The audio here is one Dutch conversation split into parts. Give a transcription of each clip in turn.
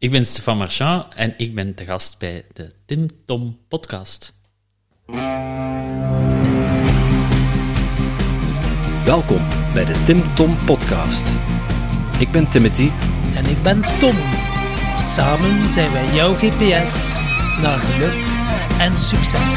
Ik ben Stefan Marchand en ik ben te gast bij de Tim Tom podcast. Welkom bij de Tim Tom podcast. Ik ben Timothy En ik ben Tom. Samen zijn wij jouw GPS naar geluk en succes.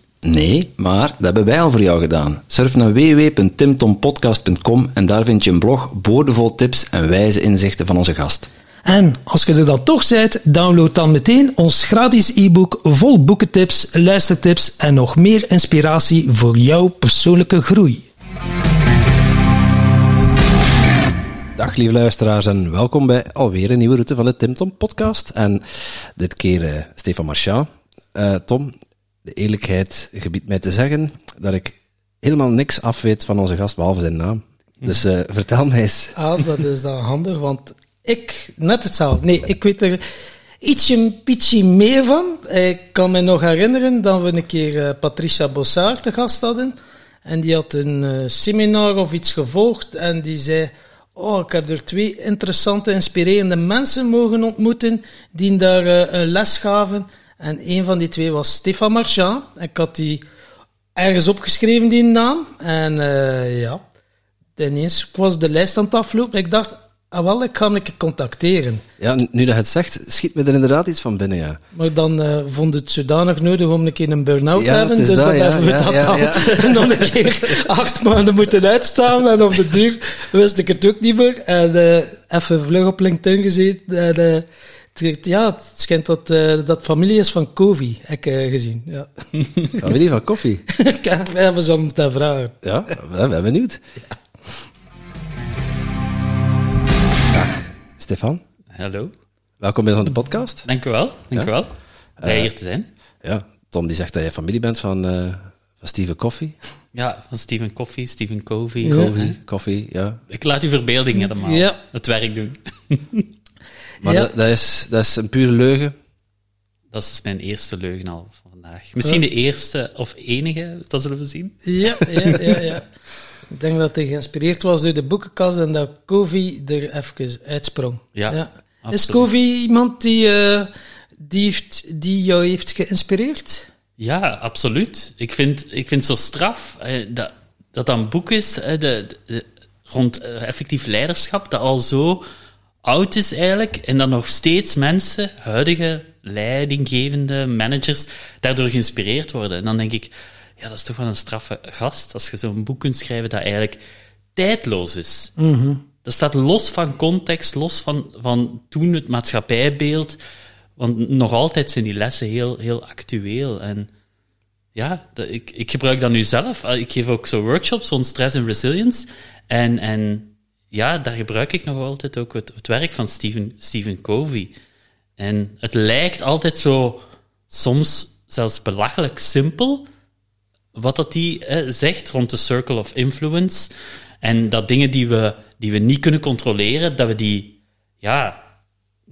Nee, maar dat hebben wij al voor jou gedaan. Surf naar www.timtompodcast.com en daar vind je een blog boordevol tips en wijze inzichten van onze gast. En als je er dan toch bent, download dan meteen ons gratis e-book vol boekentips, luistertips en nog meer inspiratie voor jouw persoonlijke groei. Dag lieve luisteraars en welkom bij alweer een nieuwe route van de Tim Tom podcast. En dit keer uh, Stefan Marchand. Uh, Tom, de eerlijkheid gebiedt mij te zeggen dat ik helemaal niks af weet van onze gast, behalve zijn naam. Dus uh, vertel mij eens. Ah, dat is dan handig, want ik, net hetzelfde. Nee, ik weet er ietsje, ietsje meer van. Ik kan me nog herinneren dat we een keer Patricia Bossard te gast hadden. En die had een seminar of iets gevolgd en die zei... Oh, ik heb er twee interessante, inspirerende mensen mogen ontmoeten die daar uh, een les gaven. En een van die twee was Stefan Marchand. Ik had die ergens opgeschreven, die naam. En uh, ja, ineens was de lijst aan het aflopen. Ik dacht, ah wel, ik ga hem een keer contacteren. Ja, nu dat je het zegt, schiet me er inderdaad iets van binnen, ja. Maar dan uh, vond het zodanig nodig om een keer een burn-out Ja, te hebben. Dus dat, dan ja, hebben we ja, dat dan ja. nog een keer acht maanden moeten uitstaan. En op de duur wist ik het ook niet meer. En uh, even vlug op LinkedIn gezeten. En, ja, het schijnt dat uh, dat familie is van Covey, heb ik uh, gezien. Ja. Familie van koffie. We hebben ze om te vragen. Ja, we zijn benieuwd. Dag, Stefan. Hallo, Welkom bij onze podcast. dank u wel. Dank u wel. Blij hier te zijn. Ja, Tom die zegt dat je familie bent van, uh, van Steven Coffee. Ja, van Stephen Coffee, Stephen Covey. Ja. Coffee, Coffee, ja. Ik laat uw verbeelding helemaal Ja. het werk doen. Maar Ja. dat, dat, is, dat is een pure leugen. Dat is mijn eerste leugen al van vandaag. Misschien de eerste of enige, dat zullen we zien. Ja, ja, ja, ja. Ik denk dat hij geïnspireerd was door de boekenkast en dat Covey er even uitsprong. Ja, Is absoluut. Covey iemand die, uh, die, heeft, die jou heeft geïnspireerd? Ja, absoluut. Ik vind, ik vind het zo straf eh, dat, dat dat een boek is eh, de, de, rond eh, effectief leiderschap, dat al zo oud is eigenlijk, en dat nog steeds mensen, huidige leidinggevende managers, daardoor geïnspireerd worden. En dan denk ik, ja, dat is toch wel een straffe gast, als je zo'n boek kunt schrijven dat eigenlijk tijdloos is. Dat staat los van context, los van, van toen het maatschappijbeeld. Want nog altijd zijn die lessen heel, heel actueel. En ja, dat, ik, ik gebruik dat nu zelf. Eh, Ik geef ook zo workshops rond stress en resilience. En, en ja, daar gebruik ik nog altijd ook het, werk van Stephen, Stephen Covey. En het lijkt altijd zo, soms zelfs belachelijk simpel, wat dat die zegt rond de circle of influence. En dat dingen die we, die we niet kunnen controleren, dat we die, ja,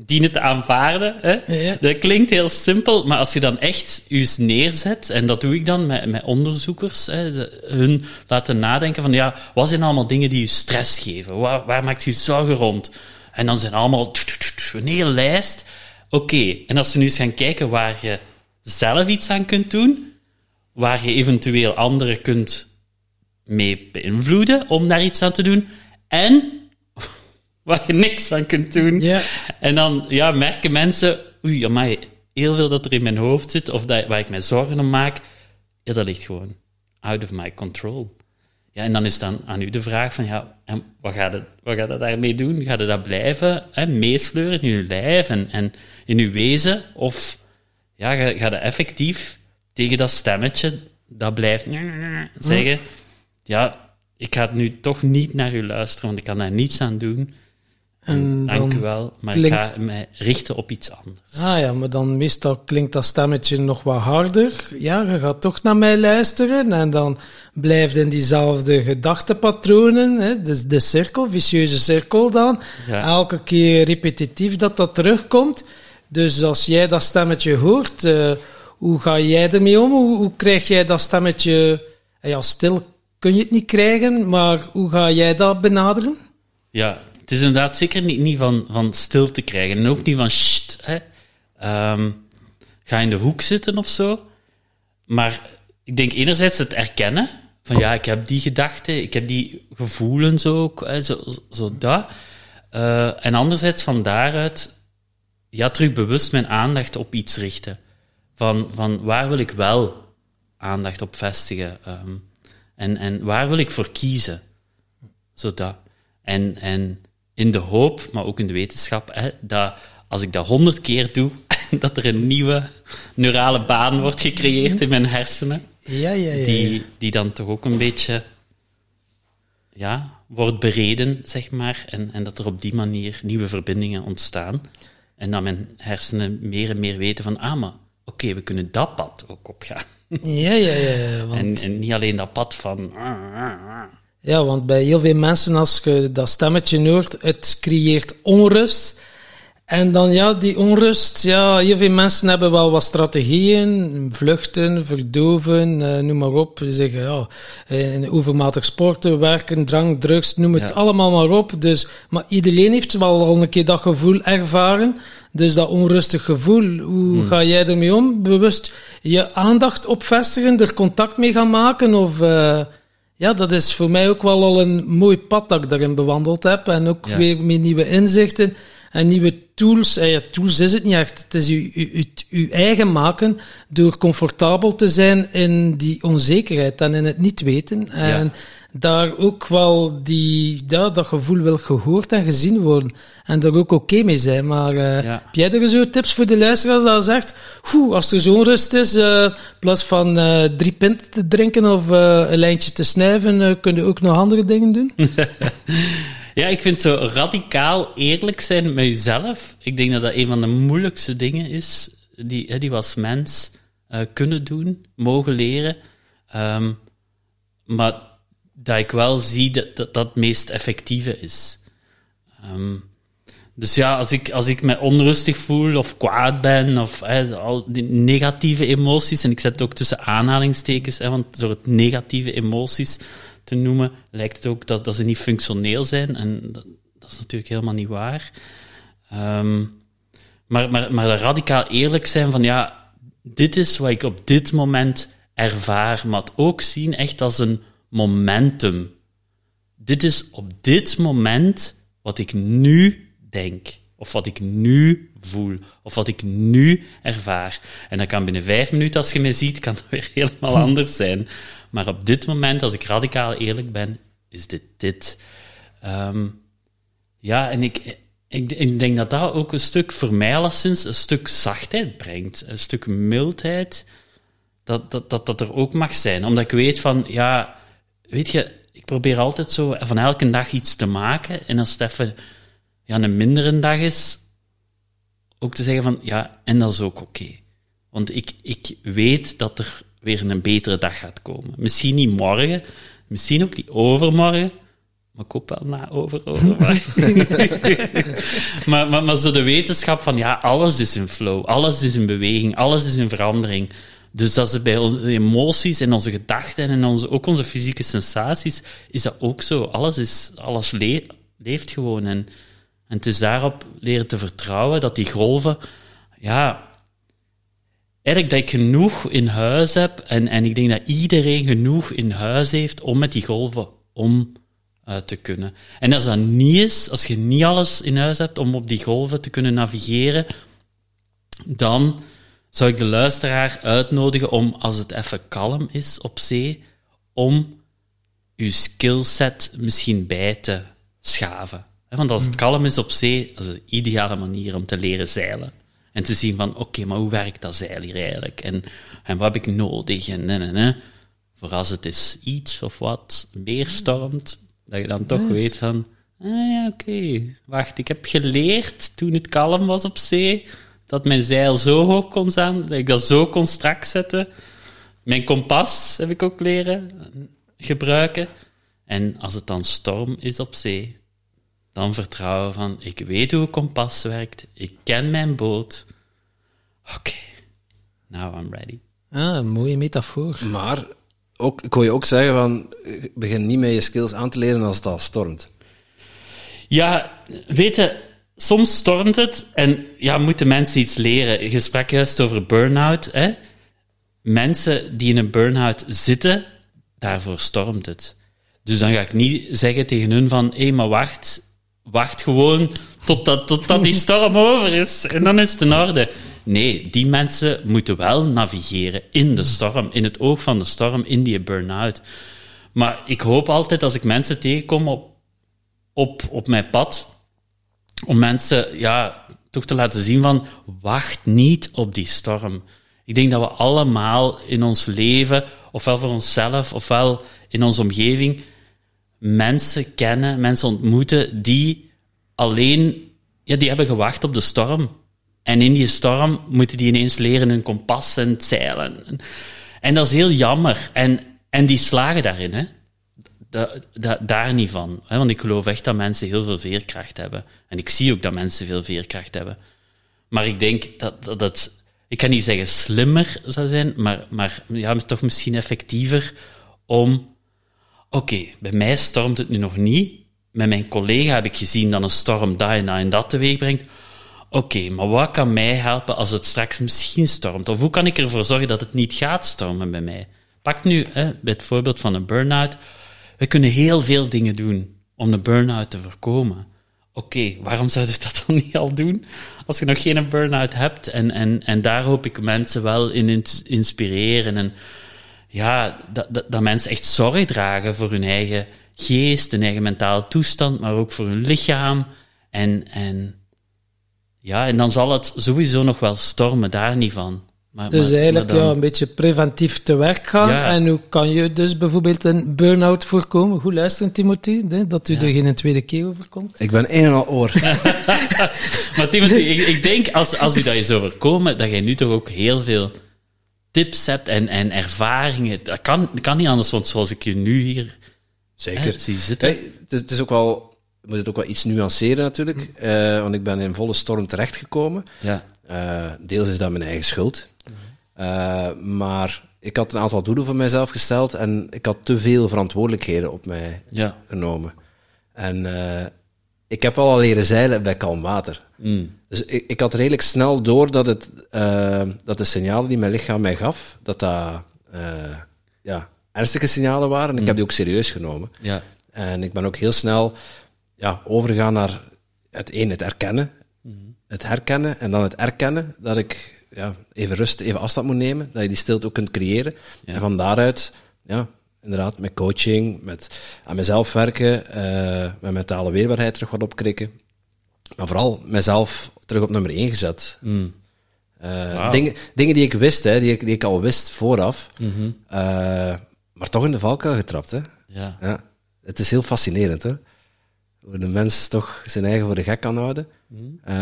dienen te aanvaarden. Hè? Ja. Dat klinkt heel simpel, maar als je dan echt je neerzet, en dat doe ik dan met, met onderzoekers, hè, ze- hun laten nadenken van, ja, wat zijn allemaal dingen die je stress geven? Waar, waar maakt je zorgen rond? En dan zijn allemaal een hele lijst. Oké, en als we nu eens gaan kijken waar je zelf iets aan kunt doen, waar je eventueel anderen kunt mee beïnvloeden om daar iets aan te doen, en waar je niks aan kunt doen. Ja. En dan ja, merken mensen, oei, amai, heel veel dat er in mijn hoofd zit, of dat, waar ik mij zorgen om maak, ja, dat ligt gewoon out of my control. Ja, en dan is dan aan u de vraag van, ja, en wat gaat het, wat gaat het daarmee doen? Gaat het dat blijven hè, meesleuren in uw lijf en, en in uw wezen? Of ja, ga- gaat het effectief tegen dat stemmetje dat blijft zeggen, ja, ik ga nu toch niet naar u luisteren, want ik kan daar niets aan doen. En Dank dan u wel, maar klinkt- ik ga mij richten op iets anders. Ah ja, maar dan meestal klinkt dat stemmetje nog wat harder. Ja, je gaat toch naar mij luisteren en dan blijft in diezelfde gedachtepatronen. Hè? Dus de cirkel, vicieuze cirkel dan. Ja. Elke keer repetitief dat dat terugkomt. Dus als jij dat stemmetje hoort, eh, hoe ga jij ermee om? Hoe, hoe krijg jij dat stemmetje... Ja, stil kun je het niet krijgen, maar hoe ga jij dat benaderen? Ja, het is inderdaad zeker niet, niet van, van stil te krijgen. En ook niet van sst, hè. Ehm, ga in de hoek zitten of zo. Maar ik denk enerzijds het erkennen. Van ja, ik heb die gedachten, ik heb die gevoelens ook, hè, zo, zo dat. Eh, en anderzijds van daaruit, ja, terug bewust mijn aandacht op iets richten. Van, van waar wil ik wel aandacht op vestigen? Ehm, en, en waar wil ik voor kiezen? Zodat. En, en in de hoop, maar ook in de wetenschap, hè, dat als ik dat honderd keer doe, dat er een nieuwe neurale baan wordt gecreëerd in mijn hersenen, Ja, ja, ja. die, die dan toch ook een beetje ja, wordt bereden, zeg maar, en, en dat er op die manier nieuwe verbindingen ontstaan. En dat mijn hersenen meer en meer weten van, ah, maar oké, we kunnen dat pad ook opgaan. Ja, ja, ja. ja, want- En, en niet alleen dat pad van... Ja, want bij heel veel mensen, als je dat stemmetje hoort, het creëert onrust. En dan ja, die onrust, ja, heel veel mensen hebben wel wat strategieën. Vluchten, verdoven, eh, noem maar op. Ze zeggen, ja, eh, overmatig sporten, werken, drank, drugs, noem het Ja. allemaal maar op. Dus, maar iedereen heeft wel al een keer dat gevoel ervaren. Dus dat onrustig gevoel, hoe ga jij ermee om? Bewust je aandacht op vestigen, er contact mee gaan maken? Of... eh, ja, dat is voor mij ook wel al een mooi pad dat ik daarin bewandeld heb. En ook Ja. weer met nieuwe inzichten en nieuwe tools. En ja, tools is het niet echt. Het is uw eigen maken door comfortabel te zijn in die onzekerheid en in het niet weten. En daar ook wel die, ja, dat gevoel wil gehoord en gezien worden. En daar ook oké mee zijn. Maar eh, Ja. heb jij er zo tips voor de luisteraars dat zegt, "Oeh, als er zo'n rust is, eh, in plaats van eh, drie pinten te drinken of eh, een lijntje te snuiven, eh, kun je ook nog andere dingen doen? Ja, ik vind zo radicaal eerlijk zijn met jezelf. Ik denk dat dat een van de moeilijkste dingen is die, die we als mens eh, kunnen doen, mogen leren. Ehm, maar dat ik wel zie dat dat, het meest effectieve is. Ehm, dus ja, als ik, als ik me onrustig voel of kwaad ben, of al die negatieve emoties, en ik zet het ook tussen aanhalingstekens, hè, want door het negatieve emoties te noemen, lijkt het ook dat, dat ze niet functioneel zijn. En dat, dat is natuurlijk helemaal niet waar. Ehm, maar, maar, maar dat radicaal eerlijk zijn van ja, dit is wat ik op dit moment ervaar, maar het ook zien echt als een momentum. Dit is op dit moment wat ik nu denk, of wat ik nu voel, of wat ik nu ervaar. En dat kan binnen vijf minuten, als je me ziet, kan dat weer helemaal anders zijn. Maar op dit moment, als ik radicaal eerlijk ben, is dit dit. Ehm, ja, en ik, ik, denk dat dat ook een stuk, voor mij alleszins, een stuk zachtheid brengt. Een stuk mildheid. Dat, dat, dat dat er ook mag zijn. Omdat ik weet van, ja, weet je, ik probeer altijd zo van elke dag iets te maken. En als het even ja, een mindere dag is, ook te zeggen van, ja, en dat is ook oké. Want ik, ik weet dat er weer een betere dag gaat komen. Misschien niet morgen, misschien ook niet overmorgen, maar ik hoop wel na over, overmorgen. maar, maar, maar zo de wetenschap van, ja, alles is in flow, alles is in beweging, alles is in verandering. Dus dat ze bij onze emoties en onze gedachten en onze, ook onze fysieke sensaties, is dat ook zo. Alles, is, alles le- leeft gewoon. En, en het is daarop leren te vertrouwen dat die golven, ja, eigenlijk dat ik genoeg in huis heb en, en ik denk dat iedereen genoeg in huis heeft om met die golven om eh, te kunnen. En als dat niet is, als je niet alles in huis hebt om op die golven te kunnen navigeren, dan zou ik de luisteraar uitnodigen om, als het even kalm is op zee, om uw skillset misschien bij te schaven. Want als het kalm is op zee, dat is een ideale manier om te leren zeilen. En te zien van, oké, maar hoe werkt dat zeil hier eigenlijk? En, en wat heb ik nodig? En, en, en, en. Voor als het is iets of wat meer stormt, dat je dan toch weet van, Ah ja, oké. Wacht, ik heb geleerd toen het kalm was op zee, dat mijn zeil zo hoog kon staan, dat ik dat zo kon strak zetten. Mijn kompas heb ik ook leren gebruiken. En als het dan storm is op zee, dan vertrouwen van, ik weet hoe een kompas werkt, ik ken mijn boot. Oké, now I'm ready. Ah, een mooie metafoor. Maar ook, ik wil je ook zeggen van, begin niet met je skills aan te leren als het al stormt. Ja, weet je, soms stormt het en ja, moeten mensen iets leren. Je sprak juist over burn-out. Hè? Mensen die in een burn-out zitten, daarvoor stormt het. Dus dan ga ik niet zeggen tegen hun van, hé, maar wacht, wacht gewoon totdat die storm over is. En dan is het in orde. Nee, die mensen moeten wel navigeren in de storm, in het oog van de storm, in die burn-out. Maar ik hoop altijd als ik mensen tegenkom op, op, op mijn pad, om mensen ja, toch te laten zien van, wacht niet op die storm. Ik denk dat we allemaal in ons leven, ofwel voor onszelf, ofwel in onze omgeving, mensen kennen, mensen ontmoeten die alleen, ja, die hebben gewacht op de storm. En in die storm moeten die ineens leren een kompas en zeilen. En, dat is heel jammer. En, en die slagen daarin, hè. Da, da, daar niet van. Hè? Want ik geloof echt dat mensen heel veel veerkracht hebben. En ik zie ook dat mensen veel veerkracht hebben. Maar ik denk dat, dat ik kan niet zeggen slimmer zou zijn, maar, maar ja, toch misschien effectiever om, oké, bij mij stormt het nu nog niet. Met mijn collega heb ik gezien dat een storm dat en dat en dat teweeg brengt. Oké, maar wat kan mij helpen als het straks misschien stormt? Of hoe kan ik ervoor zorgen dat het niet gaat stormen bij mij? Pak nu hè, bij het voorbeeld van een burn-out. We kunnen heel veel dingen doen om de burn-out te voorkomen. Oké, waarom zouden we dat dan niet al doen? Als je nog geen burn-out hebt, en, en, en daar hoop ik mensen wel in inspireren. En ja, dat, dat, dat mensen echt zorg dragen voor hun eigen geest, hun eigen mentale toestand, maar ook voor hun lichaam. En, en ja, en dan zal het sowieso nog wel stormen, daar niet van. Maar, Dus maar- eigenlijk maar dan- ja, een beetje preventief te werk gaan. Ja. En hoe kan je dus bijvoorbeeld een burn-out voorkomen? Goed luisteren, Timothy, hè, dat u er geen tweede keer overkomt. Ik ben een en al oor. Maar Timothy, ik, ik denk als, als u dat is overkomen, dat jij nu toch ook heel veel tips hebt en, en ervaringen. Dat kan, dat kan niet anders, want zoals ik je nu hier Zeker. hè, zie zitten. Hey, het, is, het is ook wel, moet het ook wel iets nuanceren natuurlijk. eh, want ik ben in volle storm terechtgekomen. Ja, Eh, deels is dat mijn eigen schuld. Eh, maar ik had een aantal doelen voor mijzelf gesteld en ik had te veel verantwoordelijkheden op mij ja. genomen. En ik heb al leren zeilen bij kalm water. Mm. Dus ik, ik had redelijk snel door dat, het, eh, dat de signalen die mijn lichaam mij gaf, dat dat eh, ja, ernstige signalen waren. En ik heb die ook serieus genomen. ja. En ik ben ook heel snel ja, overgegaan naar het een, het erkennen. Het herkennen en dan het erkennen dat ik ja, even rust, even afstand moet nemen. Dat je die stilte ook kunt creëren. Ja. En van daaruit, ja, inderdaad, met coaching, met aan mezelf werken, eh met mentale weerbaarheid terug wat opkrikken. Maar vooral mezelf terug op nummer 1 gezet. Mm. Eh, dingen, dingen die ik wist, hè, die, ik, die ik al wist vooraf. Mhm. Eh, maar toch in de valkuil getrapt. Hè. ja. Ja, het is heel fascinerend hoor. Hoe de mens toch zijn eigen voor de gek kan houden. Eh,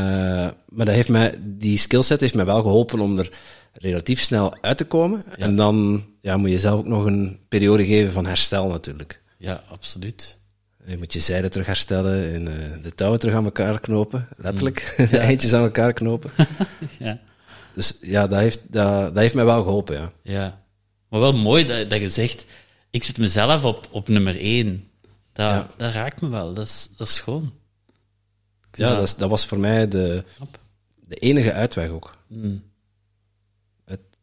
maar dat heeft mij, die skillset heeft mij wel geholpen om er relatief snel uit te komen. En dan ja, moet je zelf ook nog een periode geven van herstel natuurlijk. ja, absoluut. Je moet je zijde terug herstellen en eh, de touwen terug aan elkaar knopen. Letterlijk, de eindjes aan elkaar knopen. Ja. Dus ja, dat heeft, dat, dat heeft mij wel geholpen, ja. ja. Maar wel mooi dat, dat je zegt, ik zet mezelf op, op nummer één. Dat, Ja. dat raakt me wel, dat is, dat is schoon. Ja, dat, dat was voor mij de, de enige uitweg ook. Mm.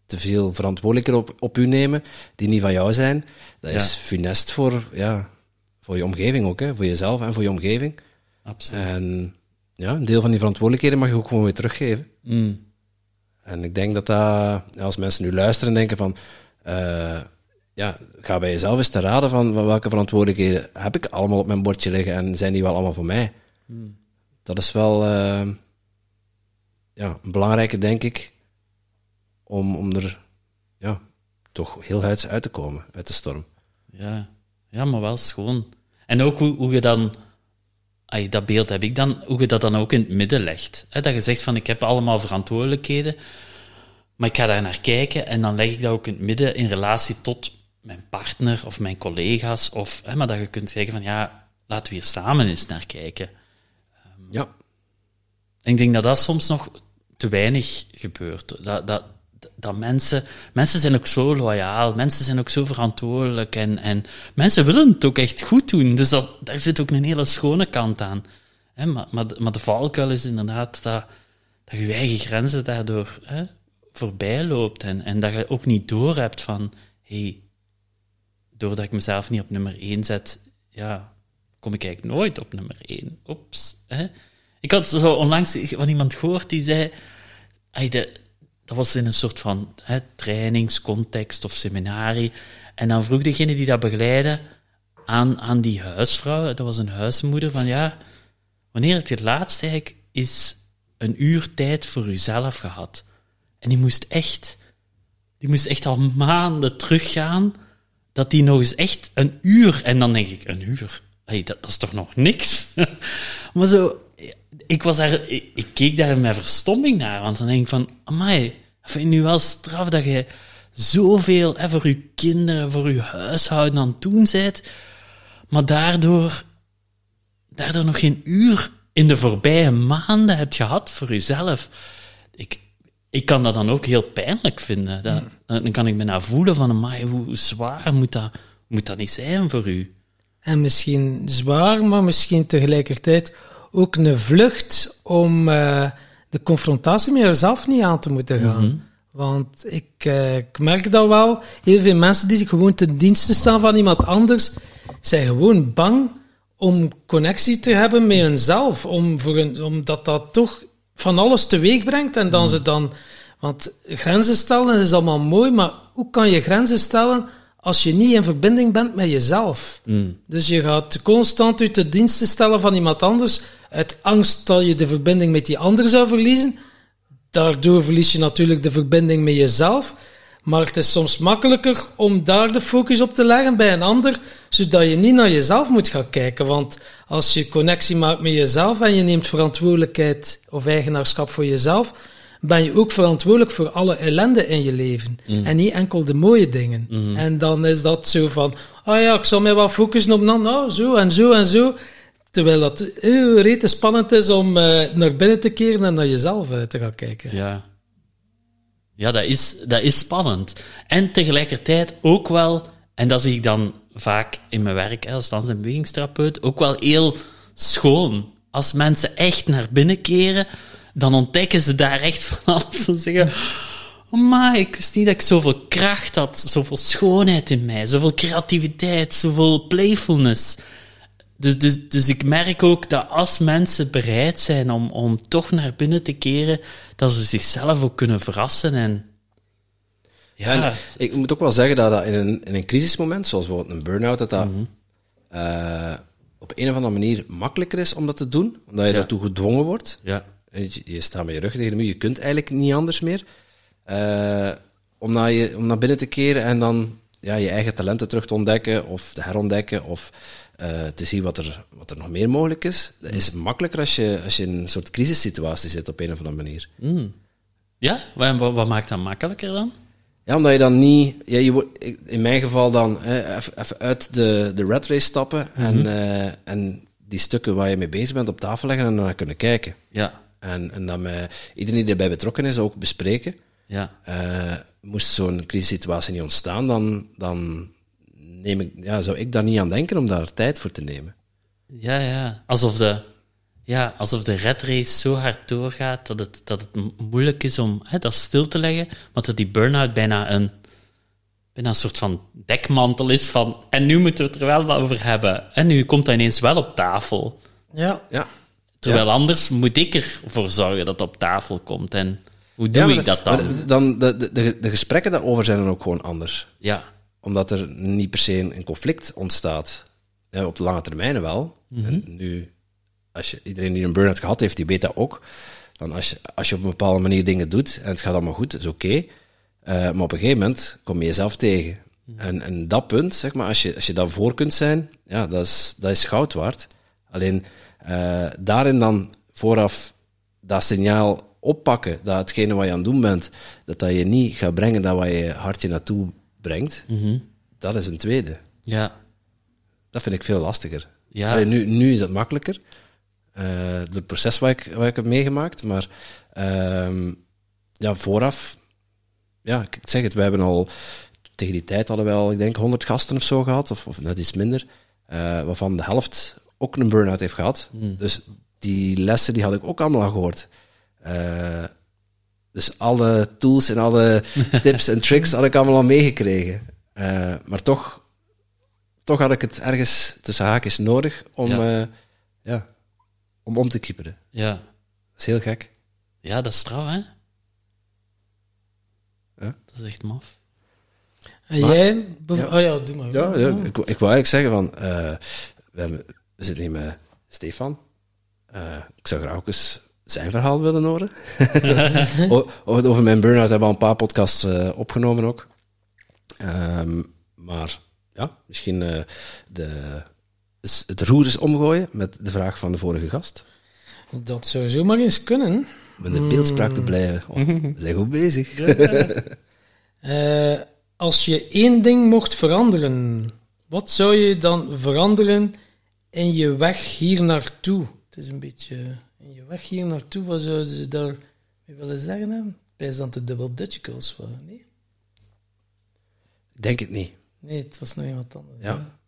Te veel verantwoordelijkheden op, op u nemen, die niet van jou zijn, dat is funest voor, ja, voor je omgeving ook, hè, voor jezelf en voor je omgeving. Absoluut. En ja, een deel van die verantwoordelijkheden mag je ook gewoon weer teruggeven. Mm. En ik denk dat dat, als mensen nu luisteren en denken van, eh, ja, ga bij jezelf eens te raden van, van welke verantwoordelijkheden heb ik allemaal op mijn bordje liggen en zijn die wel allemaal voor mij? Dat is wel eh, ja, een belangrijke, denk ik, om, om er ja, toch heel huids uit te komen uit de storm. Ja. ja, maar wel schoon. En ook hoe, hoe je dan ai, dat beeld heb ik dan, hoe je dat dan ook in het midden legt. Dat je zegt van, ik heb allemaal verantwoordelijkheden, maar ik ga daar naar kijken en dan leg ik dat ook in het midden in relatie tot mijn partner of mijn collega's. Of, maar dat je kunt zeggen van, ja, laten we hier samen eens naar kijken. Ja. En ik denk dat dat soms nog te weinig gebeurt. Dat, dat, dat mensen, mensen zijn ook zo loyaal, mensen zijn ook zo verantwoordelijk en, en mensen willen het ook echt goed doen. Dus dat, daar zit ook een hele schone kant aan. Maar, maar, de- maar de valkuil is inderdaad dat, dat je eigen grenzen daardoor hè, voorbij loopt en, en dat je ook niet doorhebt van, hey, doordat ik mezelf niet op nummer 1 zet, ja, kom ik eigenlijk nooit op nummer 1. Oeps. Ik had zo onlangs van iemand gehoord die zei, de, dat was in een soort van hè, trainingscontext of seminarie. En dan vroeg degene die dat begeleidde aan, aan die huisvrouw, dat was een huismoeder, van ja, wanneer heb je het laatst eigenlijk is een uur tijd voor uzelf gehad? En die moest echt, die moest echt al maanden teruggaan, dat die nog eens echt een uur, en dan denk ik, een uur? Dat, dat is toch nog niks? maar zo, ik was daar, ik, ik keek daar met verstomming naar, want dan denk ik van, amai, vind nu wel straf dat je zoveel hè, voor je kinderen, voor je huishouden aan het doen bent, maar daardoor, daardoor nog geen uur in de voorbije maanden hebt gehad voor jezelf. Ik, ik kan dat dan ook heel pijnlijk vinden. Dat, Dan kan ik me naar voelen van, amai, hoe zwaar moet dat, moet dat niet zijn voor u? En misschien zwaar, maar misschien tegelijkertijd ook een vlucht om eh, de confrontatie met jezelf niet aan te moeten gaan. Want ik, eh, ik merk dat wel. Heel veel mensen die gewoon ten dienste staan van iemand anders, zijn gewoon bang om connectie te hebben met hunzelf. Om voor een, omdat dat toch van alles teweeg brengt. En dan ze dan... Want grenzen stellen is allemaal mooi, maar hoe kan je grenzen stellen als je niet in verbinding bent met jezelf? Dus je gaat constant uit de diensten stellen van iemand anders, uit angst dat je de verbinding met die ander zou verliezen. Daardoor verlies je natuurlijk de verbinding met jezelf. Maar het is soms makkelijker om daar de focus op te leggen bij een ander, zodat je niet naar jezelf moet gaan kijken. Want als je connectie maakt met jezelf en je neemt verantwoordelijkheid of eigenaarschap voor jezelf, ben je ook verantwoordelijk voor alle ellende in je leven. En niet enkel de mooie dingen. En dan is dat zo van, ah ja, ik zal mij wel focussen op dan, nou, zo en zo en zo. Terwijl dat heel rete spannend is om eh, naar binnen te keren en naar jezelf eh, te gaan kijken. Ja. Ja, dat is, dat is spannend. En tegelijkertijd ook wel, en dat zie ik dan vaak in mijn werk als dans- en bewegingstherapeut, ook wel heel schoon. Als mensen echt naar binnen keren, dan ontdekken ze daar echt van alles. Ze zeggen, maar ik wist niet dat ik zoveel kracht had, zoveel schoonheid in mij, zoveel creativiteit, zoveel playfulness. Dus, dus, dus ik merk ook dat als mensen bereid zijn om, om toch naar binnen te keren, dat ze zichzelf ook kunnen verrassen. En ja, En ik moet ook wel zeggen dat dat in een, in een crisismoment, zoals bijvoorbeeld een burn-out, dat dat eh, op een of andere manier makkelijker is om dat te doen, omdat je Ja. daartoe gedwongen wordt. ja, Je, je staat met je rug tegen de muur, je kunt eigenlijk niet anders meer. Eh, om, naar je, om naar binnen te keren en dan ja, je eigen talenten terug te ontdekken of te herontdekken of eh, te zien wat er, wat er nog meer mogelijk is. Dat is makkelijker als je, als je in een soort crisissituatie zit op een of andere manier. ja? Wat, wat, maakt dat makkelijker dan? Ja, omdat je dan niet... Ja, je wordt, in mijn geval dan hè, even, uit de, de red race stappen en, eh, en die stukken waar je mee bezig bent op tafel leggen en naar kunnen kijken. Ja, En, en dan met iedereen die erbij betrokken is ook bespreken. ja, Eh, moest zo'n crisissituatie niet ontstaan, dan, dan neem ik, ja, zou ik daar niet aan denken om daar tijd voor te nemen. ja, ja. Alsof de, ja, alsof de red race zo hard doorgaat dat het, dat het moeilijk is om hè, dat stil te leggen, maar dat die burn-out bijna een, bijna een soort van dekmantel is van en nu moeten we het er wel wat over hebben. En nu komt dat ineens wel op tafel. Ja, Ja. Terwijl anders moet ik ervoor zorgen dat het op tafel komt. En hoe doe Ja, maar ik dat maar dan? dan de, de, de, de gesprekken daarover zijn dan ook gewoon anders. Ja, Omdat er niet per se een conflict ontstaat. Ja, op de lange termijn wel. En nu, als je, iedereen die een burn-out gehad heeft, die weet dat ook. Dan als, je, als je op een bepaalde manier dingen doet en het gaat allemaal goed, is oké. Eh, maar op een gegeven moment kom je jezelf tegen. En, en dat punt, zeg maar, als je, als je daarvoor kunt zijn, ja, dat is, dat is goud waard. Alleen eh, daarin dan vooraf dat signaal oppakken, dat hetgene wat je aan het doen bent, dat dat je niet gaat brengen dat wat je hart je naartoe brengt, dat is een tweede. Ja. Dat vind ik veel lastiger. Ja. Allee, nu, nu is dat makkelijker. Eh het proces wat ik, wat ik heb meegemaakt. Maar ehm, ja, vooraf, ja, ik zeg het, wij hebben al tegen die tijd hadden we al, ik denk, 100 gasten of zo gehad, of, of net iets minder, eh, waarvan de helft ook een burn-out heeft gehad. Dus die lessen die had ik ook allemaal al gehoord. Eh, dus alle tools en alle tips en tricks had ik allemaal al meegekregen. Eh, maar toch, toch had ik het ergens tussen haakjes nodig om, Ja. ja. ja, om om te kieperen. Ja. Dat is heel gek. Ja, dat is trouw, hè? Ja. Dat is echt maf. En Maar- jij? bev- Oh ja, doe maar. Ja, ja ik, ik wou eigenlijk zeggen van, eh, we, hebben, we zitten hier met Stefan. Eh, ik zou graag ook eens zijn verhaal willen horen. Over, over mijn burn-out hebben we al een paar podcasts eh, opgenomen ook. Ehm, maar ja, misschien eh, de, is het roer is omgooien met de vraag van de vorige gast. Dat zou zomaar eens kunnen. Om in de beeldspraak te blijven. Oh, we zijn goed bezig. Eh, als je één ding mocht veranderen, wat zou je dan veranderen in je weg hier naartoe? Het is een beetje in je weg hier naartoe, wat zouden ze daar mee willen zeggen? Hè? Bij dan de Double Dutch Girls, wat? Nee? Ik denk het niet. Nee, het was nog iemand anders. Ja.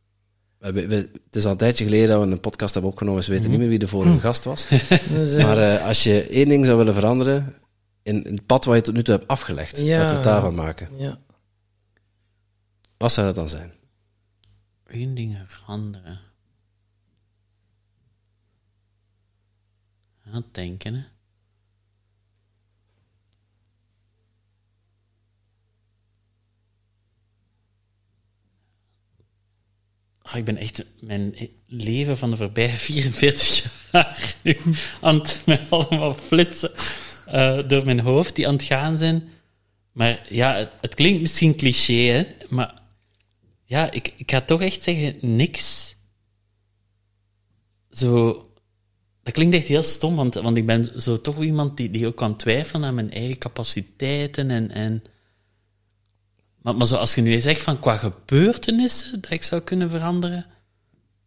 We, hebben- we- het is al een tijdje geleden dat we een podcast hebben opgenomen, dus we weten niet meer wie de vorige gast was. Dus, eh, Maar eh, als je één ding zou willen veranderen, in, in het pad wat je tot nu toe hebt afgelegd, Ja. laten we het daarvan maken. ja. Wat zou dat dan zijn? Eén ding veranderen. Aan het denken, hè. Ah, ik ben echt mijn leven van de voorbije 44 jaar aan het met allemaal flitsen eh, door mijn hoofd die aan het gaan zijn. Maar ja, het, het klinkt misschien cliché, hè, maar ja, ik, ik ga toch echt zeggen, niks. Zo, dat klinkt echt heel stom, want, want ik ben zo toch iemand die, die ook kan twijfelen aan mijn eigen capaciteiten. En, en, maar, maar zo, als je nu zegt van qua gebeurtenissen dat ik zou kunnen veranderen,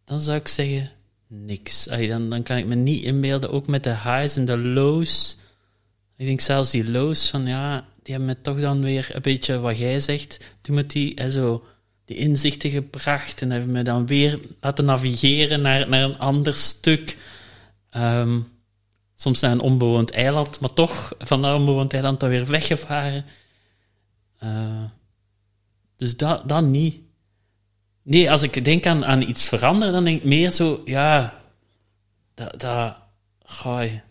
dan zou ik zeggen niks. Dan, dan kan ik me niet inbeelden, ook met de highs en de lows. Ik denk zelfs die lows van ja, die hebben me toch dan weer een beetje wat jij zegt, Timothy, hè, zo die inzichten gebracht en hebben me dan weer laten navigeren naar, naar een ander stuk. Ehm, soms naar een onbewoond eiland, maar toch van dat onbewoond eiland dan weer weggevaren. Eh, dus dat, dat niet. Nee, als ik denk aan, aan iets veranderen, dan denk ik meer zo, ja, dat, dat, gooi,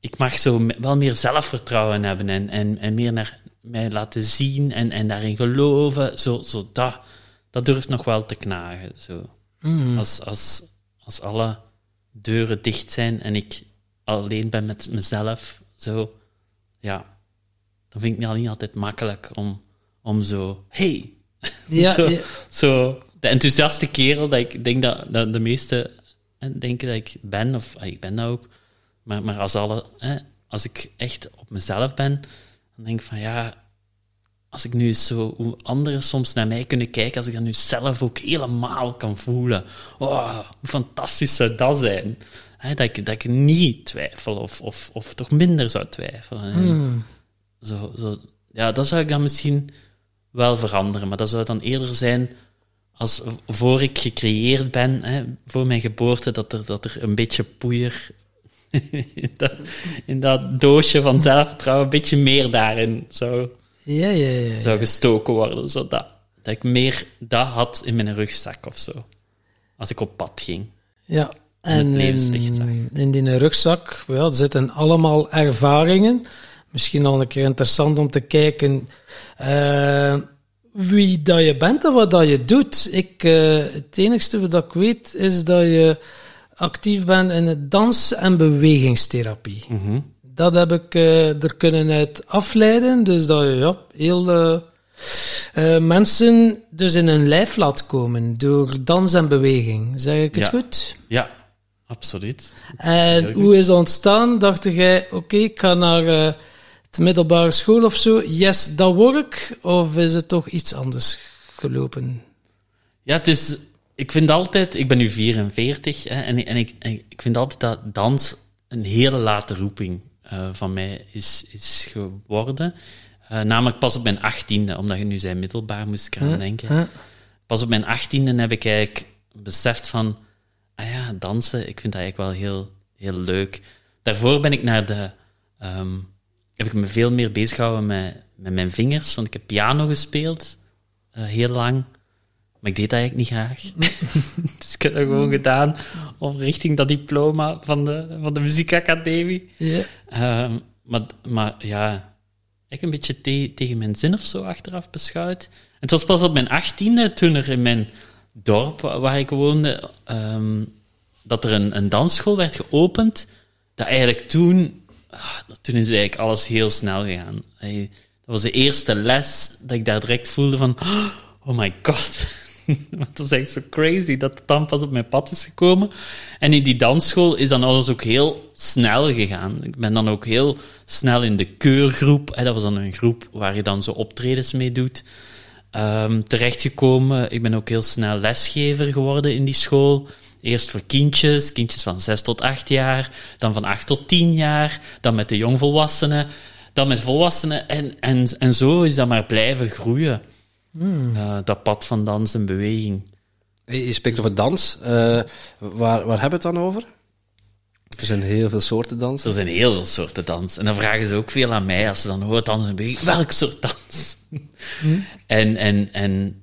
ik mag zo wel meer zelfvertrouwen hebben en, en, en meer naar mij laten zien en, en daarin geloven. Zo, zo dat, dat durft nog wel te knagen. Zo. Als, als, als alle deuren dicht zijn en ik alleen ben met mezelf, zo, ja, dan vind ik het niet altijd makkelijk om, om zo, hey, Ja, zo, ja. zo de enthousiaste kerel dat ik denk dat, dat de meesten denken dat ik ben, of ah, ik ben dat ook. Maar, maar als, alle, hè, als ik echt op mezelf ben, dan denk ik van ja, als ik nu zo, hoe anderen soms naar mij kunnen kijken, als ik dat nu zelf ook helemaal kan voelen. Oh, hoe fantastisch zou dat zijn. Dat, ik, dat ik niet twijfel, of, of, of toch minder zou twijfelen. En Zo, zo, ja, dat zou ik dan misschien wel veranderen, maar dat zou dan eerder zijn als voor ik gecreëerd ben, voor mijn geboorte, dat er, dat er een beetje poeier in dat, in dat doosje van zelfvertrouwen, een beetje meer daarin zou, Ja, ja, ja. zou gestoken worden, zodat dat ik meer dat had in mijn rugzak of zo. Als ik op pad ging. Ja, en levenslicht zag. in, in die rugzak ja, zitten allemaal ervaringen. Misschien al een keer interessant om te kijken eh, wie dat je bent en wat dat je doet. Ik, eh, het enigste wat ik weet is dat je actief bent in het dans- en bewegingstherapie. Dat heb ik eh, er kunnen uit afleiden. Dus dat je ja, heel eh, eh, mensen dus in hun lijf laat komen door dans en beweging. Zeg ik het Ja. goed? Ja, absoluut. En hoe is dat ontstaan? Dacht jij, oké, ik ga naar uh, de middelbare school of zo. Yes, dat work. Of is het toch iets anders gelopen? Ja, het is... Ik vind altijd... Ik ben nu 44 hè, en, en, ik, en ik vind altijd dat dans een hele late roeping uh, van mij is, is geworden. Uh, namelijk pas op mijn achttiende, omdat je nu zei middelbaar, moest ik aan denken. Pas op mijn achttiende heb ik eigenlijk beseft van, ah ja, dansen, ik vind dat eigenlijk wel heel, heel leuk. Daarvoor ben ik naar de, um, heb ik me veel meer bezig gehouden met, met mijn vingers, want ik heb piano gespeeld, uh, heel lang. Maar ik deed dat eigenlijk niet graag. dus ik heb dat gewoon gedaan om richting dat diploma van de, van de muziekacademie. Yeah. Um, maar, maar ja, ik een beetje te, tegen mijn zin of zo achteraf beschouwd. En het was pas op mijn achttiende, toen er in mijn dorp waar ik woonde, um, dat er een, een dansschool werd geopend, dat eigenlijk toen, ah, toen is eigenlijk alles heel snel gegaan. dat was de eerste les dat ik daar direct voelde van, oh my god, dat is echt zo crazy dat het dan pas op mijn pad is gekomen. En in die dansschool is dan alles ook heel snel gegaan. Ik ben dan ook heel snel in de keurgroep, hè, dat was dan een groep waar je dan zo optredens mee doet, um, terechtgekomen. Ik ben ook heel snel lesgever geworden in die school. Eerst voor kindjes, kindjes van 6 tot 8 jaar, dan van 8 tot 10 jaar, dan met de jongvolwassenen, dan met volwassenen. En, en, en zo is dat maar blijven groeien. Uh, dat pad van dans en beweging. Je spreekt over dans. Uh, waar, waar hebben we het dan over? Er zijn heel veel soorten dans. Er zijn heel veel soorten dans. En dan vragen ze ook veel aan mij als ze dan horen dans en beweging. Welk soort dans? Hm? En, en, en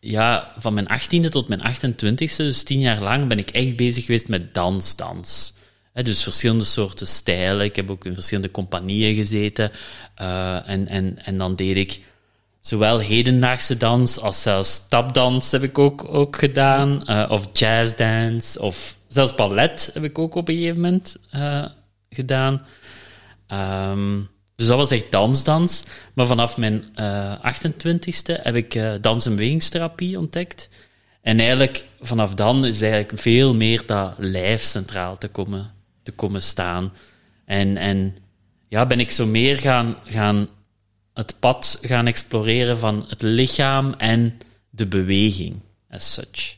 ja, van mijn 18e tot mijn 28e, dus tien jaar lang, ben ik echt bezig geweest met dans, dans. dus verschillende soorten stijlen. Ik heb ook in verschillende compagnieën gezeten. Uh, en, en, en dan deed ik zowel hedendaagse dans als zelfs tapdans heb ik ook, ook gedaan. Uh, of jazzdance, of zelfs ballet heb ik ook op een gegeven moment uh, gedaan. Um, dus dat was echt dansdans. Maar vanaf mijn uh, 28ste heb ik dans- en bewegingstherapie ontdekt. En eigenlijk vanaf dan is eigenlijk veel meer dat lijf centraal te komen, te komen staan. En, en ja, ben ik zo meer gaan, gaan het pad gaan exploreren van het lichaam en de beweging, as such.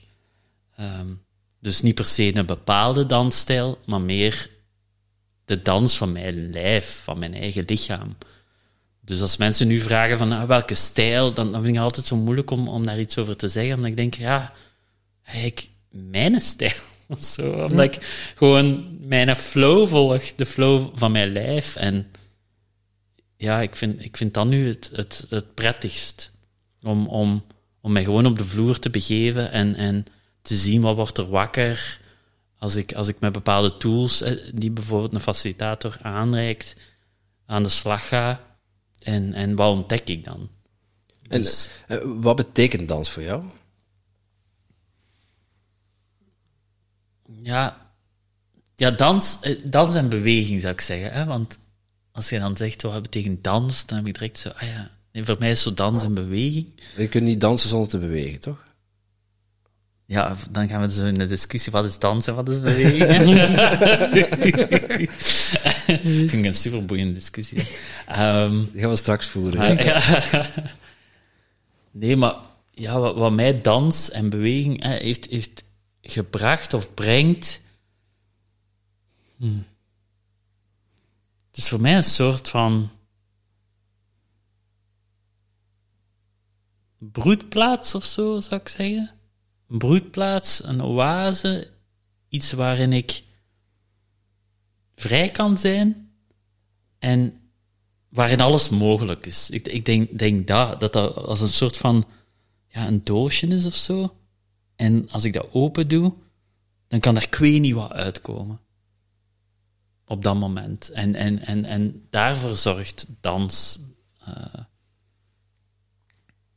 Um, dus niet per se een bepaalde dansstijl, maar meer de dans van mijn lijf, van mijn eigen lichaam. Dus als mensen nu vragen van ah, welke stijl, dan, dan vind ik het altijd zo moeilijk om, om daar iets over te zeggen. Omdat ik denk, ja, ik, mijn stijl. Of zo. Omdat ik gewoon mijn flow volg, de flow van mijn lijf. En ja, ik vind, ik vind dat nu het, het, het prettigst. Om, om, om mij gewoon op de vloer te begeven en, en te zien wat wordt er wakker. Als ik, als ik met bepaalde tools, eh, die bijvoorbeeld een facilitator aanreikt, aan de slag ga. En, en wat ontdek ik dan? Dus, en uh, wat betekent dans voor jou? Ja, ja dans, eh, dans en beweging zou ik zeggen. Hè? Want als je dan zegt, wat betekent dans, dan heb ik direct zo, ah ja, nee, voor mij is zo dans en beweging. Je kunt niet dansen zonder te bewegen, toch? Ja, dan gaan we zo in de discussie, wat is dansen, wat is beweging? vind ik een superboeiende discussie. Um, Die gaan we straks voeren. nee, maar ja, wat, wat, mij dans en beweging heeft, heeft gebracht of brengt... Hmm. Het is voor mij een soort van broedplaats of zo, zou ik zeggen. Een broedplaats, een oase, iets waarin ik vrij kan zijn en waarin alles mogelijk is. Ik, ik denk, denk dat, dat als een soort van ja, een doosje is of zo. En als ik dat open doe, dan kan ik weet niet wat uitkomen op dat moment. En, en, en, en daarvoor zorgt dans uh,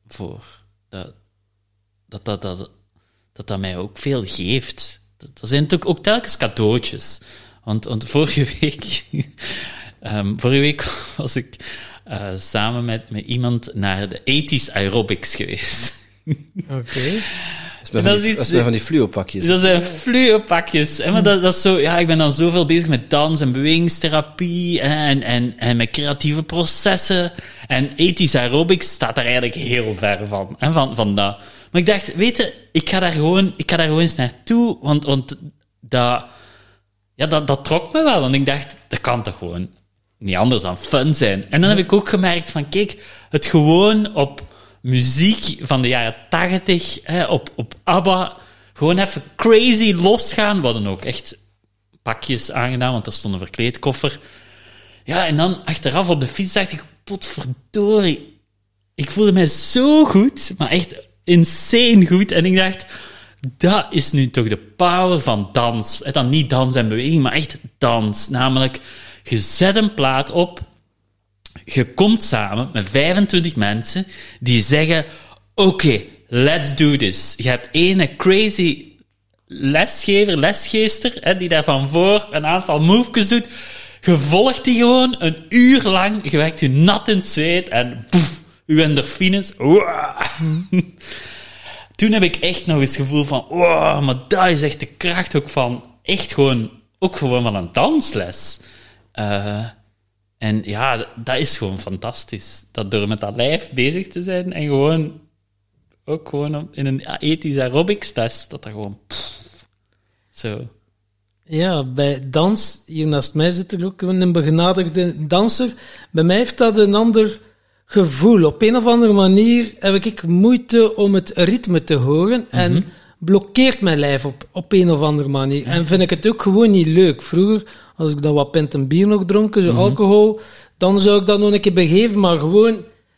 voor. Dat dat, dat, dat, dat dat mij ook veel geeft. Dat, zijn natuurlijk ook telkens cadeautjes. Want, want vorige week, um, vorige week was ik uh, samen met, met iemand naar de 80s aerobics geweest. Oké. Is En dat is van die fluopakjes. Dat zijn fluopakjes. hè, Maar dat, dat is zo, ja, ik ben dan zoveel bezig met dans en bewegingstherapie en, en, en met creatieve processen. En ethisch aerobics staat daar eigenlijk heel ver van, hè, van, van dat. Maar ik dacht, weet je, ik ga daar gewoon, ik ga daar gewoon eens naartoe, want, want dat, ja, dat, dat trok me wel. Want ik dacht, dat kan toch gewoon niet anders dan fun zijn. En dan heb ik ook gemerkt van, kijk, het gewoon op muziek van de jaren tachtig, hè, op, op ABBA, gewoon even crazy losgaan. We hadden ook echt pakjes aangedaan, want er stond een verkleedkoffer. Ja, en dan achteraf op de fiets dacht ik, potverdorie, ik voelde mij zo goed, maar echt insane goed. En ik dacht, dat is nu toch de power van dans. Dan niet dans en beweging, maar echt dans. Namelijk, je zet een plaat op, je komt samen met 25 mensen die zeggen: Oké, let's do this. Je hebt ene crazy lesgever, lesgeester, hè, die daar van voor een aantal moves doet. Je volgt die gewoon een uur lang. Je werkt je nat in het zweet en poef, je endorfines. Toen heb ik echt nog eens het gevoel van, wow, maar dat is echt de kracht ook van, echt gewoon, ook gewoon van een dansles. Eh, en ja, dat is gewoon fantastisch. Dat door met dat lijf bezig te zijn en gewoon, ook gewoon in een ethisch aerobics test, dat dat gewoon, pff, zo. Ja, bij dans, hier naast mij zit er ook een begenadigde danser. Bij mij heeft dat een ander gevoel. Op een of andere manier heb ik moeite om het ritme te horen en blokkeert mijn lijf op, op een of andere manier. En vind ik het ook gewoon niet leuk. Vroeger, als ik dan wat pint en bier nog dronken, zo alcohol, dan zou ik dat nog een keer begeven, maar gewoon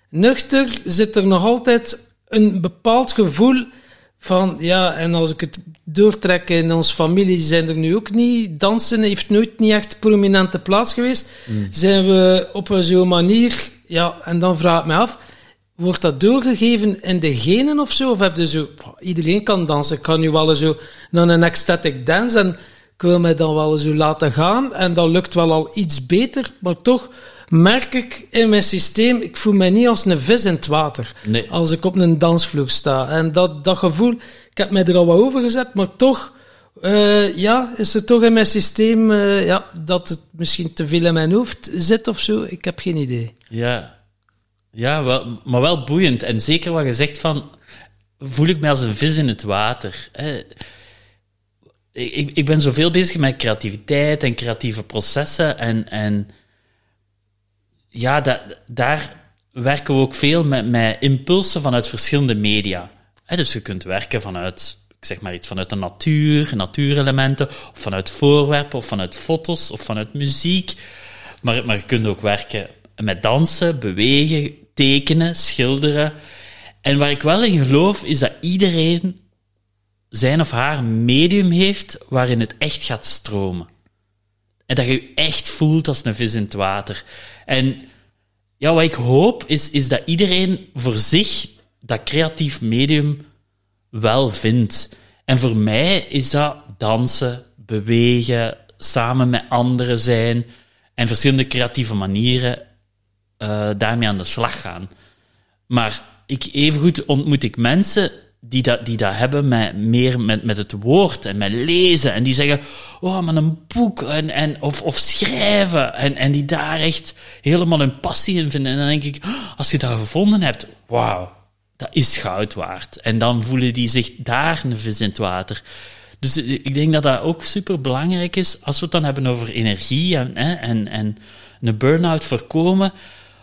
nuchter zit er nog altijd een bepaald gevoel van, ja, en als ik het doortrek in onze familie, zijn er nu ook niet. Dansen heeft nooit niet echt prominente plaats geweest. Zijn we op zo'n manier, ja, en dan vraag ik me af, wordt dat doorgegeven in de genen of zo? Of heb je zo, iedereen kan dansen. Ik kan nu wel zo naar een ecstatic dance en ik wil mij dan wel zo laten gaan en dat lukt wel al iets beter, maar toch merk ik in mijn systeem, ik voel mij niet als een vis in het water Nee. als ik op een dansvloer sta. En dat, dat gevoel, ik heb mij er al wat over gezet, maar toch, eh, ja, is er toch in mijn systeem eh, ja, dat het misschien te veel in mijn hoofd zit of zo. Ik heb geen idee. Ja, ja wel, maar wel boeiend. En zeker wat je zegt van, voel ik mij als een vis in het water. Hè. Ik, ik ben zoveel bezig met creativiteit en creatieve processen. En, en ja, da, daar werken we ook veel met, met impulsen vanuit verschillende media. Dus je kunt werken vanuit, ik zeg maar iets, vanuit de natuur, natuurelementen, of vanuit voorwerpen, of vanuit foto's, of vanuit muziek. Maar, maar je kunt ook werken met dansen, bewegen, tekenen, schilderen. En waar ik wel in geloof, is dat iedereen zijn of haar medium heeft waarin het echt gaat stromen. En dat je je echt voelt als een vis in het water. En ja, wat ik hoop, is, is dat iedereen voor zich dat creatief medium wel vindt. En voor mij is dat dansen, bewegen, samen met anderen zijn en verschillende creatieve manieren eh, daarmee aan de slag gaan. Maar ik, evengoed ontmoet ik mensen die dat, die dat hebben met, meer met, met het woord en met lezen. En die zeggen, oh, maar een boek en, en, of, of schrijven. En, en die daar echt helemaal hun passie in vinden. En dan denk ik, als je dat gevonden hebt, wauw, dat is goud waard. En dan voelen die zich daar een vis in het water. Dus ik denk dat dat ook super belangrijk is, als we het dan hebben over energie en, hè, en, en een burn-out voorkomen.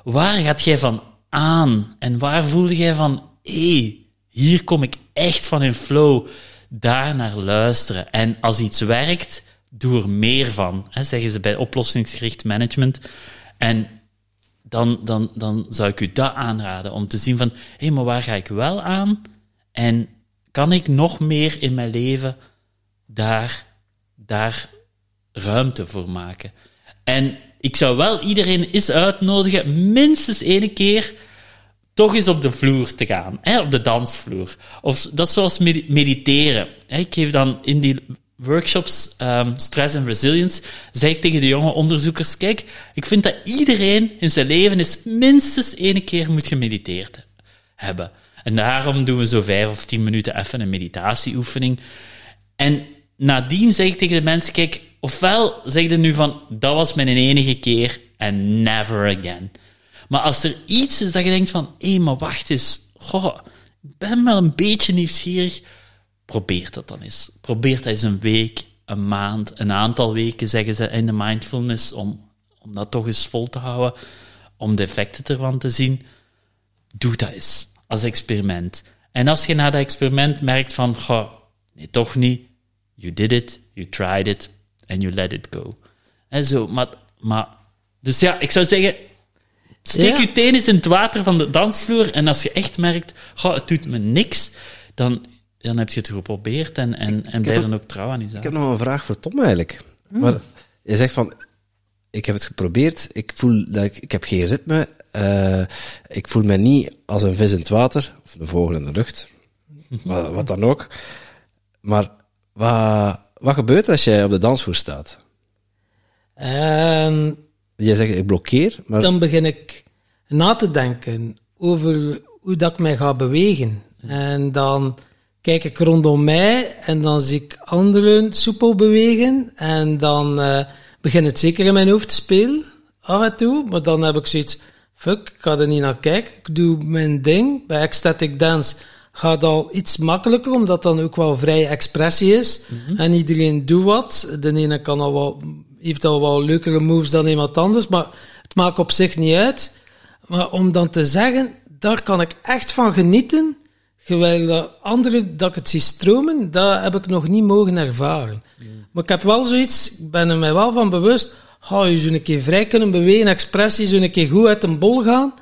Waar gaat jij van aan? En waar voelde jij van, hé, hey, hier kom ik echt van in flow. Daar naar luisteren. En als iets werkt, doe er meer van, hè, zeggen ze bij oplossingsgericht management. En dan, dan, dan zou ik u dat aanraden, om te zien van, hé, hey, maar waar ga ik wel aan? En kan ik nog meer in mijn leven daar, daar ruimte voor maken? En ik zou wel iedereen eens uitnodigen, minstens één keer, toch eens op de vloer te gaan, hè, op de dansvloer. Of dat is zoals med- mediteren. Ik geef dan in die workshops um, stress en resilience, zeg ik tegen de jonge onderzoekers, kijk, ik vind dat iedereen in zijn leven eens minstens één keer moet gemediteerd hebben. En daarom doen we zo vijf of tien minuten even een meditatieoefening. En nadien zeg ik tegen de mensen, kijk, ofwel zeg je nu van, dat was mijn enige keer en never again. Maar als er iets is dat je denkt van, hé, maar wacht eens, goh, ik ben wel een beetje nieuwsgierig, probeer dat dan eens. Probeer dat eens een week, een maand, een aantal weken, zeggen ze in de mindfulness, om, om dat toch eens vol te houden, om de effecten ervan te zien. Doe dat eens, als experiment. En als je na dat experiment merkt van, goh, nee, toch niet, you did it, you tried it, and you let it go. En zo, maar, maar, dus ja, ik zou zeggen, steek Ja. je teen eens in het water van de dansvloer en als je echt merkt, goh, het doet me niks, dan, dan heb je het geprobeerd en, en, en blijf dan ook trouw aan jezelf. Ik heb nog een vraag voor Tom eigenlijk. Maar je zegt van, ik heb het geprobeerd, ik voel dat ik, ik heb geen ritme, eh, ik voel me niet als een vis in het water, of een vogel in de lucht, wat, wat dan ook. Maar wat, wat gebeurt er als jij op de dansvloer staat? En Jij zegt, ik blokkeer, maar dan begin ik na te denken over hoe dat ik mij ga bewegen. En dan kijk ik rondom mij en dan zie ik anderen soepel bewegen. En dan eh begint het zeker in mijn hoofd te spelen, af en toe. Maar dan heb ik zoiets, fuck, ik ga er niet naar kijken. Ik doe mijn ding. Bij ecstatic dance gaat al iets makkelijker, omdat dan ook wel vrije expressie is. En iedereen doet wat. De ene kan al wel, heeft al wel leukere moves dan iemand anders, maar het maakt op zich niet uit. Maar om dan te zeggen, daar kan ik echt van genieten, terwijl de andere, dat ik het zie stromen, dat heb ik nog niet mogen ervaren. Maar ik heb wel zoiets, ik ben er mij wel van bewust, ga je zo een keer vrij kunnen bewegen, expressie, zo een keer goed uit een bol gaan.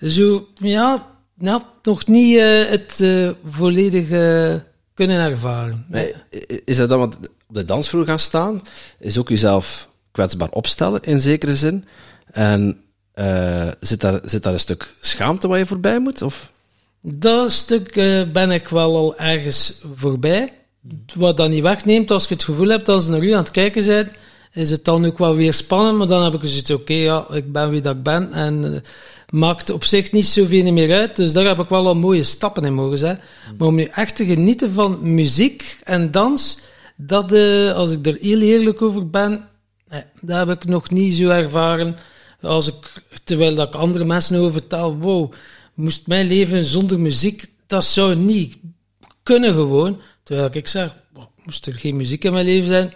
Zo, ja, ja, nog niet eh, het eh, volledig eh, kunnen ervaren. Nee, is dat dan, want op de dansvloer gaan staan, is ook jezelf kwetsbaar opstellen in zekere zin. En eh, zit, daar, zit daar een stuk schaamte waar je voorbij moet? Of? Dat stuk eh, ben ik wel al ergens voorbij. Wat dat niet wegneemt, als je het gevoel hebt dat ze naar u aan het kijken zijn, is het dan ook wel weer spannend. Maar dan heb ik zoiets, oké, ja, ik ben wie dat ik ben. En eh, maakt op zich niet zoveel meer uit. Dus daar heb ik wel al mooie stappen in mogen zetten. Maar om nu echt te genieten van muziek en dans, dat, eh, als ik er heel eerlijk over ben, nee, dat heb ik nog niet zo ervaren. Als ik, terwijl dat ik andere mensen over vertel, wow, moest mijn leven zonder muziek, dat zou niet kunnen gewoon. Terwijl ik zeg, wow, moest er geen muziek in mijn leven zijn,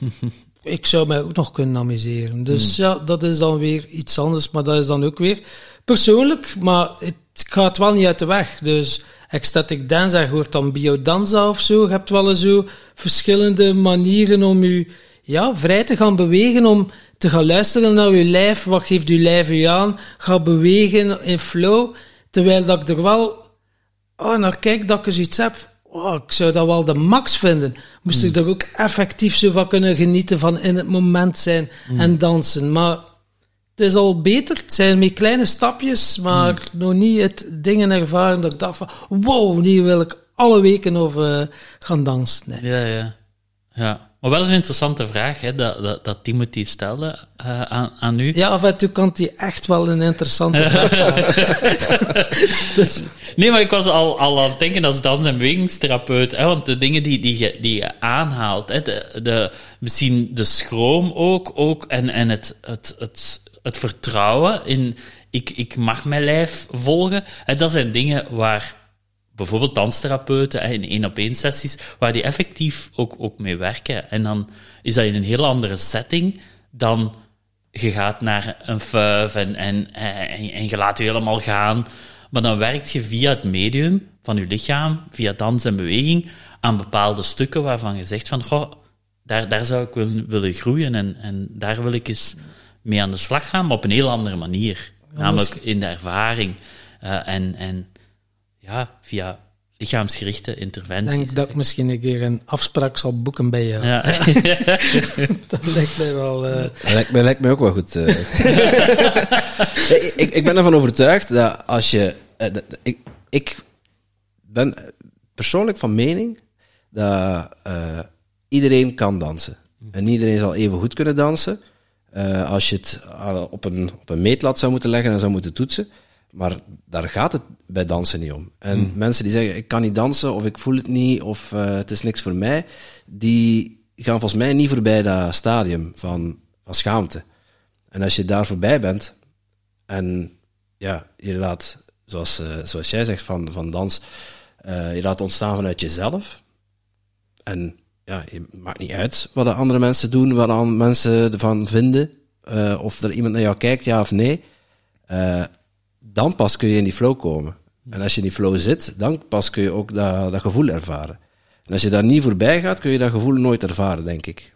ik zou mij ook nog kunnen amuseren. Dus ja, dat is dan weer iets anders, maar dat is dan ook weer persoonlijk, maar het gaat wel niet uit de weg. Dus ecstatic dance, je hoort dan biodanza of zo. Je hebt wel eens zo verschillende manieren om je ja, vrij te gaan bewegen, om te gaan luisteren naar je lijf. Wat geeft je lijf je aan? Ga bewegen in flow. Terwijl dat ik er wel oh, naar kijk dat ik eens iets heb. Oh, ik zou dat wel de max vinden. Moest ik er ook effectief zo van kunnen genieten van in het moment zijn en dansen. Maar het is al beter. Het zijn meer kleine stapjes, maar nog niet het dingen ervaren dat ik dacht van wow, hier wil ik alle weken over gaan dansen. Nee. Ja, ja. ja. Maar wel een interessante vraag hè, dat, dat, dat Timothy stelde eh, aan, aan u. Ja, af en toe kan die echt wel een interessante vraag stellen. dus, Nee, maar ik was al, al aan het denken als dans- en bewegingstherapeut, hè, want de dingen die, die, je, die je aanhaalt, hè, de, de, misschien de schroom ook, ook en, en het, het, het, het vertrouwen in ik, ik mag mijn lijf volgen, hè, dat zijn dingen waar bijvoorbeeld danstherapeuten in één-op-één sessies, waar die effectief ook, ook mee werken. En dan is dat in een heel andere setting dan je gaat naar een fuif en, en, en, en je laat je helemaal gaan. Maar dan werkt je via het medium van je lichaam, via dans en beweging, aan bepaalde stukken waarvan je zegt van, goh, daar, daar zou ik willen, willen groeien en, en daar wil ik eens mee aan de slag gaan, maar op een heel andere manier. Namelijk in de ervaring. Eh, en, en ja, via lichaamsgerichte ik interventies. denk dat ik misschien een keer een afspraak zal boeken bij jou. Ja. Dat lijkt mij wel... eh, Dat lijkt, mij- lijkt mij ook wel goed. eh. ik, ik, ik ben ervan overtuigd dat als je... dat- ik, ik ben persoonlijk van mening dat eh, iedereen kan dansen. En iedereen zal even goed kunnen dansen. Eh, als je het eh, op, een, op een meetlat zou moeten leggen en zou moeten toetsen. Maar daar gaat het bij dansen niet om. En mensen die zeggen, ik kan niet dansen, of ik voel het niet, of uh, het is niks voor mij, die gaan volgens mij niet voorbij dat stadium van, van schaamte. En als je daar voorbij bent, en ja, je laat, zoals, uh, zoals jij zegt van, van dans, uh, je laat ontstaan vanuit jezelf. En ja, je maakt niet uit wat de andere mensen doen, wat andere mensen ervan vinden, uh, of er iemand naar jou kijkt, ja of nee. Uh, dan pas kun je in die flow komen. En als je in die flow zit, dan pas kun je ook dat, dat gevoel ervaren. En als je daar niet voorbij gaat, kun je dat gevoel nooit ervaren, denk ik.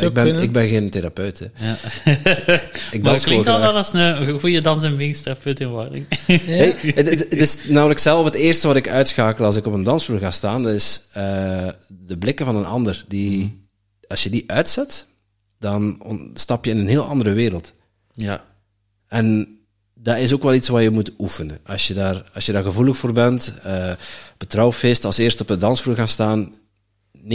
Ik ben, ik ben geen therapeut. Hè. Ja. ik maar het klinkt al wel als een goede dans- en bewegingstherapeut in wording. Ja. Hey, het, het, het, is namelijk zelf het eerste wat ik uitschakel als ik op een dansvloer ga staan. Dat is uh, de blikken van een ander. Die, als je die uitzet, dan stap je in een heel andere wereld. Ja. En dat is ook wel iets wat je moet oefenen. Als je daar, als je daar gevoelig voor bent, uh, betrouwfeest als eerste op de dansvloer gaan staan, 90%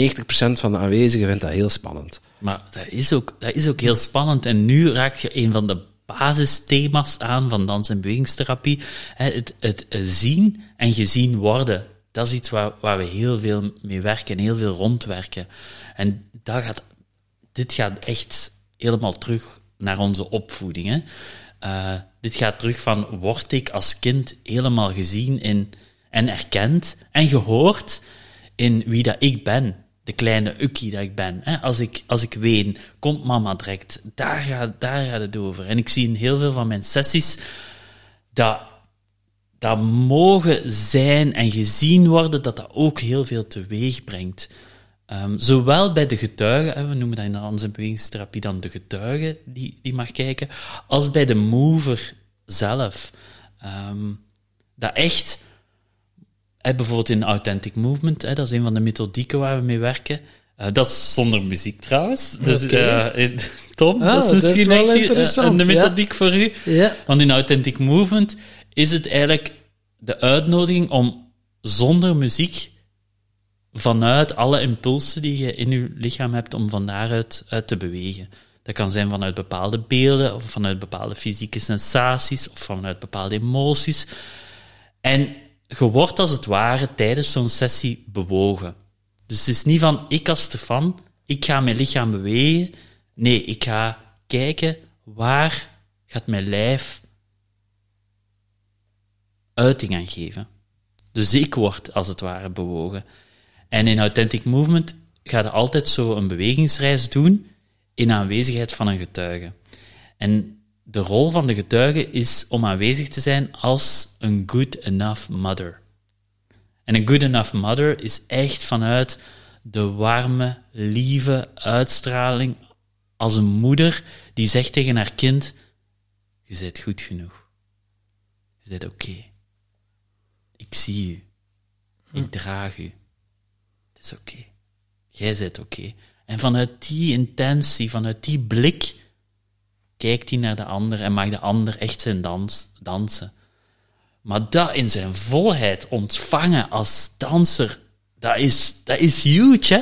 van de aanwezigen vindt dat heel spannend. Maar dat is, ook, dat is ook heel spannend. En nu raak je een van de basisthema's aan van dans- en bewegingstherapie. Het, het zien en gezien worden. Dat is iets waar, waar we heel veel mee werken, heel veel rondwerken. En dat gaat, dit gaat echt helemaal terug naar onze opvoeding. Hè. Uh, dit gaat terug van, word ik als kind helemaal gezien in, en erkend en gehoord in wie dat ik ben. De kleine ukkie dat ik ben. Als, ik, als ik ween, komt mama direct. Daar gaat, daar gaat het over. En ik zie in heel veel van mijn sessies dat, dat mogen zijn en gezien worden, dat dat ook heel veel teweeg brengt. Um, zowel bij de getuigen, we noemen dat in de bewegingstherapie dan de getuige die, die mag kijken, als bij de mover zelf. Um, dat echt, hè, bijvoorbeeld in Authentic Movement, hè, dat is een van de methodieken waar we mee werken. Uh, dat is zonder muziek trouwens. Dus, okay. uh, Tom, ah, dat is misschien dat is wel interessant, een methodiek ja. voor u. Ja. Want in Authentic Movement is het eigenlijk de uitnodiging om zonder muziek vanuit alle impulsen die je in je lichaam hebt om van daaruit uit te bewegen. Dat kan zijn vanuit bepaalde beelden, of vanuit bepaalde fysieke sensaties, of vanuit bepaalde emoties. En je wordt als het ware tijdens zo'n sessie bewogen. Dus het is niet van, ik als Stefan, ik ga mijn lichaam bewegen. Nee, ik ga kijken, waar gaat mijn lijf uiting aan geven. Dus ik word als het ware bewogen. En in Authentic Movement ga je altijd zo een bewegingsreis doen in aanwezigheid van een getuige. En de rol van de getuige is om aanwezig te zijn als een good enough mother. En een good enough mother is echt vanuit de warme, lieve uitstraling als een moeder die zegt tegen haar kind: Je bent goed genoeg. Je bent oké. Okay. Ik zie u. Ik draag u. Het is oké. Okay. Jij bent oké. Okay. En vanuit die intentie, vanuit die blik, kijkt hij naar de ander en mag de ander echt zijn dans, dansen. Maar dat in zijn volheid ontvangen als danser, dat is, dat is huge, hè?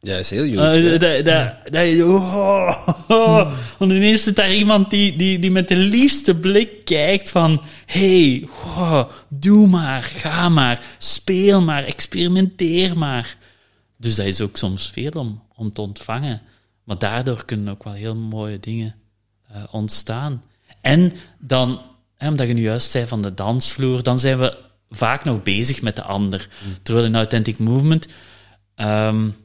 Ja, dat is heel huge. Uh, dat, dat, dat, oh, oh. Want ineens zit daar iemand die, die, die met de liefste blik kijkt van hey, oh, doe maar, ga maar, speel maar, experimenteer maar. Dus dat is ook soms veel om, om te ontvangen. Maar daardoor kunnen ook wel heel mooie dingen uh, ontstaan. En dan, hè, omdat je nu juist zei van de dansvloer, dan zijn we vaak nog bezig met de ander. Mm. Terwijl in Authentic Movement, um,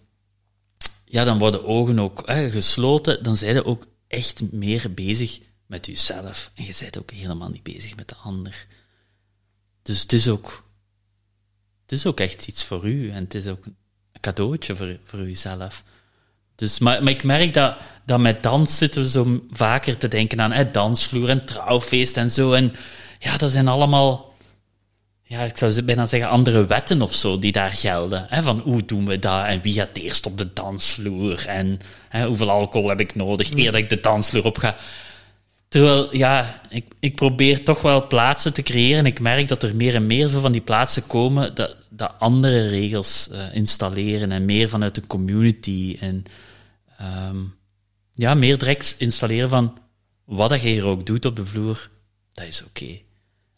ja, dan worden ogen ook hè, gesloten, dan zijn je ook echt meer bezig met jezelf. En je bent ook helemaal niet bezig met de ander. Dus het is ook, het is ook echt iets voor u en het is ook een cadeautje voor, voor uzelf. Dus, maar, maar ik merk dat, dat met dans zitten we zo vaker te denken aan hè, dansvloer en trouwfeest en zo. En ja, dat zijn allemaal, ja, ik zou bijna zeggen, andere wetten of zo die daar gelden. Hè, van hoe doen we dat en wie gaat eerst op de dansvloer en hè, hoeveel alcohol heb ik nodig eer dat ik de dansvloer op ga. Terwijl, ja, ik, ik probeer toch wel plaatsen te creëren en ik merk dat er meer en meer zo van die plaatsen komen dat, dat andere regels uh, installeren en meer vanuit de community en um, ja, meer direct installeren van wat dat je hier ook doet op de vloer, dat is oké.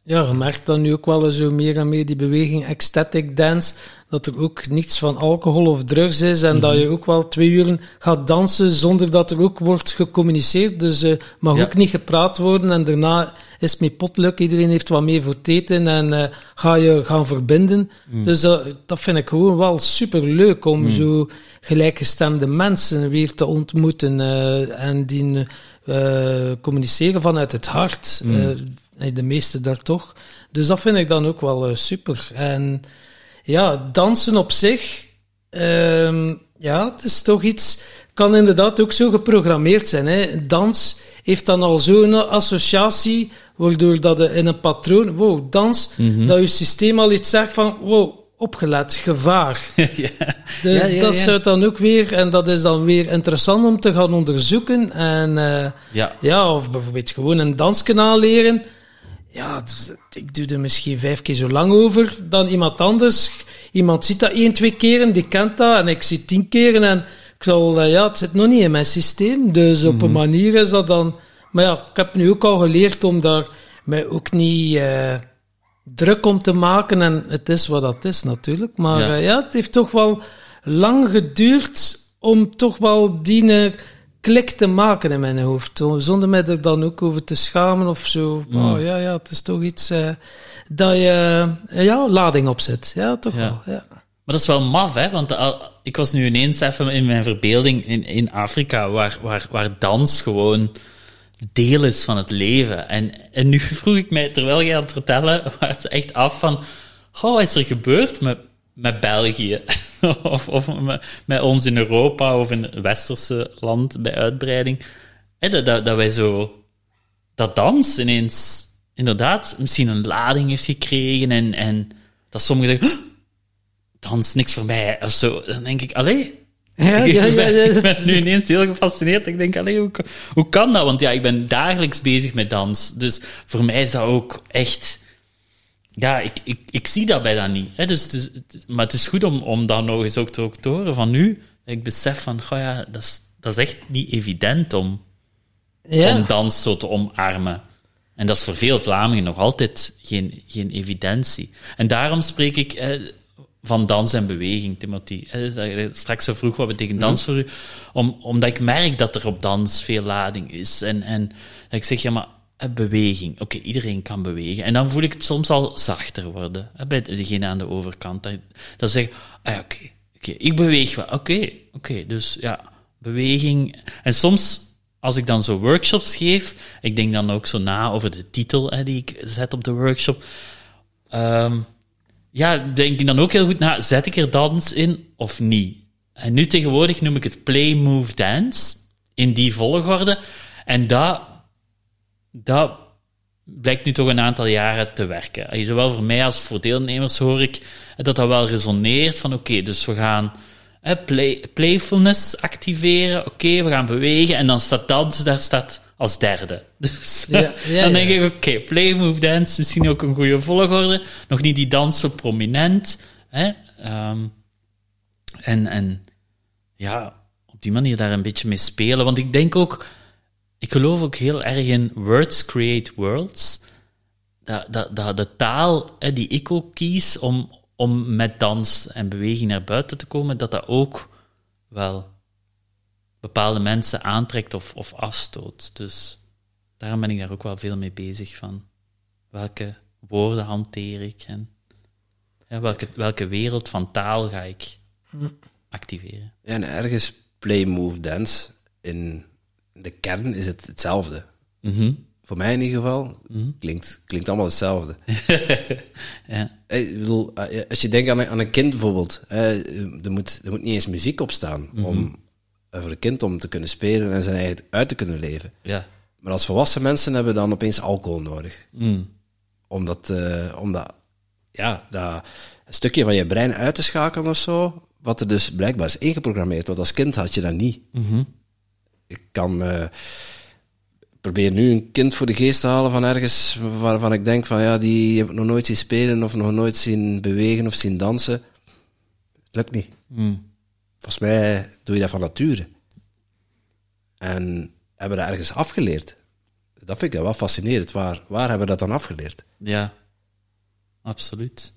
Ja, je merkt dan nu ook wel zo meer en meer die beweging ecstatic dance, dat er ook niets van alcohol of drugs is en dat je ook wel twee uren gaat dansen zonder dat er ook wordt gecommuniceerd. Dus er mag Ja. ook niet gepraat worden en daarna is het mee potluk. Iedereen heeft wat meer voor het eten en eh, ga je gaan verbinden. Dus dat, dat vind ik gewoon wel super leuk om zo gelijkgestemde mensen weer te ontmoeten eh, en die communiceren vanuit het hart. De meeste daar toch. Dus dat vind ik dan ook wel eh, super. En ja, dansen op zich, ehm, ja, het is toch iets, kan inderdaad ook zo geprogrammeerd zijn. Hè. Dans heeft dan al zo'n associatie, waardoor dat je in een patroon, wow, dans, dat je systeem al iets zegt van, wow, opgelet, gevaar. ja. De- Ja, ja, dat zou dan ook weer, en dat is dan weer interessant om te gaan onderzoeken. En eh, ja, of bijvoorbeeld gewoon een danskanaal leren. Ja, ik doe er misschien vijf keer zo lang over dan iemand anders. Iemand ziet dat één, twee keren, die kent dat, en ik zie tien keren. En ik zal, eh, ja, het zit nog niet in mijn systeem. Dus op een manier is dat dan. Maar ja, ik heb nu ook al geleerd om daar mij ook niet eh, druk om te maken. En het is wat dat is natuurlijk. Maar Ja. ja het heeft toch wel lang geduurd om toch wel die eh, klik te maken in mijn hoofd. Zo- Zonder mij er dan ook over te schamen of zo. Oh, ja, ja, het is toch iets eh, dat je eh, ja, lading opzet. Ja, toch Ja. wel. Ja. Maar dat is wel maf, hè? Want al- ik was nu ineens even in mijn verbeelding in, in Afrika, waar, waar, waar dans gewoon deel is van het leven. En, en nu vroeg ik mij, terwijl je aan het vertellen, was het echt af van, goh, wat is er gebeurd met, met België? of of met, met ons in Europa of in het westerse land bij uitbreiding. Dat, dat, dat wij zo, dat dans ineens inderdaad misschien een lading heeft gekregen en, en dat sommigen zeggen, "Huh, dans niks voor mij, of zo. Dan denk ik, allee, Ja, ik, ja, ja, ben, ja. ik ben nu ineens heel gefascineerd. Ik denk, allee, hoe, hoe kan dat? Want ja, ik ben dagelijks bezig met dans. Dus voor mij is dat ook echt... Ja, ik, ik, ik zie dat bij dat niet. Hè? Dus, maar het is goed om, om dat nog eens ook te, ook te horen van nu. Ik besef van, goh ja, dat is, dat is echt niet evident om, Ja. om dans zo te omarmen. En dat is voor veel Vlamingen nog altijd geen, geen evidentie. En daarom spreek ik eh, van dans en beweging, Timothy. Eh, straks zo vroeg, wat betekent dans voor u? Om, omdat ik merk dat er op dans veel lading is. En, en dat ik zeg, ja, maar beweging. Oké, iedereen kan bewegen. En dan voel ik het soms al zachter worden. eh, bij degene aan de overkant. Dat zeg ah, ja, oké, oké, ik beweeg wel. Oké, oké, dus ja, beweging. En soms als ik dan zo workshops geef, ik denk dan ook zo na over de titel hè, die ik zet op de workshop. Ehm, ja, denk ik dan ook heel goed na, zet ik er dans in of niet? En nu tegenwoordig noem ik het play, move, dance, in die volgorde. En dat, dat blijkt nu toch een aantal jaren te werken. Zowel voor mij als voor deelnemers hoor ik dat dat wel resoneert van oké, dus we gaan hè, play, playfulness activeren, oké, we gaan bewegen en dan staat dans, daar staat als derde. Dus Ja, ja, dan denk ik oké, play, move, dance, misschien ook een goede volgorde. Nog niet die dans zo prominent. Hè? Ehm, en, en ja, op die manier daar een beetje mee spelen. Want ik denk ook, ik geloof ook heel erg in words create worlds. Dat, dat, dat de taal hè, die ik ook kies om, om met dans en beweging naar buiten te komen, dat dat ook wel bepaalde mensen aantrekt of, of afstoot. Dus daarom ben ik daar ook wel veel mee bezig van. Welke woorden hanteer ik en ja, welke, welke wereld van taal ga ik activeren? Ja, en ergens play, move, dance. In de kern is het hetzelfde. Mhm. Voor mij in ieder geval. Klinkt, klinkt allemaal hetzelfde. Ja. Eh, Ik bedoel, eh, als je denkt aan een, aan een kind bijvoorbeeld, eh, er, moet, er moet niet eens muziek op staan om, eh, voor een kind om te kunnen spelen en zijn eigen uit te kunnen leven. Ja. Maar als volwassen mensen hebben dan opeens alcohol nodig. Mm. Omdat, eh, omdat ja, dat een stukje van je brein uit te schakelen of zo, wat er dus blijkbaar is ingeprogrammeerd. Want als kind had je dat niet. Ik kan eh, probeer nu een kind voor de geest te halen van ergens waarvan ik denk van ja, die heb ik nog nooit zien spelen of nog nooit zien bewegen of zien dansen. Het lukt niet. Volgens mij doe je dat van nature. En hebben dat ergens afgeleerd. dat vind ik wel fascinerend. Waar, waar hebben we dat dan afgeleerd? Ja, absoluut.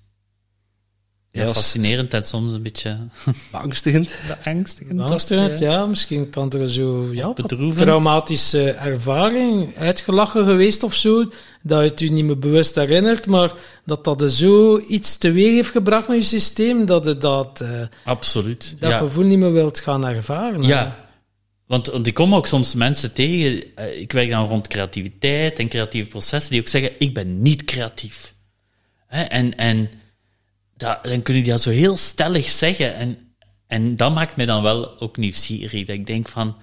Ja, Ja, fascinerend en soms een beetje Beangstigend. beangstigend. Beangstigend, ja. Misschien kan er zo ja, traumatische ervaring uitgelachen geweest of zo, dat je het je niet meer bewust herinnert, maar dat dat er zo iets teweeg heeft gebracht met je systeem, dat je dat, eh, Absoluut. dat ja. gevoel niet meer wilt gaan ervaren. Ja, want, want ik kom ook soms mensen tegen. eh, Ik werk dan rond creativiteit en creatieve processen die ook zeggen: Ik ben niet creatief. Hè, en en dan kunnen die dat zo heel stellig zeggen. En, en dat maakt mij dan wel ook nieuwsgierig. Dat ik denk van: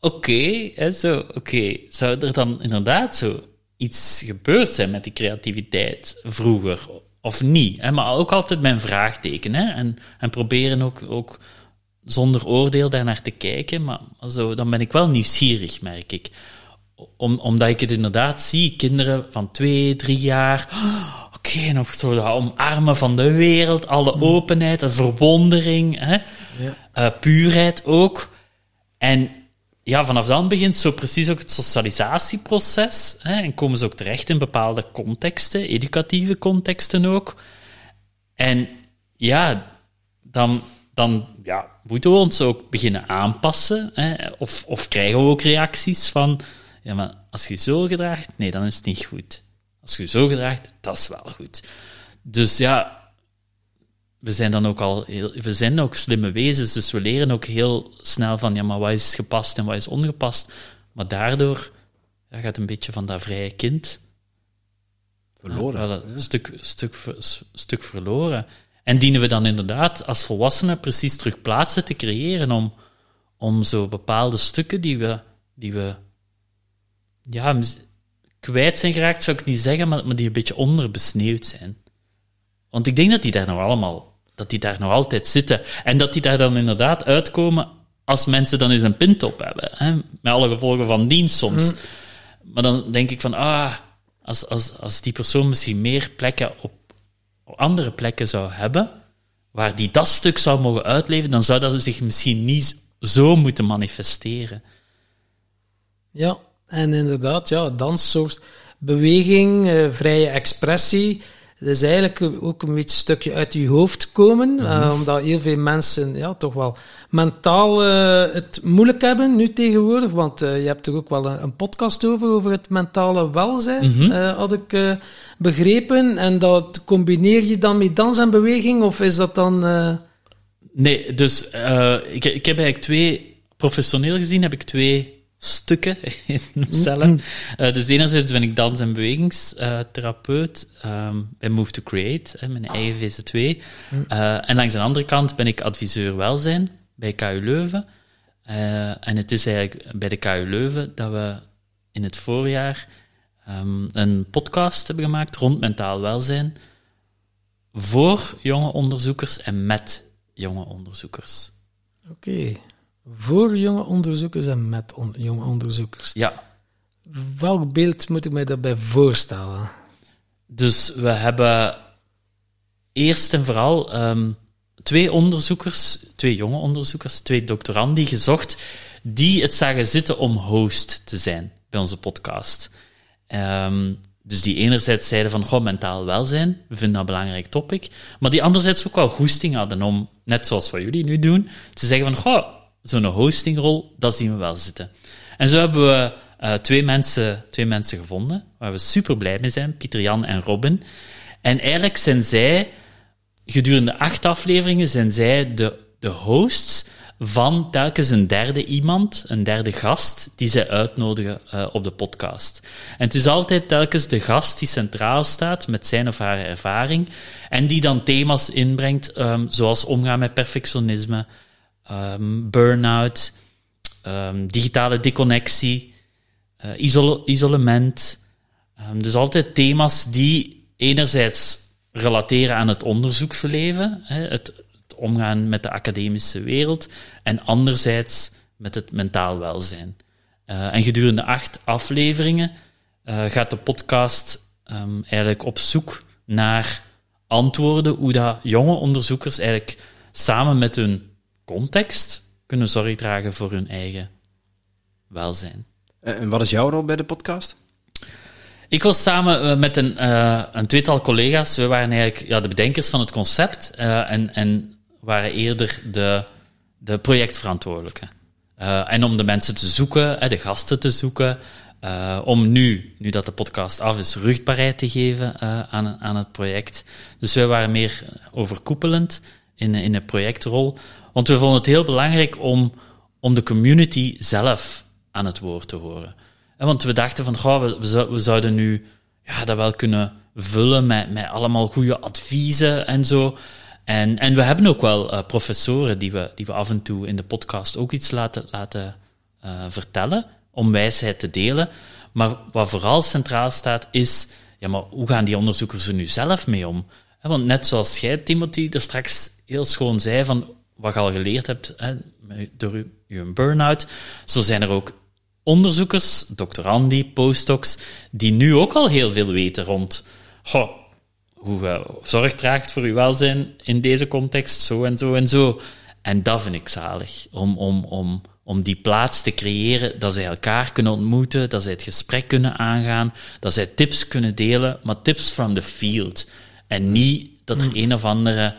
Oké, zo, oké, zou er dan inderdaad zo iets gebeurd zijn met die creativiteit vroeger? Of niet? Hè? Maar ook altijd mijn vraagteken. Hè? En, en proberen ook, ook zonder oordeel daarnaar te kijken. Maar, zo, dan ben ik wel nieuwsgierig, merk ik. Om, omdat ik het inderdaad zie, kinderen van twee, drie jaar. "Oh, Oké, nog zo dat omarmen van de wereld, alle openheid, de verwondering, hè? Ja. Eh, puurheid ook. En ja, vanaf dan begint zo precies ook het socialisatieproces. Hè? En komen ze ook terecht in bepaalde contexten, educatieve contexten ook. En ja, dan, dan ja, moeten we ons ook beginnen aanpassen. Hè? Of, of krijgen we ook reacties van, ja, maar als je zo gedraagt, nee, dan is het niet goed. Als je zo gedraagt, dat is wel goed. Dus ja, we zijn dan ook al heel, we zijn ook slimme wezens, dus we leren ook heel snel van, ja, maar wat is gepast en wat is ongepast. Maar daardoor ja, gaat een beetje van dat vrije kind Verloren. wel een stuk, stuk, stuk verloren. En dienen we dan inderdaad als volwassenen precies terug plaatsen te creëren om, om zo bepaalde stukken die we, die we ja, kwijt zijn geraakt, zou ik niet zeggen, maar, maar die een beetje onderbesneeuwd zijn. Want ik denk dat die daar nog allemaal, dat die daar nog altijd zitten. En dat die daar dan inderdaad uitkomen als mensen dan eens een pintop hebben. Hè? Met alle gevolgen van dien soms. Maar dan denk ik van, ah, als, als, als die persoon misschien meer plekken op, op andere plekken zou hebben, waar die dat stuk zou mogen uitleven, dan zou dat zich misschien niet zo moeten manifesteren. Ja, en inderdaad, ja, danssoort beweging, eh, vrije expressie. Dat is eigenlijk ook een beetje een stukje uit je hoofd komen, eh, omdat heel veel mensen ja, toch wel mentaal eh, het moeilijk hebben nu tegenwoordig. Want je hebt er ook wel een, een podcast over, over het mentale welzijn, eh, had ik begrepen. En dat combineer je dan met dans en beweging, of is dat dan... Nee, dus ik, ik heb eigenlijk twee, professioneel gezien heb ik twee stukken in mezelf. Eh, dus enerzijds ben ik dans- en bewegingstherapeut ehm, bij Move to Create, hè, mijn eigen VZ2. Eh, en langs de andere kant ben ik adviseur welzijn bij KU Leuven. Eh, en het is eigenlijk bij de KU Leuven dat we in het voorjaar ehm, een podcast hebben gemaakt rond mentaal welzijn voor jonge onderzoekers en met jonge onderzoekers. Oké. Voor jonge onderzoekers en met on- jonge onderzoekers. Ja, Welk beeld moet ik mij daarbij voorstellen? dus we hebben eerst en vooral ehm, twee onderzoekers, twee jonge onderzoekers, twee doctoranden gezocht, die het zagen zitten om host te zijn bij onze podcast. Ehm, dus die enerzijds zeiden van, goh, mentaal welzijn, we vinden dat een belangrijk topic, maar die anderzijds ook wel goesting hadden om, net zoals wat jullie nu doen, te zeggen van, goh, zo'n hostingrol, dat zien we wel zitten. En zo hebben we eh, twee, mensen, twee mensen gevonden, waar we super blij mee zijn, Pieter Jan en Robin. En eigenlijk zijn zij, gedurende acht afleveringen, zijn zij de, de hosts van telkens een derde iemand, een derde gast, die zij uitnodigen eh, op de podcast. En het is altijd telkens de gast die centraal staat met zijn of haar ervaring en die dan thema's inbrengt, ehm, zoals omgaan met perfectionisme, ehm, burn-out, ehm, digitale deconnectie, eh, isol- isolement. Ehm, dus altijd thema's die enerzijds relateren aan het onderzoeksleven, hè, het, omgaan met de academische wereld, en anderzijds met het mentaal welzijn. Eh, en gedurende acht afleveringen eh, gaat de podcast eigenlijk op zoek naar antwoorden hoe dat jonge onderzoekers eigenlijk samen met hun context kunnen zorg dragen voor hun eigen welzijn. Eh, En wat is jouw rol bij de podcast? Ik was samen eh, met een, eh, een tweetal collega's. We waren eigenlijk ja, de bedenkers van het concept en, en waren eerder de, de projectverantwoordelijke. En om de mensen te zoeken, de gasten te zoeken, om nu, nu dat de podcast af is, rugbaarheid te geven aan, aan het project. Dus wij waren meer overkoepelend in, in een projectrol. Want we vonden het heel belangrijk om, om de community zelf aan het woord te horen. En want we dachten van, goh, we, we, zou- we zouden nu ja, dat wel kunnen vullen met, met allemaal goede adviezen en zo. En, en we hebben ook wel eh, professoren die we, die we af en toe in de podcast ook iets laten, laten eh, vertellen, om wijsheid te delen. Maar wat vooral centraal staat is, ja, maar hoe gaan die onderzoekers er nu zelf mee om? Want net zoals jij, Timothy, er straks heel schoon zei van wat je al geleerd hebt hè, door je, burn-out, zo zijn er ook onderzoekers, doctorandi, postdocs, die nu ook al heel veel weten rond goh, hoe je zorg draagt voor je welzijn in deze context, zo en zo en zo. En dat vind ik zalig, om, om, om, om die plaats te creëren, dat zij elkaar kunnen ontmoeten, dat zij het gesprek kunnen aangaan, dat zij tips kunnen delen, maar tips from the field. En niet dat er een of andere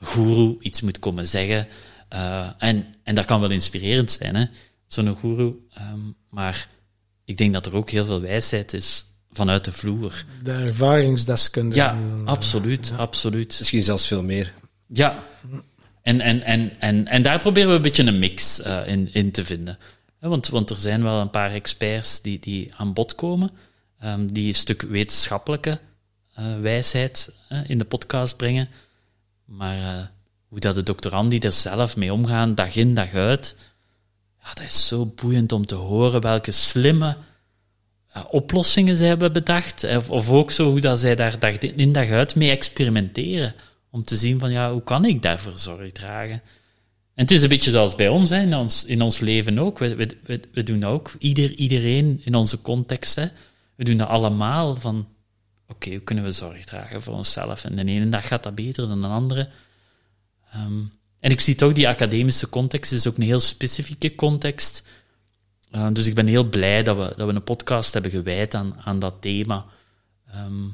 guru iets moet komen zeggen. Eh, en, en dat kan wel inspirerend zijn, hè, zo'n guru. Ehm, maar ik denk dat er ook heel veel wijsheid is vanuit de vloer. De ervaringsdeskundige. Ja, absoluut, absoluut. Misschien zelfs veel meer. Ja. En, en, en, en, en daar proberen we een beetje een mix eh, in, in te vinden. Want, want er zijn wel een paar experts die, die aan bod komen, ehm, die een stuk wetenschappelijke eh, wijsheid in de podcast brengen. Maar eh, hoe dat de doctorandi er zelf mee omgaan, dag in, dag uit, ja, dat is zo boeiend om te horen welke slimme eh, oplossingen zij hebben bedacht. Of, of ook zo hoe dat zij daar dag in, dag uit mee experimenteren. Om te zien van, ja, hoe kan ik daarvoor zorg dragen? En het is een beetje zoals bij ons, hè, in, ons in ons leven ook. We, we, we, we doen ook, Ieder, iedereen in onze context. Hè. We doen dat allemaal van, oké, hoe kunnen we zorg dragen voor onszelf? En de ene dag gaat dat beter dan de andere. Ehm, en ik zie toch, die academische context is ook een heel specifieke context. Uh, dus ik ben heel blij dat we, dat we een podcast hebben gewijd aan, aan dat thema. Ehm,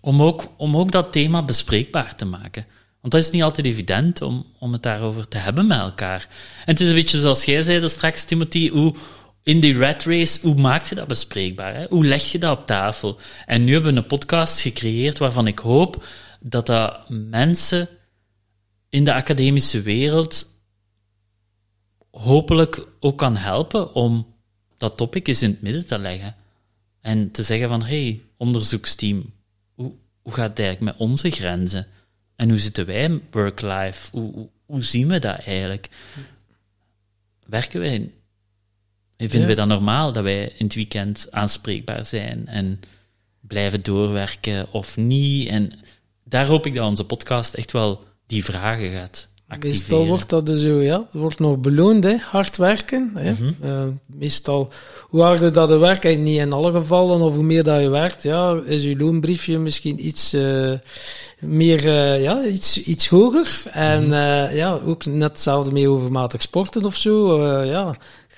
om, ook, om ook dat thema bespreekbaar te maken. Want dat is niet altijd evident om, om het daarover te hebben met elkaar. En het is een beetje zoals jij zei straks, Timothy, hoe in die rat race, hoe maak je dat bespreekbaar? Hè? Hoe leg je dat op tafel? En nu hebben we een podcast gecreëerd waarvan ik hoop dat dat mensen in de academische wereld hopelijk ook kan helpen om dat topic eens in het midden te leggen. En te zeggen van, hey, onderzoeksteam, hoe, hoe gaat het eigenlijk met onze grenzen? En hoe zitten wij work-life? Hoe, hoe, hoe zien we dat eigenlijk? Werken wij... in- Vinden Ja. wij dat normaal, dat wij in het weekend aanspreekbaar zijn en blijven doorwerken of niet? En daar hoop ik dat onze podcast echt wel die vragen gaat activeren. Meestal wordt dat dus zo, ja. Het wordt nog beloond, hè. Hard werken. Hè. Eh, meestal, hoe harder dat je werkt, niet in alle gevallen, of hoe meer dat je werkt, ja, is je loonbriefje misschien iets eh, meer, eh, ja, iets, iets hoger. En eh, ja, ook net hetzelfde mee overmatig sporten of zo. Eh,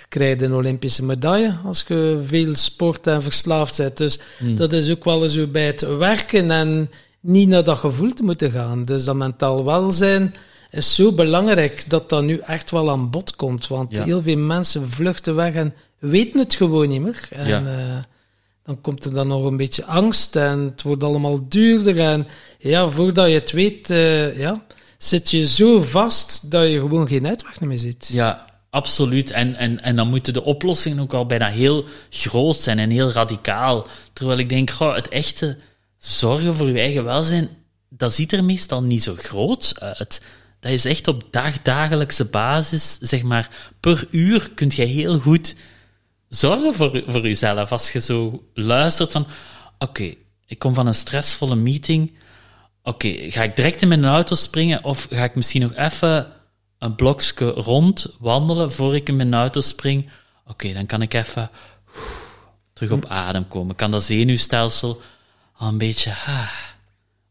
ja, je een Olympische medaille als je veel sport en verslaafd bent. Dus dat is ook wel zo bij het werken en niet naar dat gevoel te moeten gaan. Dus dat mentaal welzijn is zo belangrijk dat dat nu echt wel aan bod komt. Want Ja. heel veel mensen vluchten weg en weten het gewoon niet meer. En Ja. eh, dan komt er dan nog een beetje angst en het wordt allemaal duurder. En ja, voordat je het weet, eh, ja, zit je zo vast dat je gewoon geen uitweg meer ziet. Ja, absoluut. En, en, en dan moeten de oplossingen ook al bijna heel groot zijn en heel radicaal. Terwijl ik denk, goh, het echte zorgen voor je eigen welzijn, dat ziet er meestal niet zo groot uit. Dat is echt op dagdagelijkse basis, zeg maar, per uur kun je heel goed zorgen voor, voor jezelf. Als je zo luistert van, oké, ik kom van een stressvolle meeting. Oké, ga ik direct in mijn auto springen of ga ik misschien nog even een blokje rond wandelen voor ik in mijn auto spring? Oké, dan kan ik even terug op adem komen. Kan dat zenuwstelsel al een beetje, ah,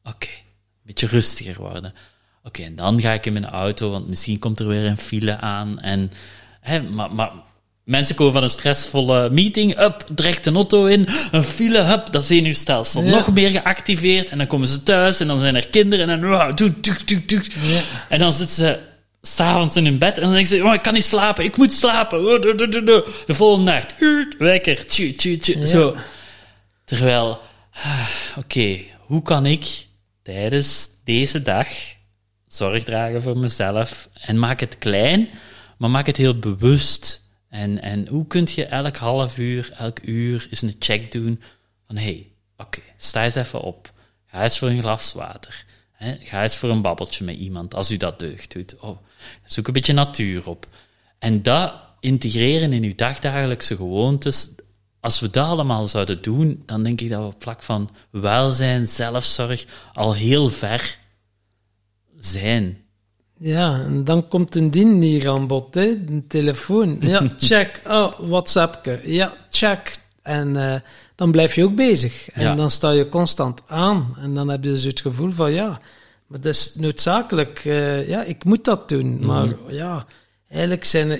oké, een beetje rustiger worden. Oké, en dan ga ik in mijn auto, want misschien komt er weer een file aan. En, hè, maar, maar Mensen komen van een stressvolle meeting, up, direct een auto in, een file, hup, dat zenuwstelsel Ja. nog meer geactiveerd. En dan komen ze thuis en dan zijn er kinderen en dan, wow, tuk, tuk, tuk, tuk. Ja. En dan zitten ze s'avonds in hun bed en dan denken ze, oh, ik kan niet slapen, ik moet slapen. Oh. De volgende nacht, wekker, tju, tju, tju, zo. Terwijl, ah, oké, hoe kan ik tijdens deze dag zorg dragen voor mezelf en maak het klein, maar maak het heel bewust. En, en hoe kun je elk half uur, elk uur eens een check doen van hé, hey, oké, sta eens even op. Ga eens voor een glas water. Hè? Ga eens voor een babbeltje met iemand, als u dat deugd doet. Oh, zoek een beetje natuur op. En dat integreren in uw dagdagelijkse gewoontes, als we dat allemaal zouden doen, dan denk ik dat we op vlak van welzijn, zelfzorg al heel ver zijn. Ja, en dan komt een dien hier aan bod, hè? een telefoon. Ja, check. Oh, WhatsAppje. Ja, check. En eh, dan blijf je ook bezig. En Ja. dan sta je constant aan. En dan heb je dus het gevoel van, ja, maar dat is noodzakelijk. eh, ja, ik moet dat doen. Maar ja, eigenlijk zijn er,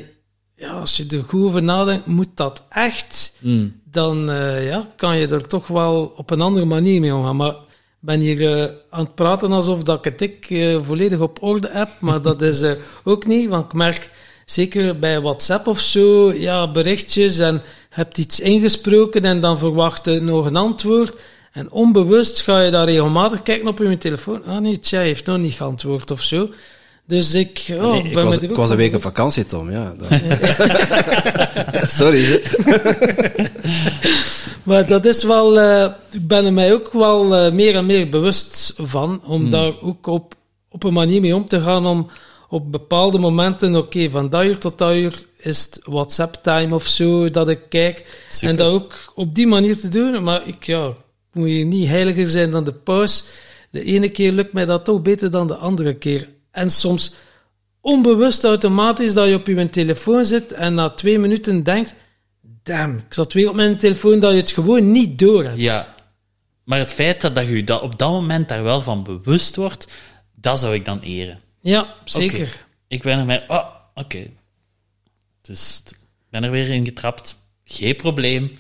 ja, als je er goed over nadenkt, moet dat echt? Mm. dan eh, ja, kan je er toch wel op een andere manier mee omgaan. Maar ik ben hier eh, aan het praten alsof dat ik het ik volledig op orde heb, maar dat is eh, ook niet, want ik merk zeker bij WhatsApp of zo, ja, berichtjes en hebt iets ingesproken en dan verwacht je nog een antwoord. En onbewust ga je daar regelmatig kijken op je telefoon. Ah nee, tja, heeft nog niet geantwoord of zo. Dus ik, oh, Nee, ben ik, me was, ook ik was een week op vakantie, Tom. Ja, Sorry. Maar dat is wel, eh, ik ben er mij ook wel eh, meer en meer bewust van, om daar ook op, op een manier mee om te gaan, om op bepaalde momenten, oké, van dat uur tot dat uur is het WhatsApp-time of zo, dat ik kijk. Super. En dat ook op die manier te doen, maar ik, ja, moet hier niet heiliger zijn dan de paus. De ene keer lukt mij dat toch beter dan de andere keer. En soms onbewust automatisch dat je op je telefoon zit en na twee minuten denkt, damn, ik zat weer op mijn telefoon dat je het gewoon niet door hebt. Ja. Maar het feit dat, dat je dat op dat moment daar wel van bewust wordt, dat zou ik dan eren. Ja, zeker. Ik ben er mij... Oh, oké. Dus ik ben er weer in getrapt. Geen probleem.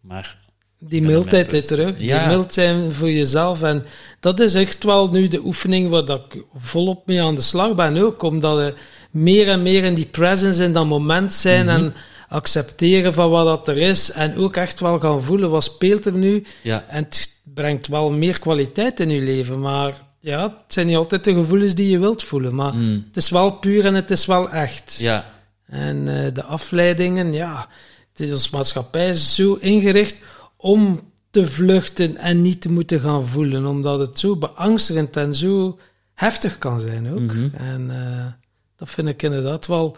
Maar Die mildheid bewust. terug. Ja. Die mild zijn voor jezelf. En dat is echt wel nu de oefening waar dat ik volop mee aan de slag ben ook. Omdat we meer en meer in die presence, in dat moment zijn Mhm. en accepteren van wat dat er is. En ook echt wel gaan voelen, wat speelt er nu? ja, En het brengt wel meer kwaliteit in je leven. Maar ja, het zijn niet altijd de gevoelens die je wilt voelen. Maar Mm. het is wel puur en het is wel echt. ja, En eh, de afleidingen, ja, het is, onze maatschappij is zo ingericht om te vluchten en niet te moeten gaan voelen, omdat het zo beangstigend en zo heftig kan zijn ook. Mhm. En eh, dat vind ik inderdaad wel,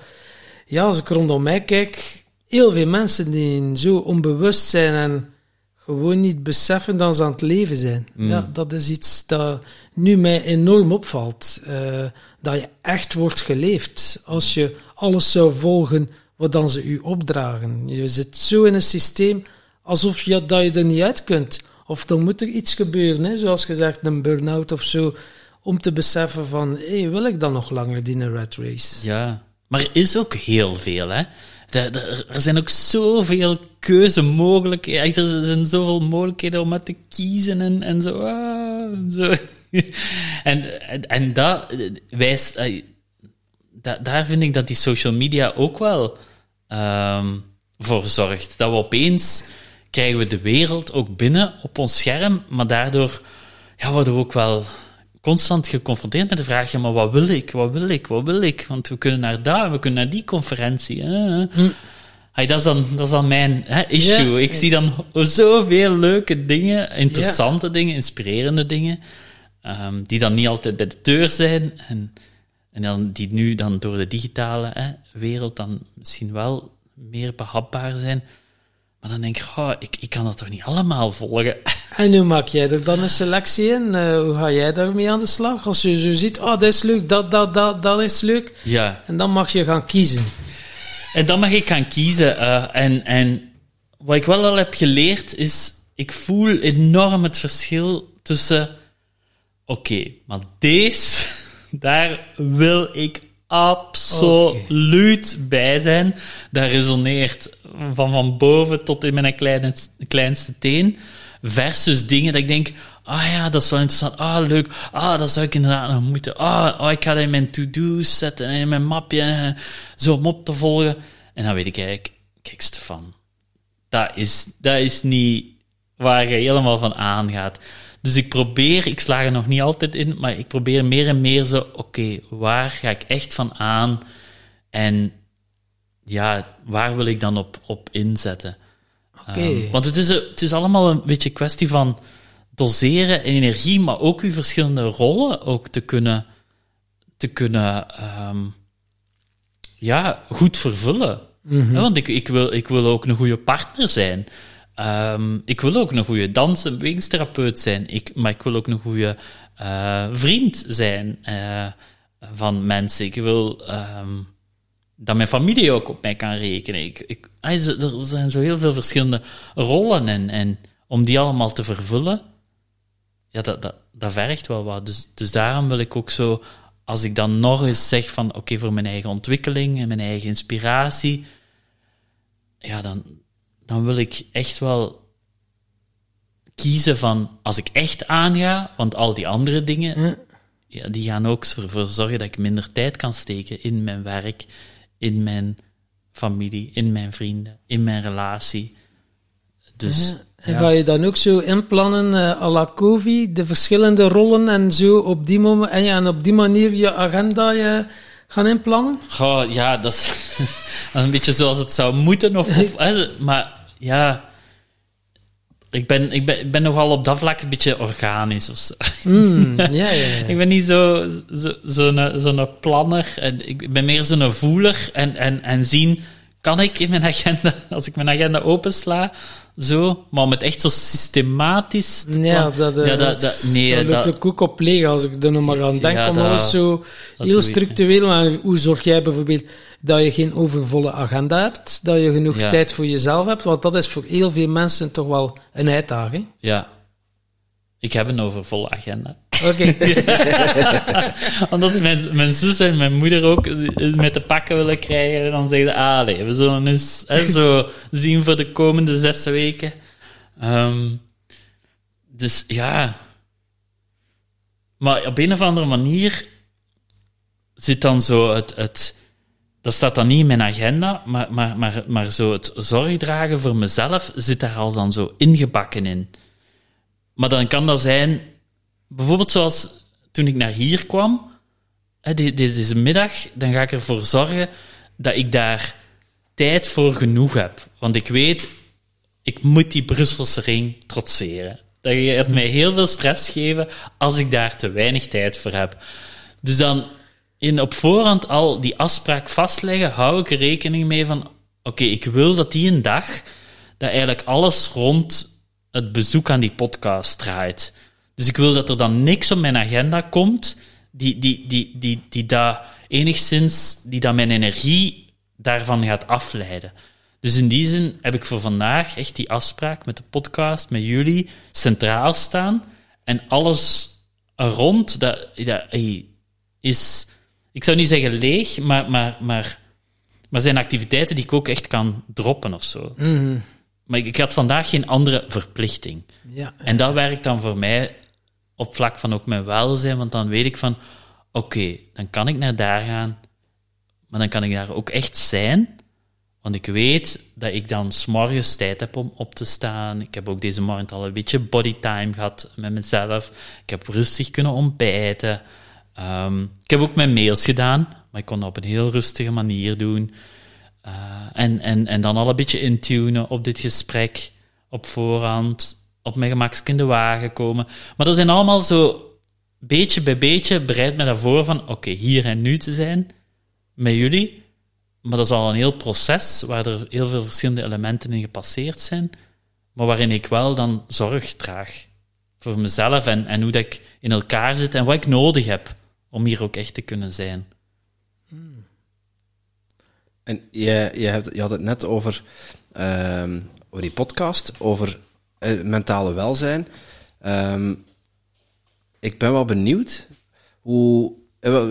ja, als ik rondom mij kijk, heel veel mensen die zo onbewust zijn en gewoon niet beseffen dat ze aan het leven zijn. Mm. Ja, dat is iets dat nu mij enorm opvalt. eh, dat je echt wordt geleefd. Als je alles zou volgen wat dan ze u opdragen. Je zit zo in een systeem alsof je, dat je er niet uit kunt. Of dan moet er iets gebeuren, hè, zoals gezegd, een burn-out of zo. Om te beseffen van, hé, wil ik dan nog langer die rat race? ja. Maar er is ook heel veel, hè. Er zijn ook zoveel keuzemogelijkheden. Er zijn zoveel mogelijkheden om uit te kiezen en, en zo. ah, en, zo. en, en, en dat wijst... eh, da- daar vind ik dat die social media ook wel ehm, voor zorgt. Dat we opeens krijgen we de wereld ook binnen op ons scherm, maar daardoor ja, worden we ook wel constant geconfronteerd met de vraag, ja, maar wat wil ik, wat wil ik, wat wil ik? Want we kunnen naar daar, we kunnen naar die conferentie. eh, eh. Hey, dat, is dan, dat is dan mijn hè, issue. Ja. Ik zie dan zoveel leuke dingen, interessante dingen, inspirerende dingen, ehm, die dan niet altijd bij de deur zijn en, en dan, die nu dan door de digitale hè, wereld dan misschien wel meer behapbaar zijn. Maar dan denk ik, ik, ik kan dat toch niet allemaal volgen? En hoe maak jij er dan een selectie in? Eh, hoe ga jij daarmee aan de slag? Als je zo ziet, oh, dat is leuk, dat, dat, dat, dat is leuk. Ja, En dan mag je gaan kiezen. En dan mag ik gaan kiezen. eh, en, en wat ik wel al heb geleerd is, ik voel enorm het verschil tussen, oké, maar deze, daar wil ik absoluut bij zijn. Dat resoneert van van boven tot in mijn kleinste teen. Versus dingen dat ik denk, ah ja, dat is wel interessant. Ah, leuk. Ah, dat zou ik inderdaad nog moeten. Ah, oh, ik ga dat in mijn to-do's zetten en in mijn mapje, zo om op te volgen. En dan weet ik eigenlijk, kijk Stefan, dat is, dat is niet waar je helemaal van aangaat. Dus ik probeer, ik sla er nog niet altijd in, maar ik probeer meer en meer zo, oké, waar ga ik echt van aan? En ja, waar wil ik dan op, op inzetten? Um, want het is, het is allemaal een beetje een kwestie van doseren en energie, maar ook uw verschillende rollen ook te kunnen, te kunnen um, ja, goed vervullen. Mm Want ik, ik, wil, ik wil ook een goede partner zijn. Um, ik wil ook een goede dans- en bewegingstherapeut zijn, ik, maar ik wil ook een goede uh, vriend zijn uh, van mensen. Ik wil um, dat mijn familie ook op mij kan rekenen. Ik, ik, er zijn zo heel veel verschillende rollen en, en om die allemaal te vervullen, ja, dat, dat, vergt wel wat. Dus, dus daarom wil ik ook zo, als ik dan nog eens zeg van oké, voor mijn eigen ontwikkeling en mijn eigen inspiratie, ja, dan, dan wil ik echt wel kiezen van als ik echt aanga, want al die andere dingen, ja. die gaan ook ervoor zorgen dat ik minder tijd kan steken in mijn werk, in mijn familie, in mijn vrienden, in mijn relatie. Dus, En ga je dan ook zo inplannen, uh, à la COVID, de verschillende rollen en zo op die, moment, en, ja, en op die manier je agenda je gaan inplannen? Goh, ja, dat is een beetje zoals het zou moeten. Of, of maar ja, ik ben, ik, ben, ik ben nogal op dat vlak een beetje organisch of zo. Mm, ja, ja, ja. ik ben niet zo'n zo, zo zo een planner. En ik ben meer zo'n voeler en, en, en zien, kan ik in mijn agenda, als ik mijn agenda opensla, zo, maar om het echt zo systematisch te Ja, dat, ja, dat, dat, nee, dat lukt ook op leeg als ik er nog maar aan denk. Ja, om alles zo heel structureel, maar hoe zorg jij bijvoorbeeld dat je geen overvolle agenda hebt, dat je genoeg tijd voor jezelf hebt, want dat is voor heel veel mensen toch wel een uitdaging. Ja. Ik heb een overvolle agenda. Oké. Omdat mijn, mijn zus en mijn moeder ook met de pakken willen krijgen. Dan zeggen ze, ah nee, we zullen eens hè, zo zien voor de komende zes weken. Um, dus ja. Maar op een of andere manier zit dan zo het... het dat staat dan niet in mijn agenda, maar, maar, maar, maar zo het zorgdragen voor mezelf zit daar al dan zo ingebakken in. Maar dan kan dat zijn bijvoorbeeld zoals toen ik naar hier kwam, hè, deze middag, dan ga ik ervoor zorgen dat ik daar tijd voor genoeg heb. Want ik weet, ik moet die Brusselse ring trotseren. Dat gaat mij heel veel stress geven als ik daar te weinig tijd voor heb. Dus dan in op voorhand al die afspraak vastleggen, hou ik er rekening mee van, oké, ik wil dat die een dag, dat eigenlijk alles rond het bezoek aan die podcast draait. Dus ik wil dat er dan niks op mijn agenda komt die, die, die, die, die daar enigszins, die dat mijn energie daarvan gaat afleiden. Dus in die zin heb ik voor vandaag echt die afspraak met de podcast, met jullie, centraal staan. En alles rond, dat, dat is, ik zou niet zeggen leeg, maar, maar, maar, maar zijn activiteiten die ik ook echt kan droppen of zo. Mhm. Maar ik, ik, had vandaag geen andere verplichting. Ja, en dat werkt dan voor mij op vlak van ook mijn welzijn, want dan weet ik van, oké, dan kan ik naar daar gaan, maar dan kan ik daar ook echt zijn, want ik weet dat ik dan s'morgens tijd heb om op te staan. Ik heb ook deze morgen al een beetje bodytime gehad met mezelf. Ik heb rustig kunnen ontbijten. Um, ik heb ook mijn mails gedaan, maar ik kon dat op een heel rustige manier doen. Uh, en, en, en dan al een beetje intunen op dit gesprek op voorhand op mijn gemakskind in de wagen komen. Maar dat zijn allemaal zo beetje bij beetje bereid me daarvoor van oké, hier en nu te zijn met jullie. Maar dat is al een heel proces waar er heel veel verschillende elementen in gepasseerd zijn, maar waarin ik wel dan zorg draag voor mezelf en, en hoe dat ik in elkaar zit en wat ik nodig heb om hier ook echt te kunnen zijn. En je, je, hebt, je had het net over, um, over die podcast, over uh, mentale welzijn. Um, ik ben wel benieuwd hoe Eh,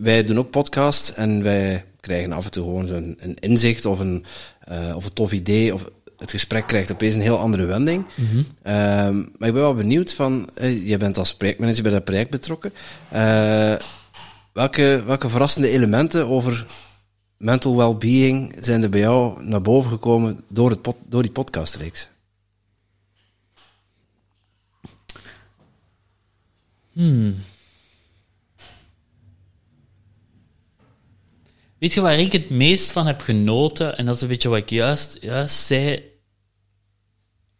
Wij doen ook podcasts en wij krijgen af en toe gewoon zo'n een inzicht of een, eh, of een tof idee. Of het gesprek krijgt opeens een heel andere wending. Ehm, maar ik ben wel benieuwd van, eh, je bent als projectmanager bij dat project betrokken. Eh, welke, welke verrassende elementen over mental well-being zijn er bij jou naar boven gekomen door, het pod- door die podcastreeks? Weet je waar ik het meest van heb genoten? En dat is een beetje wat ik juist, juist zei.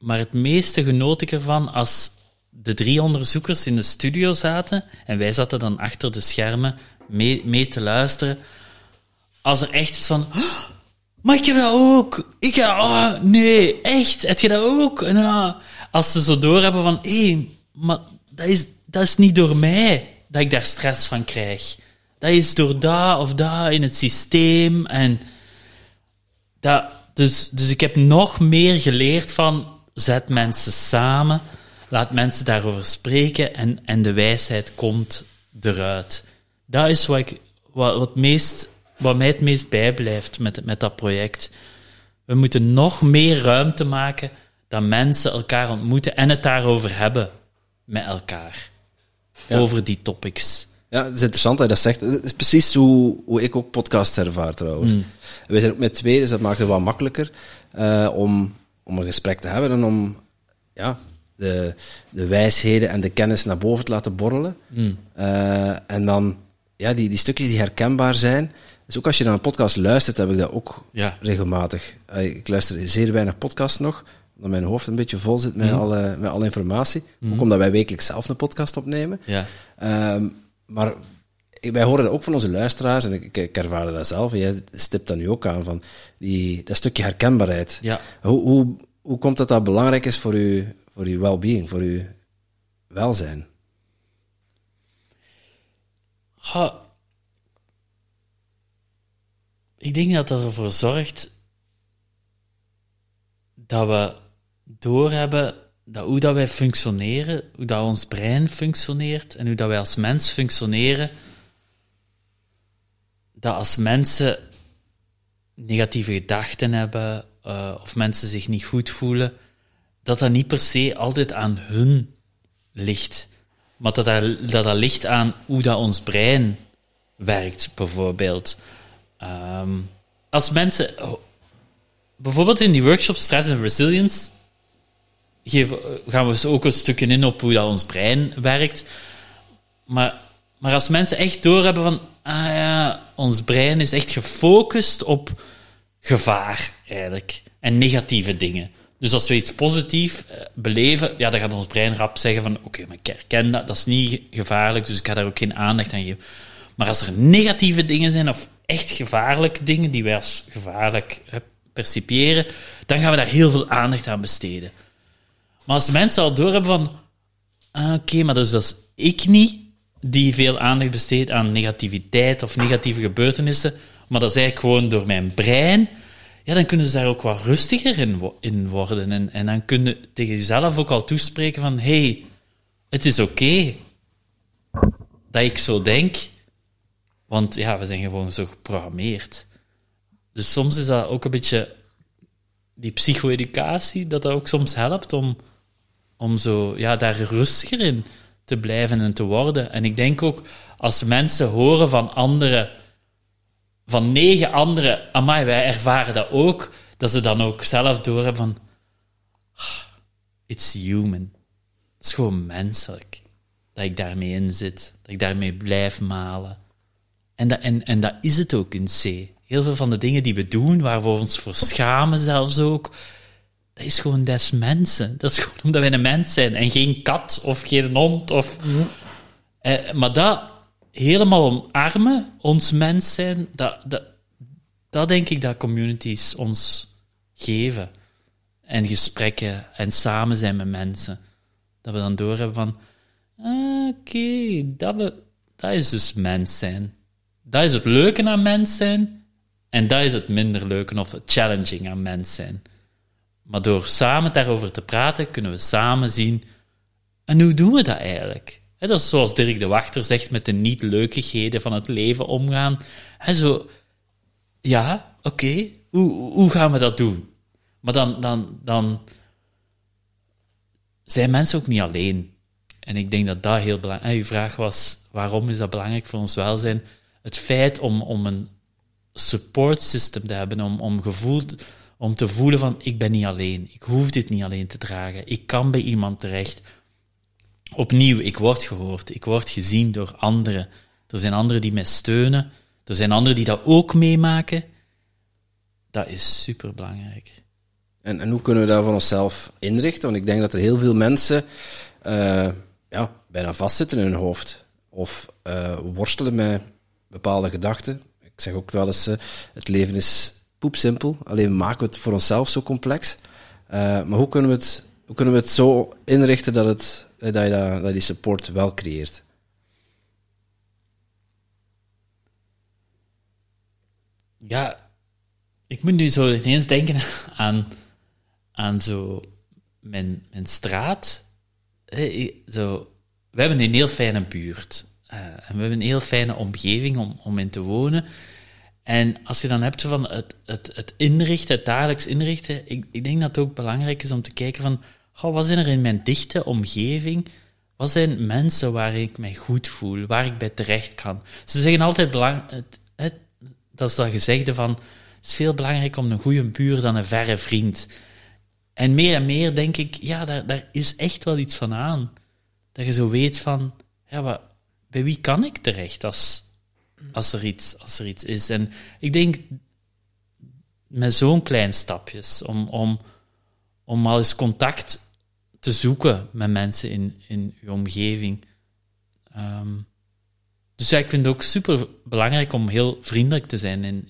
Maar het meeste genoot ik ervan als de drie onderzoekers in de studio zaten en wij zaten dan achter de schermen mee, mee te luisteren. Als er echt is van. "Oh, maar ik heb dat ook. Ik heb, oh, nee, echt, heb je dat ook? Ah, als ze zo doorhebben van, hé, maar dat is, dat is niet door mij dat ik daar stress van krijg. Dat is door dat of dat in het systeem. En dat, dus, dus ik heb nog meer geleerd van, zet mensen samen, laat mensen daarover spreken en, en de wijsheid komt eruit. Dat is wat, ik, wat, wat, meest, wat mij het meest bijblijft met, met dat project. We moeten nog meer ruimte maken dat mensen elkaar ontmoeten en het daarover hebben met elkaar. Ja. Over die topics. Ja, het is interessant dat je dat zegt. Het is precies hoe, hoe ik ook podcasts ervaar trouwens. Wij zijn ook met twee, dus dat maakt het wel makkelijker eh, om, om een gesprek te hebben en om ja, de, de wijsheden en de kennis naar boven te laten borrelen. Eh, en dan ja, die, die stukjes die herkenbaar zijn. Dus ook als je naar een podcast luistert, heb ik dat ook Ja. regelmatig. Eh, Ik luister zeer weinig podcasts nog, omdat mijn hoofd een beetje vol zit met, alle, met alle informatie. Ook omdat wij wekelijks zelf een podcast opnemen. Ja. Ehm, maar wij horen dat ook van onze luisteraars, en ik, ik, ik ervaar dat zelf, en jij stipt dat nu ook aan, van die, dat stukje herkenbaarheid. Ja. Hoe, hoe, hoe komt dat dat belangrijk is voor uw, voor uw well-being, voor uw welzijn? Goh. Ik denk dat dat ervoor zorgt dat we doorhebben dat hoe dat wij functioneren, hoe dat ons brein functioneert en hoe dat wij als mens functioneren, dat als mensen negatieve gedachten hebben eh, of mensen zich niet goed voelen, dat dat niet per se altijd aan hun ligt. Maar dat dat, dat, ligt aan hoe dat ons brein werkt, bijvoorbeeld. Ehm, als mensen... oh, bijvoorbeeld in die workshop Stress en Resilience gaan we zo ook een stukje in op hoe dat ons brein werkt. Maar, maar als mensen echt doorhebben van... Ah ja, ons brein is echt gefocust op gevaar, eigenlijk. En negatieve dingen. Dus als we iets positief eh, beleven, ja, dan gaat ons brein rap zeggen van oké, maar ik herken dat, dat is niet gevaarlijk, dus ik ga daar ook geen aandacht aan geven. Maar als er negatieve dingen zijn, of echt gevaarlijke dingen, die wij als gevaarlijk percipiëren, dan gaan we daar heel veel aandacht aan besteden. Maar als mensen al doorhebben van ah, oké, maar dus dat is ik niet die veel aandacht besteedt aan negativiteit of negatieve gebeurtenissen, maar dat is eigenlijk gewoon door mijn brein, ja, dan kunnen ze daar ook wat rustiger in, in worden. En, en dan kun je tegen jezelf ook al toespreken van, hey, het is oké dat ik zo denk, want ja, we zijn gewoon zo geprogrammeerd. Dus soms is dat ook een beetje die psycho-educatie, dat dat ook soms helpt om, om zo, ja, daar rustiger in te blijven en te worden. En ik denk ook, als mensen horen van anderen, van negen anderen, amai, wij ervaren dat ook, dat ze dan ook zelf doorhebben van, "Ah, it's human. Het is gewoon menselijk dat ik daarmee in zit, dat ik daarmee blijf malen. En dat, en, en dat is het ook in C. Heel veel van de dingen die we doen, waar we ons voor schamen zelfs ook, dat is gewoon des mensen. Dat is gewoon omdat wij een mens zijn en geen kat of geen hond. Of, eh, maar dat helemaal omarmen, ons mens zijn, dat, dat, dat denk ik dat communities ons geven. En gesprekken en samen zijn met mensen. Dat we dan doorhebben van, ah, oké, dat, we- dat is dus mens zijn. Dat is het leuke aan mens zijn. En dat is het minder leuke of het challenging aan mens zijn. Maar door samen daarover te praten, kunnen we samen zien. En hoe doen we dat eigenlijk? Dat is zoals Dirk de Wachter zegt, met de niet-leukigheden van het leven omgaan. Hè, zo, ja, oké, hoe, hoe gaan we dat doen? Maar dan, dan, dan zijn mensen ook niet alleen. En ik denk dat dat heel belangrijk is. Uw vraag was, waarom is dat belangrijk voor ons welzijn? Het feit om, om een support system te hebben, om, om, gevoeld, om te voelen van, ik ben niet alleen. Ik hoef dit niet alleen te dragen. Ik kan bij iemand terecht. Opnieuw, ik word gehoord. Ik word gezien door anderen. Er zijn anderen die mij steunen. Er zijn anderen die dat ook meemaken. Dat is super belangrijk. En, en hoe kunnen we dat van onszelf inrichten? Want ik denk dat er heel veel mensen uh, ja, bijna vastzitten in hun hoofd. Of uh, worstelen met bepaalde gedachten. Ik zeg ook wel eens, uh, het leven is poepsimpel. Alleen maken we het voor onszelf zo complex. maar hoe kunnen we het, hoe kunnen we het zo inrichten dat, het, dat, je dat, dat die support wel creëert? Ja, ik moet nu zo ineens denken aan aan zo mijn, mijn straat. zo, we hebben een heel fijne buurt. En we hebben een heel fijne omgeving om, om in te wonen. En als je dan hebt van het, het, het inrichten, het dagelijks inrichten, ik, ik denk dat het ook belangrijk is om te kijken van, wat zijn er in mijn dichte omgeving? Wat zijn mensen waar ik mij goed voel, waar ik bij terecht kan? Ze zeggen altijd, belang, dat is dat gezegde van, het is veel belangrijker om een goede buur dan een verre vriend. En meer en meer denk ik, ja, daar, daar is echt wel iets van aan. Dat je zo weet van, ja, bij wie kan ik terecht als, als, er iets, als er iets is? En ik denk, met zo'n klein stapjes, om, om, om al eens contact te zoeken met mensen in, in uw omgeving. Ehm, dus ja, ik vind het ook super belangrijk om heel vriendelijk te zijn in,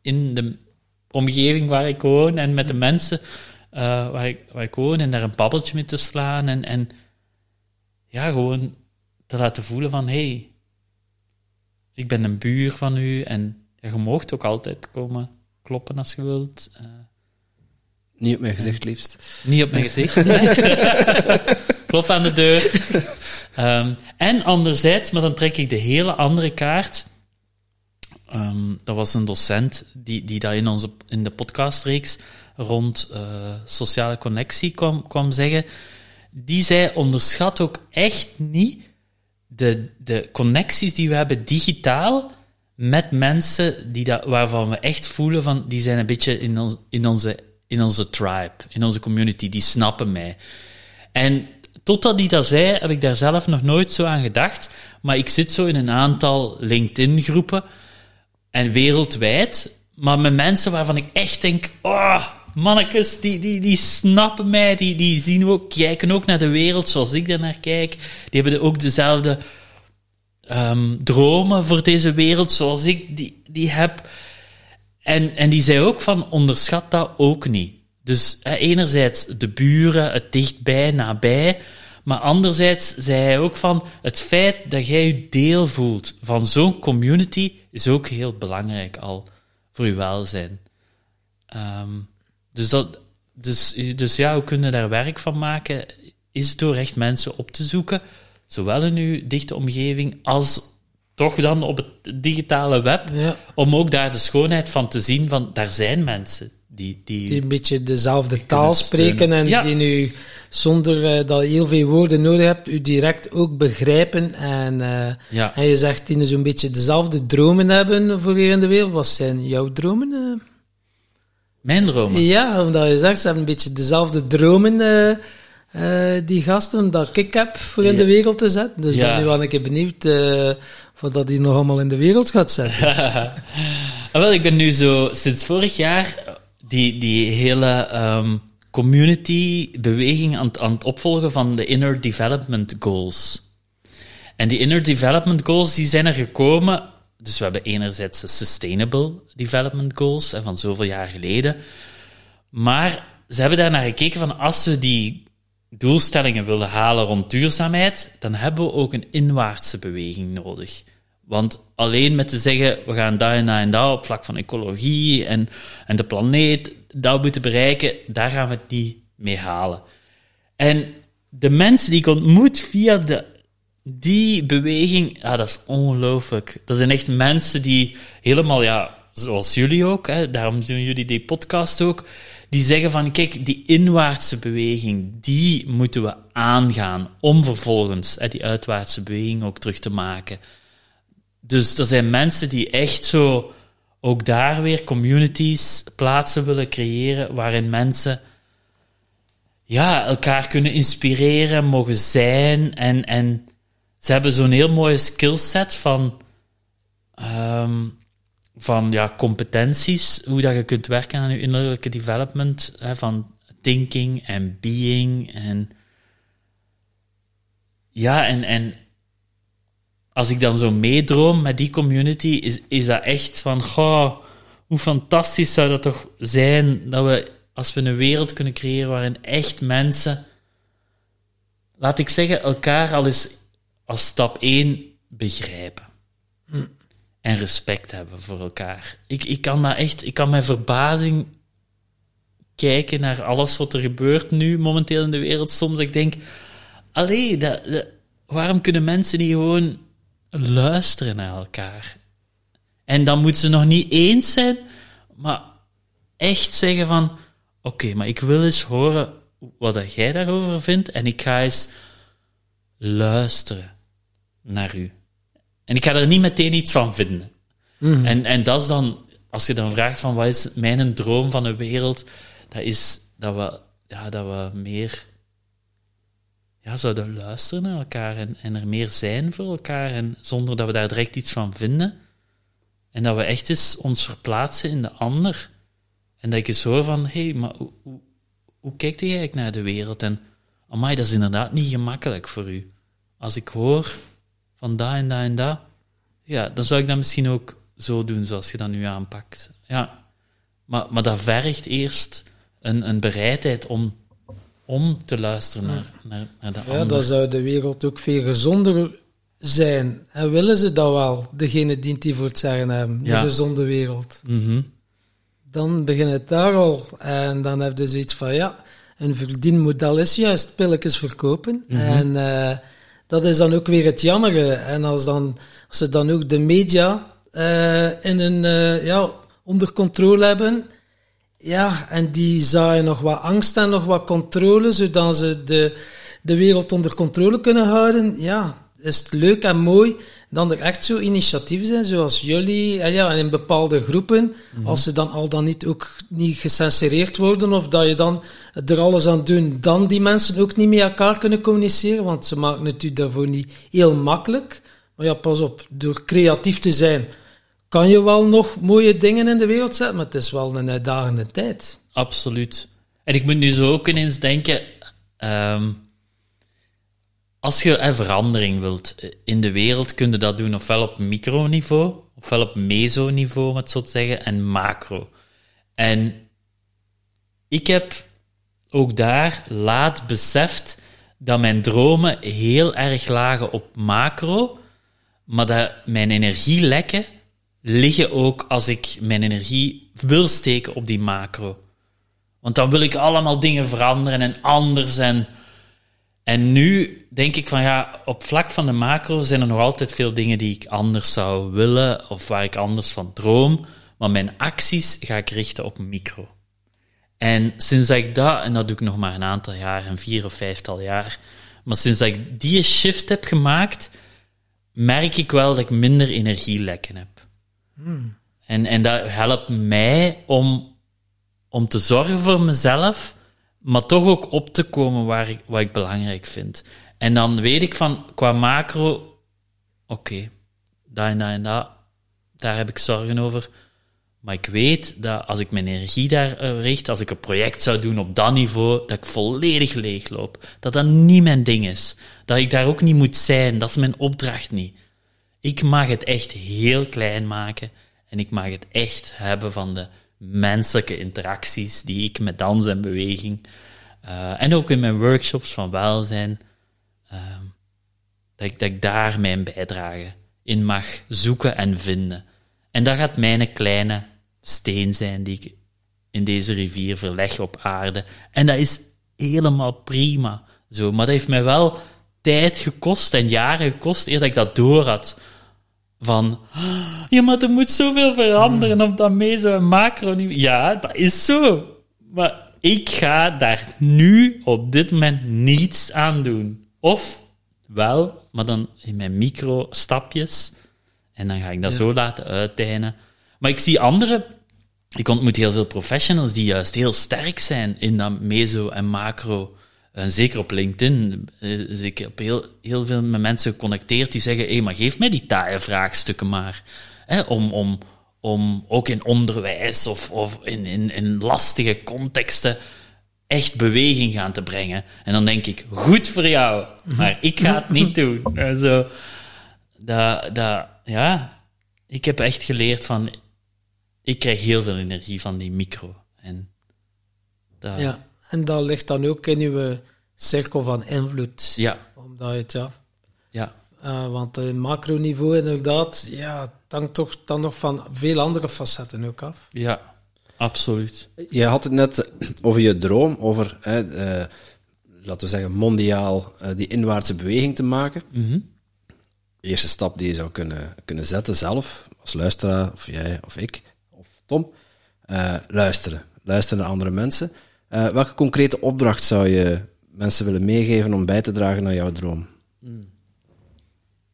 in de omgeving waar ik woon en met de mensen uh, waar, ik, waar ik woon en daar een babbeltje mee te slaan en, en ja, gewoon te laten voelen van hey, ik ben een buur van u en ja, je moogt ook altijd komen kloppen als je wilt. Uh, niet op mijn gezicht, liefst. Niet op mijn gezicht. Klop aan de deur. Um, en anderzijds, maar dan trek ik de hele andere kaart. Um, dat was een docent die, die dat in, onze, in de podcastreeks rond uh, sociale connectie kwam, kwam zeggen, die zei, onderschat ook echt niet de, de connecties die we hebben digitaal met mensen die dat, waarvan we echt voelen van, die zijn een beetje in, in, onze, in onze tribe, in onze community, die snappen mij. En totdat hij dat zei, heb ik daar zelf nog nooit zo aan gedacht. Maar ik zit zo in een aantal LinkedIn-groepen en wereldwijd, maar met mensen waarvan ik echt denk, oh, mannetjes, die, die, die snappen mij, die, die zien ook, kijken ook naar de wereld zoals ik naar kijk. Die hebben ook dezelfde um, dromen voor deze wereld zoals ik die, die heb. En, en die zei ook van, onderschat dat ook niet. Dus enerzijds de buren, het dichtbij, nabij, maar anderzijds zei hij ook van, het feit dat jij je deel voelt van zo'n community is ook heel belangrijk al voor je welzijn. Um, dus, dat, dus, dus ja, we kunnen daar werk van maken, is door echt mensen op te zoeken, zowel in uw dichte omgeving als toch dan op het digitale web, ja. om ook daar de schoonheid van te zien van, daar zijn mensen die... Die, die een beetje dezelfde taal spreken en die nu, zonder uh, dat je heel veel woorden nodig hebt, u direct ook begrijpen en, uh, ja. en je zegt die zo'n beetje dezelfde dromen hebben voor hier in de wereld. Wat zijn jouw dromen? Uh? Mijn dromen? Ja, omdat je zegt, ze hebben een beetje dezelfde dromen, uh, uh, die gasten, dat ik heb voor in de wereld te zetten. Dus ja. ben nu wel een keer benieuwd uh, wat dat die nog allemaal in de wereld gaat zetten. Ah, wel, ik ben nu zo sinds vorig jaar die, die hele um, community-beweging aan, aan het opvolgen van de Inner Development Goals. En die Inner Development Goals die zijn er gekomen dus we hebben enerzijds de Sustainable Development Goals van zoveel jaar geleden. Maar ze hebben daar naar gekeken van als we die doelstellingen willen halen rond duurzaamheid, dan hebben we ook een inwaartse beweging nodig. Want alleen met te zeggen, we gaan daar en daar en daar op vlak van ecologie en, en de planeet, dat moeten bereiken, daar gaan we het niet mee halen. En de mensen die ik ontmoet via de die beweging, ja, dat is ongelooflijk. Dat zijn echt mensen die helemaal, ja, zoals jullie ook, hè, daarom doen jullie die podcast ook, die zeggen van, kijk, die inwaartse beweging, die moeten we aangaan om vervolgens hè, die uitwaartse beweging ook terug te maken. Dus er zijn mensen die echt zo ook daar weer communities, plaatsen willen creëren waarin mensen ja, elkaar kunnen inspireren, mogen zijn. En, en ze hebben zo'n heel mooie skillset van, ehm, van ja, competenties, hoe dat je kunt werken aan je innerlijke development, hè, van thinking en being. En ja, en, en als ik dan zo meedroom met die community, is, is dat echt van, goh, hoe fantastisch zou dat toch zijn dat we, als we een wereld kunnen creëren waarin echt mensen, laat ik zeggen, elkaar al eens als stap één begrijpen. En respect hebben voor elkaar. Ik, ik kan dat echt, ik kan met verbazing kijken naar alles wat er gebeurt nu momenteel in de wereld. Soms ik denk, allee, dat, waarom kunnen mensen niet gewoon luisteren naar elkaar? En dan moeten ze nog niet eens zijn, maar echt zeggen van, oké, maar ik wil eens horen wat jij daarover vindt en ik ga eens luisteren naar u. En ik ga er niet meteen iets van vinden. En, en dat is dan, als je dan vraagt van wat is mijn droom van een wereld, dat is dat we, ja, dat we meer ja, zouden luisteren naar elkaar en, en er meer zijn voor elkaar en zonder dat we daar direct iets van vinden. En dat we echt eens ons verplaatsen in de ander. En dat ik eens hoor van, hé, hey, maar hoe, hoe, hoe kijkt jij eigenlijk naar de wereld? En, amai, dat is inderdaad niet gemakkelijk voor u. Als ik hoor van dat en dat en dat, ja, dan zou ik dat misschien ook zo doen zoals je dat nu aanpakt. Ja. Maar, maar dat vergt eerst een, een bereidheid om, om te luisteren naar, naar, naar de Ja, ander. dan zou de wereld ook veel gezonder zijn. En willen ze dat wel, degene die het die voor het zeggen hebben, Ja. de gezonde wereld. Mhm. Dan begint het daar al. En dan heb je zoiets van, ja, een verdienmodel is juist pilletjes verkopen. En eh, dat is dan ook weer het jammere. En als, dan, als ze dan ook de media eh, in een, eh, ja, onder controle hebben, ja, en die zaaien nog wat angst en nog wat controle, zodat ze de, de wereld onder controle kunnen houden, ja, is het leuk en mooi dan er echt zo initiatieven zijn, zoals jullie, en ja, en in bepaalde groepen, als ze dan al dan niet ook niet gecensureerd worden, of dat je dan er alles aan doet, dan die mensen ook niet met elkaar kunnen communiceren, want ze maken het u daarvoor niet heel makkelijk. Maar ja, pas op, door creatief te zijn, kan je wel nog mooie dingen in de wereld zetten, maar het is wel een uitdagende tijd. Absoluut. En ik moet nu zo ook ineens denken, ehm, als je verandering wilt in de wereld, kun je dat doen ofwel op microniveau, ofwel op mesoniveau, om het zo te zeggen, en macro. En ik heb ook daar laat beseft dat mijn dromen heel erg lagen op macro, maar dat mijn energielekken liggen ook als ik mijn energie wil steken op die macro. Want dan wil ik allemaal dingen veranderen en anders. En, en nu denk ik van ja, op vlak van de macro zijn er nog altijd veel dingen die ik anders zou willen of waar ik anders van droom. Maar mijn acties ga ik richten op micro. En sinds dat ik dat, en dat doe ik nog maar een aantal jaar, een vier of vijftal jaar, maar sinds dat ik die shift heb gemaakt, merk ik wel dat ik minder energielekken heb. En, en dat helpt mij om, om te zorgen voor mezelf, maar toch ook op te komen waar ik, wat ik belangrijk vind. En dan weet ik van, qua macro, oké, dat en dat en dat, daar heb ik zorgen over. Maar ik weet dat als ik mijn energie daar eh, richt, als ik een project zou doen op dat niveau, dat ik volledig leegloop. Dat dat niet mijn ding is. Dat ik daar ook niet moet zijn. Dat is mijn opdracht niet. Ik mag het echt heel klein maken. En ik mag het echt hebben van de menselijke interacties die ik met dans en beweging. eh, en ook in mijn workshops van welzijn. Dat, ik, dat ik daar mijn bijdrage in mag zoeken en vinden. En dat gaat mijn kleine steen zijn die ik in deze rivier verleg op aarde. En dat is helemaal prima. Zo, maar dat heeft mij wel tijd gekost en jaren gekost eer dat ik dat door had. Van, ja, maar er moet zoveel veranderen op dat meso- en macro-niveau. Ja, dat is zo. Maar ik ga daar nu op dit moment niets aan doen. Of wel, maar dan in mijn micro-stapjes. En dan ga ik dat zo laten uitdijnen. Maar ik zie anderen ik ontmoet heel veel professionals die juist heel sterk zijn in dat meso en macro. En zeker op LinkedIn. Dus ik heb heel, heel veel met mensen geconnecteerd die zeggen: hé, maar geef mij die taaie vraagstukken maar. Hè, om, om, om ook in onderwijs of, of in, in, in lastige contexten echt beweging gaan te brengen. En dan denk ik: goed voor jou, maar ik ga het niet doen. En zo, dat, dat, ja, ik heb echt geleerd van ik krijg heel veel energie van die micro. En dat, ja. En dat ligt dan ook in uw cirkel van invloed. Ja, Omdat het, ja... ja, eh, want het macroniveau inderdaad, ja, het hangt toch dan nog van veel andere facetten ook af. ja, absoluut. Je had het net over je droom, over, hè, eh, laten we zeggen, mondiaal eh, die inwaartse beweging te maken. De eerste stap die je zou kunnen, kunnen zetten zelf, als luisteraar, of jij, of ik, of Tom, eh, luisteren. Luisteren naar andere mensen. Welke concrete opdracht zou je mensen willen meegeven om bij te dragen naar jouw droom?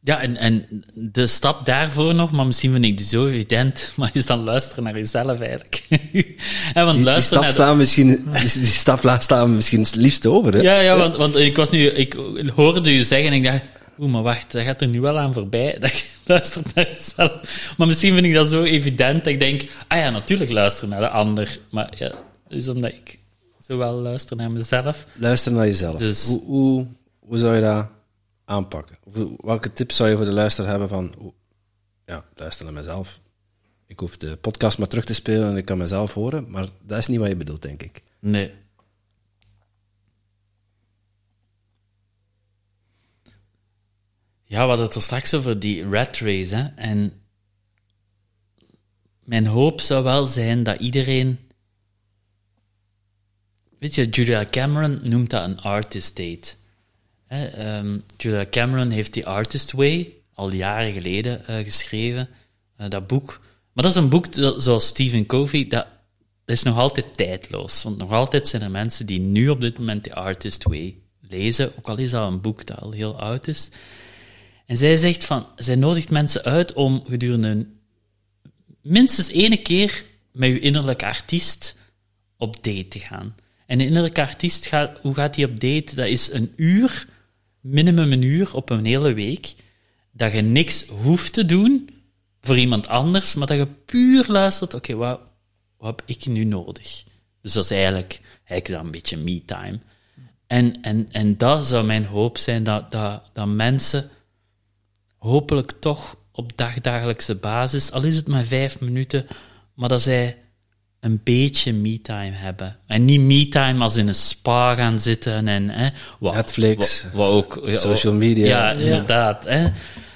Ja, en, en de stap daarvoor nog, maar misschien vind ik die zo evident, maar is dan luisteren naar jezelf eigenlijk. want Die, die luisteren stap naar de- staan misschien, die, stap la- staan misschien het liefst over, hè? Ja, ja, want, want ik was nu, ik hoorde u zeggen en ik dacht, oeh, maar wacht, dat gaat er nu wel aan voorbij, dat je luistert naar jezelf. Maar misschien vind ik dat zo evident dat ik denk, ah ja, natuurlijk luisteren naar de ander. Maar ja, dus omdat ik zowel luister naar mezelf. Luister naar jezelf. Dus- Hoe, hoe, hoe zou je dat aanpakken? Welke tips zou je voor de luisteraar hebben van... ja, luister naar mezelf. Ik hoef de podcast maar terug te spelen en ik kan mezelf horen, maar dat is niet wat je bedoelt, denk ik. Nee. Ja, we hadden het er straks over die rat race. Hè? En mijn hoop zou wel zijn dat iedereen. Weet je, Julia Cameron noemt dat een artist date. Ehm, Julia Cameron heeft die Artist Way al jaren geleden eh, geschreven, eh, dat boek. Maar dat is een boek zoals Stephen Covey, dat, dat is nog altijd tijdloos. Want nog altijd zijn er mensen die nu op dit moment die Artist Way lezen, ook al is dat een boek dat al heel oud is. En zij zegt van, zij nodigt mensen uit om gedurende minstens ene keer met uw innerlijke artiest op date te gaan. En een innerlijke artiest, gaat, hoe gaat die op date? Dat is een uur, minimum een uur op een hele week, dat je niks hoeft te doen voor iemand anders, maar dat je puur luistert, oké, wat, heb ik nu nodig? Dus dat is eigenlijk, eigenlijk dan een beetje me-time. En, en, en dat zou mijn hoop zijn, dat, dat, dat mensen hopelijk toch op dagdagelijkse basis, al is het maar vijf minuten, maar dat zij een beetje me-time hebben. En niet me-time als in een spa gaan zitten en... Hè, wat, Netflix, wat, wat ook, ja, social media. Ja, Ja. inderdaad. Hè.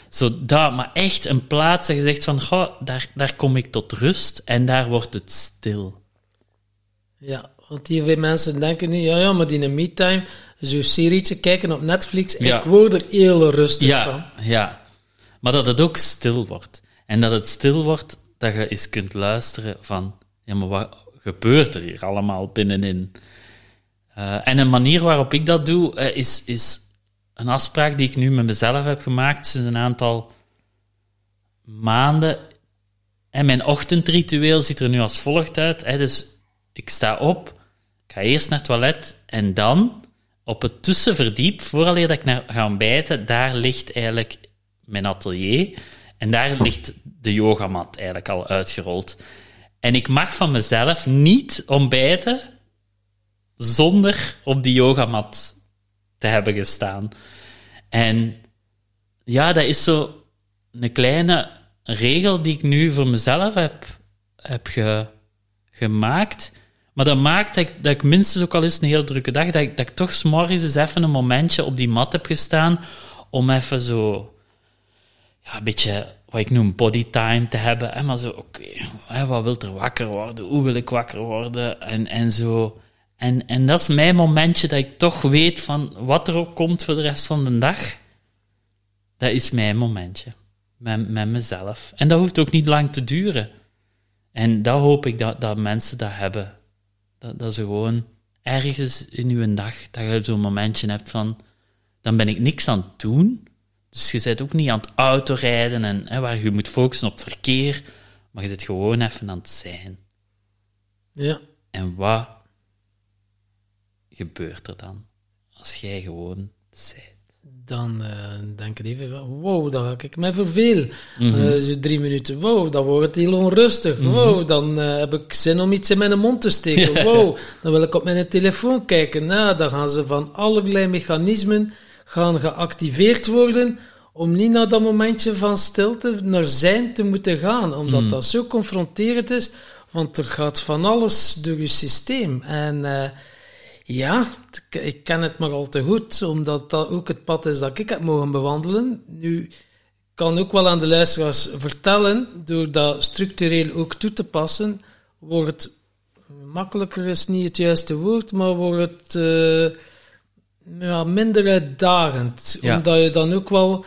Zo dat, maar echt een plaats dat je zegt van, goh, daar, daar kom ik tot rust en daar wordt het stil. Ja, want heel veel mensen denken nu, ja, ja, maar die een me-time, zo'n serietje kijken op Netflix, Ja. ik word er heel rustig van. Ja, ja. Maar dat het ook stil wordt. En dat het stil wordt, dat je eens kunt luisteren van, ja, maar wat gebeurt er hier allemaal binnenin? Eh, en een manier waarop ik dat doe, eh, is, is een afspraak die ik nu met mezelf heb gemaakt sinds een aantal maanden. En mijn ochtendritueel ziet er nu als volgt uit. Hè. Dus ik sta op, ik ga eerst naar het toilet en dan op het tussenverdiep, vooraleer dat ik naar ga ontbijten, daar ligt eigenlijk mijn atelier. En daar ligt de yogamat eigenlijk al uitgerold. En ik mag van mezelf niet ontbijten zonder op die yogamat te hebben gestaan. En ja, dat is zo een kleine regel die ik nu voor mezelf heb, heb ge- gemaakt. Maar dat maakt dat ik, dat minstens ook al eens een heel drukke dag, dat ik, dat ik toch s'morgens eens even een momentje op die mat heb gestaan om even zo ja, een beetje wat ik noem body time te hebben. Hè, maar zo, oké, wat wil er wakker worden? Hoe wil ik wakker worden? En, en zo. En, en dat is mijn momentje dat ik toch weet van wat er ook komt voor de rest van de dag. Dat is mijn momentje. Met, met mezelf. En dat hoeft ook niet lang te duren. En dat hoop ik dat, dat mensen dat hebben. Dat, dat ze gewoon ergens in uw dag, dat je zo'n momentje hebt van, dan ben ik niks aan het doen. Dus je bent ook niet aan het autorijden en hè, waar je moet focussen op verkeer, maar je zit gewoon even aan het zijn. Ja. En wat gebeurt er dan als jij gewoon zijt? Dan eh, denk ik even van, wow, dan ga ik me vervelen. Eh, zo drie minuten, wow, dan wordt het heel onrustig. Wow, dan eh, heb ik zin om iets in mijn mond te steken. Wow, dan wil ik op mijn telefoon kijken. Nou, dan gaan ze van allerlei mechanismen gaan geactiveerd worden om niet naar dat momentje van stilte, naar zijn te moeten gaan. Omdat dat zo confronterend is, want er gaat van alles door je systeem. En... eh, ja, ik ken het maar al te goed, omdat dat ook het pad is dat ik heb mogen bewandelen. Nu, ik kan ook wel aan de luisteraars vertellen, door dat structureel ook toe te passen, wordt het makkelijker is niet het juiste woord, maar wordt het eh, ja, minder uitdagend. Ja. Omdat je dan ook wel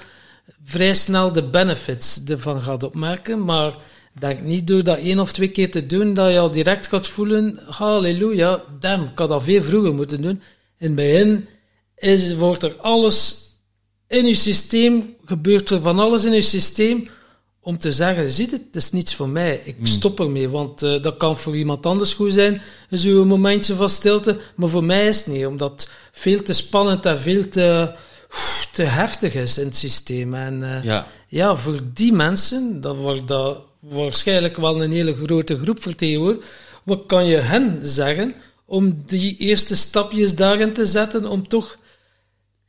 vrij snel de benefits ervan gaat opmerken, maar denk niet door dat één of twee keer te doen, dat je al direct gaat voelen, halleluja, damn, ik had dat veel vroeger moeten doen. In het begin is, wordt er alles in je systeem, gebeurt er van alles in je systeem, om te zeggen, ziet het, het is niets voor mij, ik stop ermee, want eh, dat kan voor iemand anders goed zijn, zo'n momentje van stilte, maar voor mij is het niet, omdat het veel te spannend en veel te, te heftig is in het systeem. En eh, Ja. ja, voor die mensen, dat wordt dat waarschijnlijk wel een hele grote groep vertegenwoordigt, wat kan je hen zeggen om die eerste stapjes daarin te zetten, om toch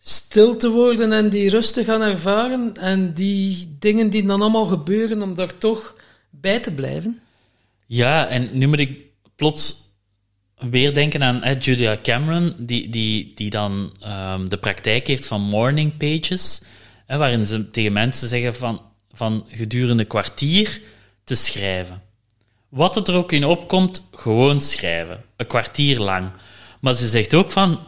stil te worden en die rust te gaan ervaren en die dingen die dan allemaal gebeuren, om daar toch bij te blijven? Ja, en nu moet ik plots weer denken aan eh, Julia Cameron, die, die, die dan ehm, de praktijk heeft van morning pages, waarin ze tegen mensen zeggen van, van gedurende kwartier te schrijven. Wat het er ook in opkomt, gewoon schrijven. Een kwartier lang. Maar ze zegt ook van,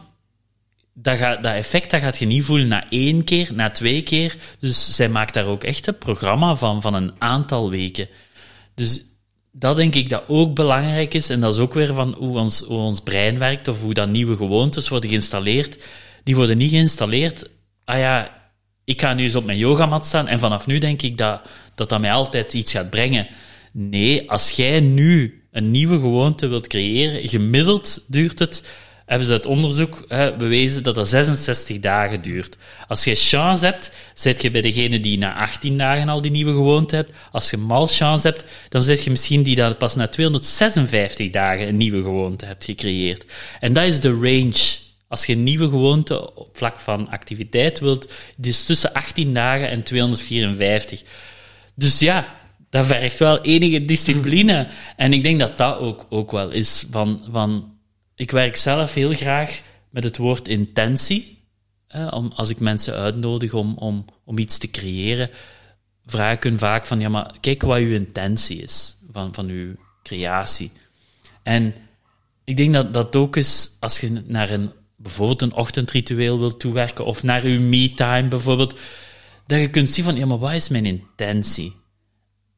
dat, dat effect dat gaat je niet voelen na één keer, na twee keer. Dus zij maakt daar ook echt een programma van, van een aantal weken. Dus dat denk ik dat ook belangrijk is. En dat is ook weer van hoe ons, ons brein werkt of hoe dat nieuwe gewoontes worden geïnstalleerd. Die worden niet geïnstalleerd. Ah ja, ik ga nu eens op mijn yogamat staan en vanaf nu denk ik dat dat, dat mij altijd iets gaat brengen. Nee, als jij nu een nieuwe gewoonte wilt creëren, gemiddeld duurt het, hebben ze uit onderzoek hè, bewezen dat dat 66 dagen duurt. Als je chance hebt, zit je bij degene die na 18 dagen al die nieuwe gewoonte hebt. Als je mal chance hebt, dan zit je misschien die dat pas na 256 dagen een nieuwe gewoonte hebt gecreëerd. En dat is de range. Als je een nieuwe gewoonte op vlak van activiteit wilt, dus tussen 18 dagen en 254. Dus ja, dat vergt wel enige discipline. En ik denk dat dat ook, ook wel is van, van... Ik werk zelf heel graag met het woord intentie. Om, als ik mensen uitnodig om, om, om iets te creëren, vraag ik hun vaak van, ja, maar kijk wat uw intentie is van, van uw creatie. En ik denk dat dat ook is, als je naar een, bijvoorbeeld een ochtendritueel wilt toewerken, of naar uw me-time bijvoorbeeld, dat je kunt zien van, ja, maar wat is mijn intentie?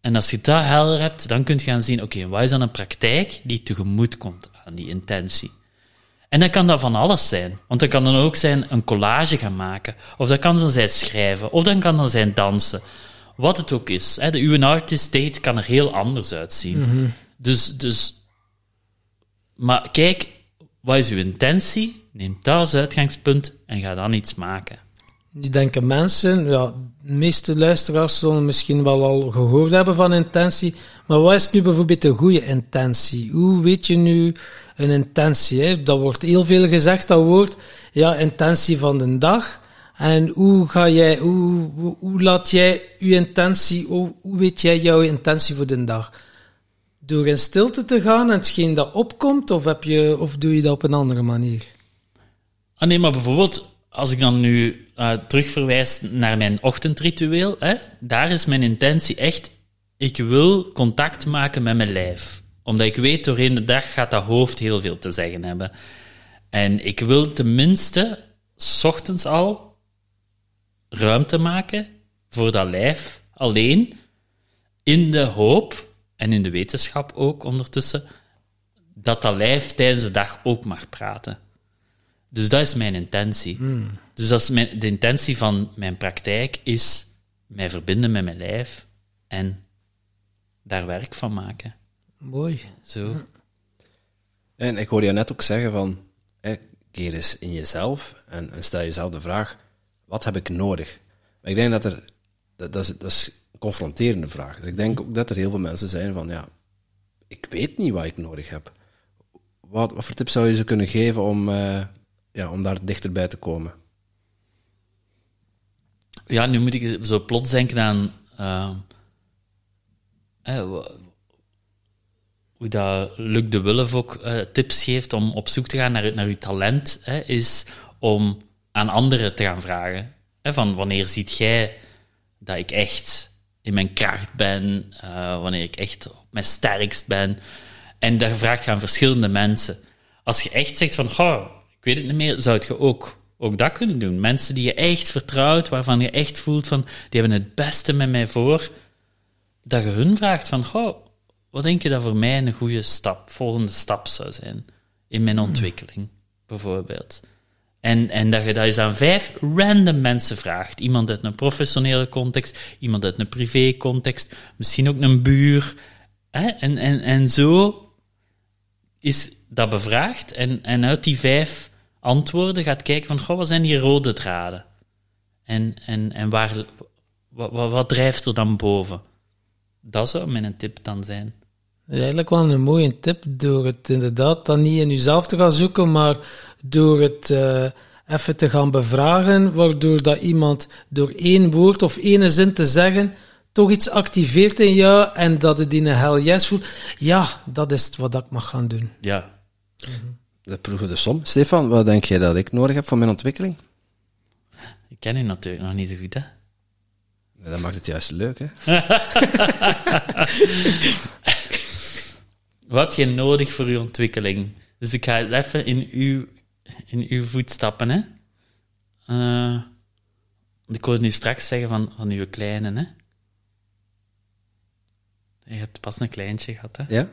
En als je dat helder hebt, dan kun je gaan zien, oké, wat is dan een praktijk die tegemoet komt aan die intentie? En dan kan dat van alles zijn. Want dat kan dan ook zijn een collage gaan maken. Of dat kan dan zijn schrijven. Of dan kan dan zijn dansen. Wat het ook is. Hè, de, uw artist date kan er heel anders uitzien. Dus, dus... Maar kijk, wat is uw intentie? Neem dat als uitgangspunt en ga dan iets maken. Nu denken mensen, ja, de meeste luisteraars zullen misschien wel al gehoord hebben van intentie, maar wat is nu bijvoorbeeld een goede intentie? Hoe weet je nu een intentie? Dat wordt heel veel gezegd, dat woord, ja, intentie van de dag. En hoe ga jij, hoe, hoe, laat jij je intentie, hoe, hoe weet jij jouw intentie voor de dag? Door in stilte te gaan en hetgeen dat opkomt, of, heb je, of doe je dat op een andere manier? Ah nee, maar bijvoorbeeld, als ik dan nu uh, terugverwijs naar mijn ochtendritueel, hè, daar is mijn intentie echt, ik wil contact maken met mijn lijf. Omdat ik weet, doorheen de dag gaat dat hoofd heel veel te zeggen hebben. En ik wil tenminste, s ochtends al, ruimte maken voor dat lijf alleen, in de hoop, en in de wetenschap ook ondertussen, dat dat lijf tijdens de dag ook mag praten. Dus dat is mijn intentie. Dus dat is mijn, de intentie van mijn praktijk is mij verbinden met mijn lijf en daar werk van maken. Mooi. Zo. En ik hoorde je net ook zeggen van, hè, keer eens in jezelf en, en stel jezelf de vraag, wat heb ik nodig? Maar ik denk dat er, dat, dat, is, dat is een confronterende vraag. Dus ik denk ook dat er heel veel mensen zijn van, ja, ik weet niet wat ik nodig heb. Wat, wat voor tips zou je ze kunnen geven om, eh, ja, om daar dichterbij te komen? Ja, nu moet ik zo plots denken aan eh, hoe dat Luc de Wulf ook eh, tips geeft om op zoek te gaan naar, naar uw talent, is om aan anderen te gaan vragen. Van wanneer ziet jij dat ik echt in mijn kracht ben, eh, wanneer ik echt op mijn sterkst ben. En dat gevraagd aan verschillende mensen. Als je echt zegt van, goh, ik weet het niet meer, zou je ook, ook dat kunnen doen. Mensen die je echt vertrouwt, waarvan je echt voelt van, die hebben het beste met mij voor, dat je hun vraagt van, goh, wat denk je dat voor mij een goede stap, volgende stap zou zijn in mijn ontwikkeling, bijvoorbeeld. En, en dat je dat eens aan vijf random mensen vraagt. Iemand uit een professionele context, iemand uit een privé-context, misschien ook een buur. Hè? En, en, en zo is dat bevraagd. En, en uit die vijf antwoorden gaat kijken van, goh, wat zijn die rode draden? En, en, en waar, wat, wat, wat drijft er dan boven? Dat zou mijn tip dan zijn. Dat is eigenlijk wel een mooie tip door het inderdaad dan niet in jezelf te gaan zoeken, maar door het eh, even te gaan bevragen, waardoor dat iemand door één woord of één zin te zeggen toch iets activeert in jou en dat het in een hell yes voelt. Ja, dat is wat ik mag gaan doen. Ja, De proeven de som. Stefan, wat denk jij dat ik nodig heb voor mijn ontwikkeling? ik ken u natuurlijk nog niet zo goed, hè? Dat maakt het juist leuk, hè? Wat heb je nodig voor je ontwikkeling? Dus ik ga eens even in uw, in uw voetstappen, hè? Eh, ik hoorde nu straks zeggen van, van uw kleine, hè? Je hebt pas een kleintje gehad, hè? Ja?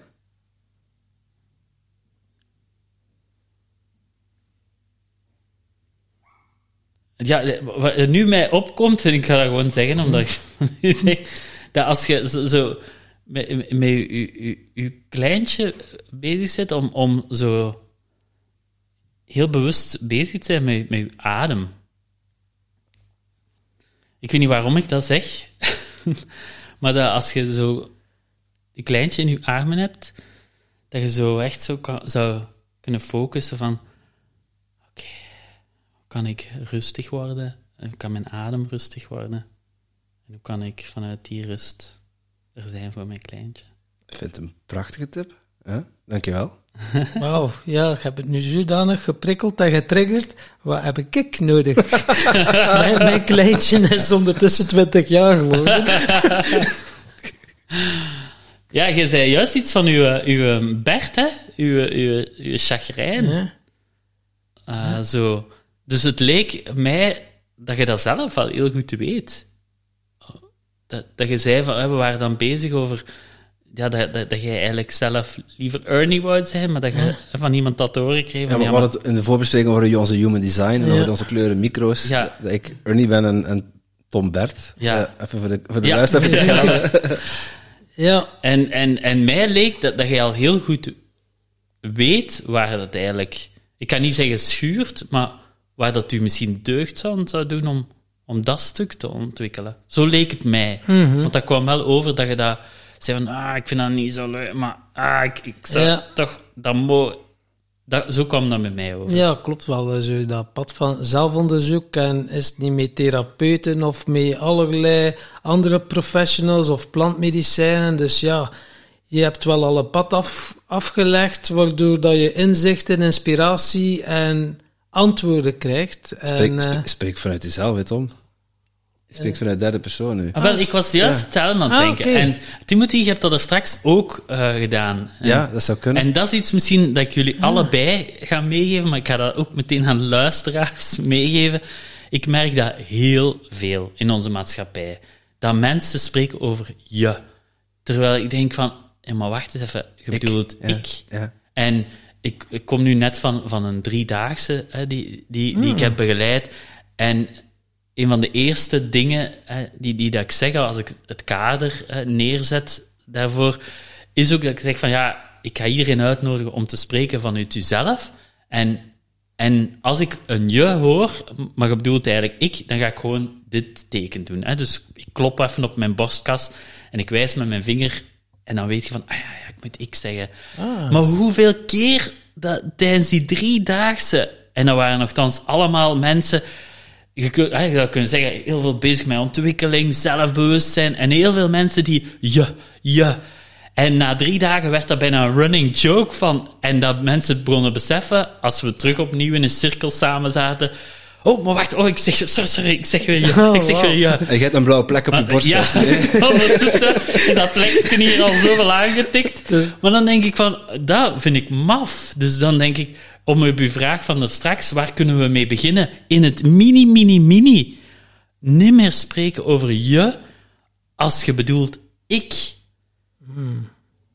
Ja, wat er nu mij opkomt, en ik ga dat gewoon zeggen, omdat ik denk dat als je zo, zo met, met je, je, je kleintje bezig zit om, om zo heel bewust bezig te zijn met, met je adem. Ik weet niet waarom ik dat zeg, maar dat als je zo je kleintje in je armen hebt, dat je zo echt zo kan, zou kunnen focussen van kan ik rustig worden? En hoe kan mijn adem rustig worden? En hoe kan ik vanuit die rust er zijn voor mijn kleintje? Ik vind het een prachtige tip. Ja? Dankjewel. Wauw, ja, ik heb het nu zodanig geprikkeld en getriggerd. Wat heb ik nodig? mijn, mijn kleintje is ondertussen 20 jaar geworden. Ja, je zei juist iets van uw, uw Bert, hè? Uw, uw, uw chagrijn. Ja. Eh, zo. Dus het leek mij dat je dat zelf al heel goed weet. Dat, dat je zei van, hè, we waren dan bezig over ja, dat, dat, dat jij eigenlijk zelf liever Ernie wou zijn, maar dat je van iemand dat horen kreeg. Ja, maar ja, we maar- hadden het in de voorbespreking over onze human design en Ja. over onze kleuren micro's. Ja. Dat ik Ernie ben en, en Tom Bert. Ja. Eh, even voor de, voor de Ja. luisteraar herhalen. Ja, En, en, en mij leek dat, dat je al heel goed weet waar dat eigenlijk... Ik kan niet zeggen schuurt, maar waar dat u misschien deugd zou, zou doen om, om dat stuk te ontwikkelen. Zo leek het mij. Want dat kwam wel over dat je dat zei van, ah, ik vind dat niet zo leuk, maar ah, ik, ik zou Ja. toch... Dat mo dat, zo kwam dat met mij over. ja, klopt wel. eh, Zo dat pad van zelfonderzoek en is het niet met therapeuten of met allerlei andere professionals of plantmedicijnen. Dus ja, je hebt wel al een pad af, afgelegd, waardoor dat je inzichten, inspiratie en antwoorden krijgt. Spreek, en, eh, spreek, spreek vanuit jezelf, hè, Tom. Je spreekt vanuit derde persoon nu. Ah, wel, ik was juist Ja. hetzelfde aan het Ah, denken. En Timothy, je hebt dat er straks ook eh, gedaan. En- Ja, dat zou kunnen. En dat is iets misschien dat ik jullie Ah. allebei ga meegeven, maar ik ga dat ook meteen aan luisteraars meegeven. Ik merk dat heel veel in onze maatschappij. Dat mensen spreken over je. Terwijl ik denk van, hé, maar wacht eens even, je Ik, bedoelt ja, ik. ja. En ik, ik kom nu net van, van een driedaagse hè, die, die, die Hmm. ik heb begeleid. En een van de eerste dingen hè, die, die dat ik zeg als ik het kader hè, neerzet daarvoor, is ook dat ik zeg van ja, ik ga iedereen uitnodigen om te spreken vanuit uzelf. En, en als ik een je hoor, maar je bedoelt eigenlijk ik, dan ga ik gewoon dit teken doen. Hè. Dus ik klop even op mijn borstkas en ik wijs met mijn vinger en dan weet je van, ah ja, ja ik moet ik zeggen. maar hoeveel keer dat, tijdens die driedaagse, en dat waren nogthans allemaal mensen, je zou kunnen zeggen, heel veel bezig met ontwikkeling, zelfbewustzijn, en heel veel mensen die, je, je. En na drie dagen werd dat bijna een running joke van, en dat mensen begonnen beseffen, als we terug opnieuw in een cirkel samen zaten, oh, maar wacht, oh, ik zeg, sorry, sorry, ik zeg weer je, ik zeg weer je. En je hebt een blauwe plek op je borstkas. Ja, ondertussen is dat plekje hier al zoveel aangetikt. Dus- Maar dan denk ik van, dat vind ik maf. Dus dan denk ik, om op uw vraag van er straks, waar kunnen we mee beginnen? In het mini, mini, mini. Niet meer spreken over je, als je bedoelt ik.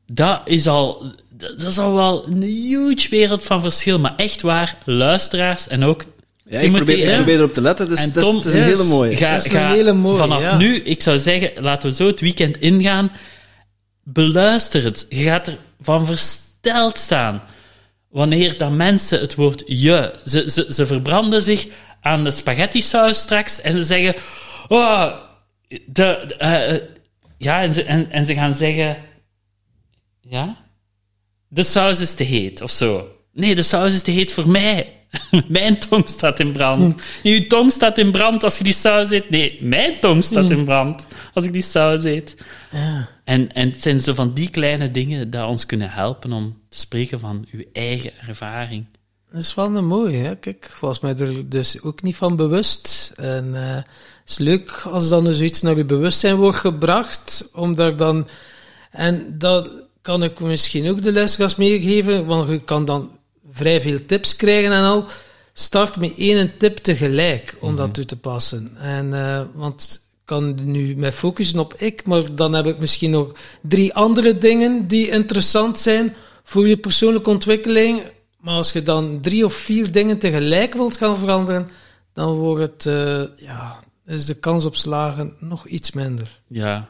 Dat is al, dat is al wel een huge wereld van verschil. Maar echt waar, luisteraars en ook Ja, ik probeer, ik probeer erop te letten, dus dat, is- Tom, dat is een yes. hele mooie. Ga, Dat is een ga hele mooie, vanaf ja. nu, ik zou zeggen, laten we zo het weekend ingaan. Beluister het. Je gaat er van versteld staan wanneer dat mensen het woord je. Ze, ze, ze verbranden zich aan de spaghetti saus straks en ze zeggen. Oh, de, de, eh, eh, ja, en ze, en, en ze gaan zeggen. Ja? De saus is te heet of zo. Nee, de saus is te heet voor mij. Mijn tong staat in brand. Uw tong staat in brand als je die saus eet. Nee, mijn tong staat in brand als ik die saus eet. En, en het zijn zo van die kleine dingen die ons kunnen helpen om te spreken van uw eigen ervaring. Dat is wel een mooie, hè? Kijk, was mij er dus ook niet van bewust. En eh, het is leuk als dan dus iets naar je bewustzijn wordt gebracht, om daar dan... En dat kan ik misschien ook de luisteraars meegeven, want je kan dan vrij veel tips krijgen en al. Start met één tip tegelijk, om dat toe te passen. En, eh, want ik kan nu mij focussen op ik, maar dan heb ik misschien nog drie andere dingen die interessant zijn voor je persoonlijke ontwikkeling. Maar als je dan drie of vier dingen tegelijk wilt gaan veranderen, dan wordt het, eh, ja, is de kans op slagen nog iets minder. Ja.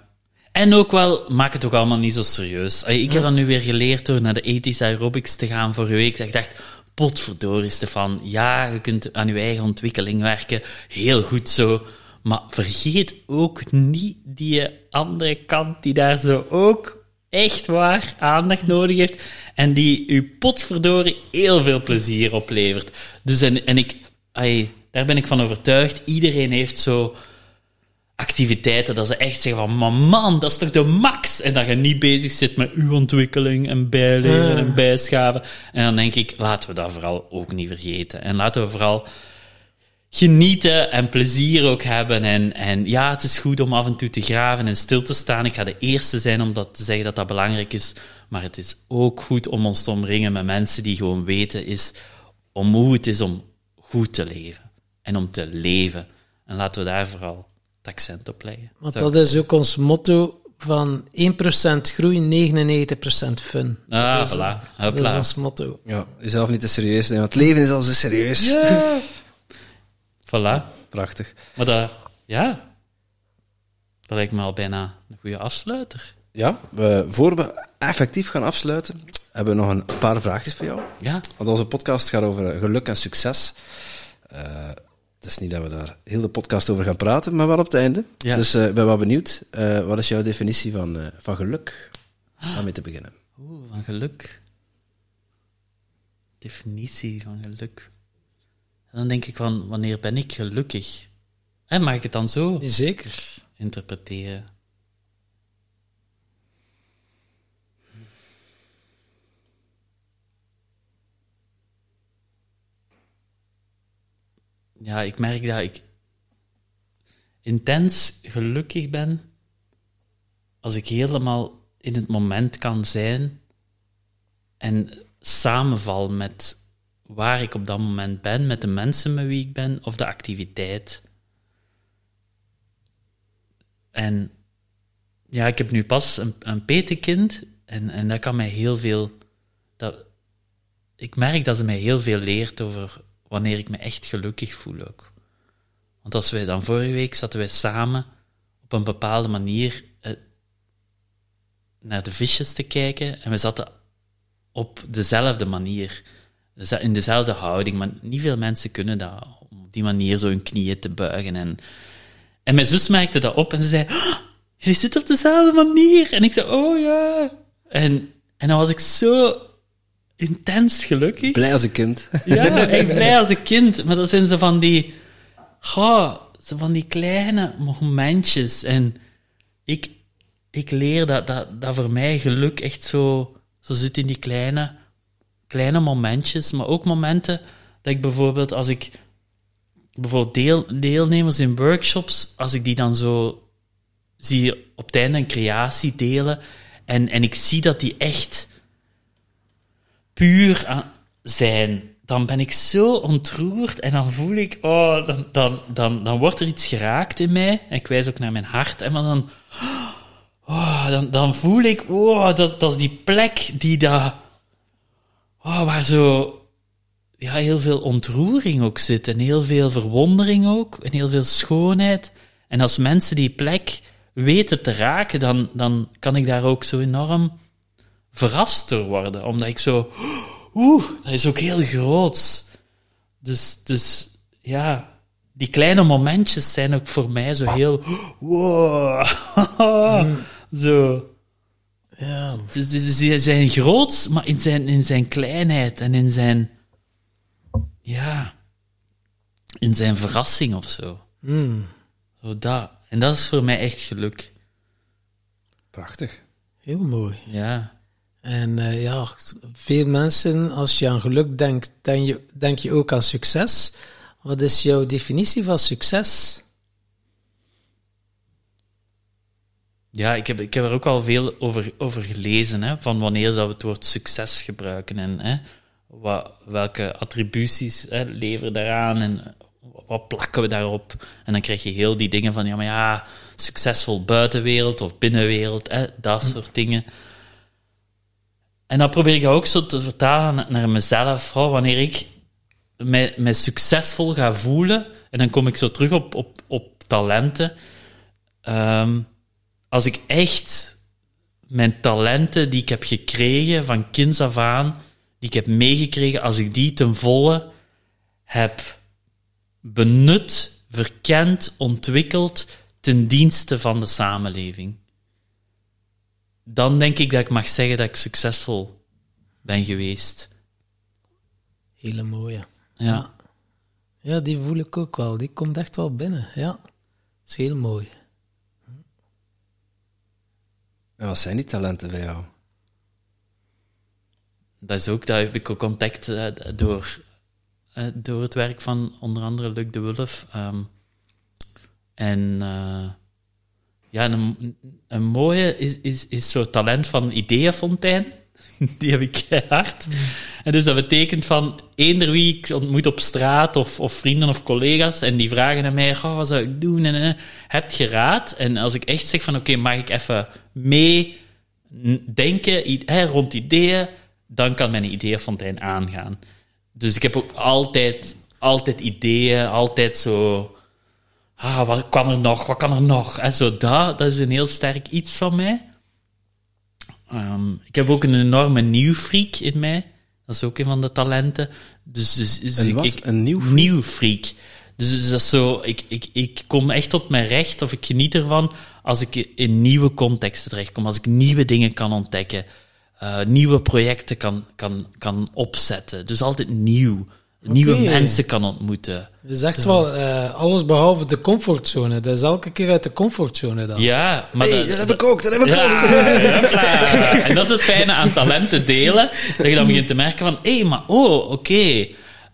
En ook wel, maak het ook allemaal niet zo serieus. Ik heb dat nu weer geleerd door naar de ethische aerobics te gaan vorige week. Dat ik dacht, potverdorie Stefan, ja, je kunt aan je eigen ontwikkeling werken. Heel goed zo. Maar vergeet ook niet die andere kant die daar zo ook echt waar aandacht nodig heeft. En die u potverdorie heel veel plezier oplevert. Dus en, en ik, daar ben ik van overtuigd. Iedereen heeft zo activiteiten dat ze echt zeggen van, maar man, dat is toch de max? En dat je niet bezig zit met uw ontwikkeling en bijleren en bijschaven. En dan denk ik, laten we dat vooral ook niet vergeten. En laten we vooral genieten en plezier ook hebben. En, en ja, het is goed om af en toe te graven en stil te staan. Ik ga de eerste zijn om dat te zeggen dat dat belangrijk is. Maar het is ook goed om ons te omringen met mensen die gewoon weten is om hoe het is om goed te leven. En om te leven. En laten we daar vooral het accent op leggen. Want dat is ook ons motto van 1% groei, 99% fun. Ah, dat is, voilà. dat is ons motto. Ja, jezelf niet te serieus nemen, want het leven is al zo serieus. Voilà. Prachtig. Maar dat, ja, dat lijkt me al bijna een goede afsluiter. Ja, we, voor we effectief gaan afsluiten, hebben we nog een paar vraagjes voor jou. Ja, Want onze podcast gaat over geluk en succes. Eh, het is niet dat we daar heel de podcast over gaan praten, maar wel op het einde. Ja. Dus eh, ik ben wel benieuwd. eh, wat is jouw definitie van, eh, van geluk? Om mee te beginnen. Oeh, van geluk. Definitie van geluk. En dan denk ik van, wanneer ben ik gelukkig? En mag ik het dan zo Zeker. interpreteren? Ja, ik merk dat ik... intens gelukkig ben als ik helemaal in het moment kan zijn en samenval met waar ik op dat moment ben, met de mensen met wie ik ben of de activiteit. En ja, ik heb nu pas een, een petekind en, en dat kan mij heel veel. Dat, ik merk dat ze mij heel veel leert over wanneer ik me echt gelukkig voel ook. Want als wij dan vorige week zaten wij samen op een bepaalde manier eh, naar de visjes te kijken en we zaten op dezelfde manier, in dezelfde houding, maar niet veel mensen kunnen dat, om op die manier zo hun knieën te buigen. En, en mijn zus merkte dat op en ze zei, oh, jullie zitten op dezelfde manier. En ik zei, oh ja. En, en dan was ik zo intens gelukkig. Blij als een kind. Ja, echt blij als een kind. Maar dat zijn ze van die, oh, zo van die kleine momentjes. En ik, ik leer dat, dat, dat voor mij geluk echt zo, zo zit in die kleine, kleine momentjes. Maar ook momenten dat ik bijvoorbeeld, als ik bijvoorbeeld deel, deelnemers in workshops, als ik die dan zo zie op het einde een creatie delen en, en ik zie dat die echt puur zijn, dan ben ik zo ontroerd en dan voel ik, oh, dan, dan, dan, dan wordt er iets geraakt in mij. En ik wijs ook naar mijn hart. En dan, oh, dan, dan voel ik, oh, dat, dat is die plek die daar, oh, waar zo ja, heel veel ontroering ook zit. En heel veel verwondering ook. En heel veel schoonheid. En als mensen die plek weten te raken, dan, dan kan ik daar ook zo enorm verrast door worden. Omdat ik zo, oeh, dat is ook heel groot. Dus, dus ja, die kleine momentjes zijn ook voor mij zo heel, wow, zo. Ja. Dus, dus ze zijn groot, maar in zijn, in zijn kleinheid en in zijn, ja, in zijn verrassing of zo. Mm. Zo dat. En dat is voor mij echt geluk. Prachtig. Heel mooi. Ja. En eh, ja, veel mensen, als je aan geluk denkt, denk je, denk je ook aan succes. Wat is jouw definitie van succes? Ja, ik heb, ik heb er ook al veel over, over gelezen, hè, van wanneer dat we het woord succes gebruiken en hè, wat, welke attributies hè, leveren daaraan en wat plakken we daarop. En dan krijg je heel die dingen van, ja, maar ja, succesvol buitenwereld of binnenwereld, hè, dat soort dingen. En dan probeer ik ook zo te vertalen naar mezelf. Wanneer ik mij, mij succesvol ga voelen, en dan kom ik zo terug op, op, op talenten. Ehm, als ik echt mijn talenten die ik heb gekregen van kinds af aan, die ik heb meegekregen, als ik die ten volle heb benut, verkend, ontwikkeld ten dienste van de samenleving dan denk ik dat ik mag zeggen dat ik succesvol ben geweest. Hele mooie. Ja. Ja, die voel ik ook wel. Die komt echt wel binnen. Ja, is heel mooi. En wat zijn die talenten bij jou? Dat is ook, dat heb ik ook contact uh, door, uh, door het werk van onder andere Luc de Wulf. Um, en uh, ja, een, mooie is, is, is zo'n talent van ideeënfontein. Die heb ik hard. En dus dat betekent van eender wie ik ontmoet op straat of, of vrienden of collega's en die vragen aan mij, wat zou ik doen? En, en heb je raad? En als ik echt zeg van oké, mag ik even mee denken rond ideeën, dan kan mijn ideeënfontein aangaan. Dus ik heb ook altijd, altijd ideeën, altijd zo ah, wat kan er nog, wat kan er nog? En zo dat, dat is een heel sterk iets van mij. Um, ik heb ook een enorme nieuwfreak in mij. Dat is ook een van de talenten. Dus, dus, dus een ik, wat? ik, een nieuwfreak? nieuwfreak. Dus, dus dat is zo, ik, ik, ik kom echt tot mijn recht, of ik geniet ervan, als ik in nieuwe contexten terechtkom, als ik nieuwe dingen kan ontdekken, uh, nieuwe projecten kan, kan, kan opzetten. Dus altijd nieuw nieuwe mensen kan ontmoeten. Dat is echt wel uh, alles behalve de comfortzone. Dat is elke keer uit de comfortzone dan. Ja, maar Hey, dat, dat heb ik ook, dat heb ik ook. ja. En dat is het fijne aan talenten delen. Dat je dan begint te merken van, hé, hey, maar oh, oké.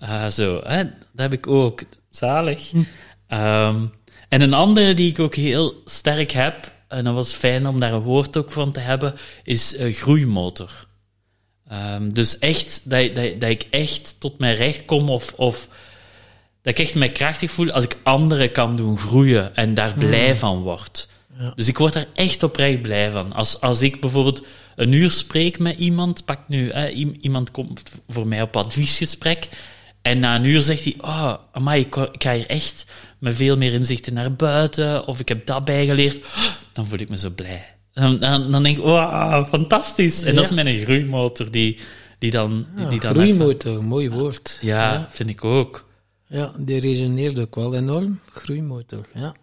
Uh, zo, hè, dat heb ik ook. Zalig. Um, En een andere die ik ook heel sterk heb, en dat was fijn om daar een woord ook van te hebben, is uh, groeimotor. Um, dus echt, dat, dat, dat ik echt tot mijn recht kom of, of dat ik echt mij krachtig voel als ik anderen kan doen groeien en daar blij van word. Ja. Dus ik word daar echt oprecht blij van. Als, als ik bijvoorbeeld een uur spreek met iemand, pak nu, hè, iemand komt voor mij op adviesgesprek, en na een uur zegt hij, oh, amai, ik, ik ga hier echt met veel meer inzichten naar buiten, of ik heb dat bijgeleerd, dan voel ik me zo blij. Dan, dan, dan denk ik, wow, fantastisch. En dat is mijn groeimotor die, die dan... Die, die dan groeimotor, even... mooi woord. Ja, vind ik ook. Ja, die resoneert ook wel enorm. Groeimotor, ja.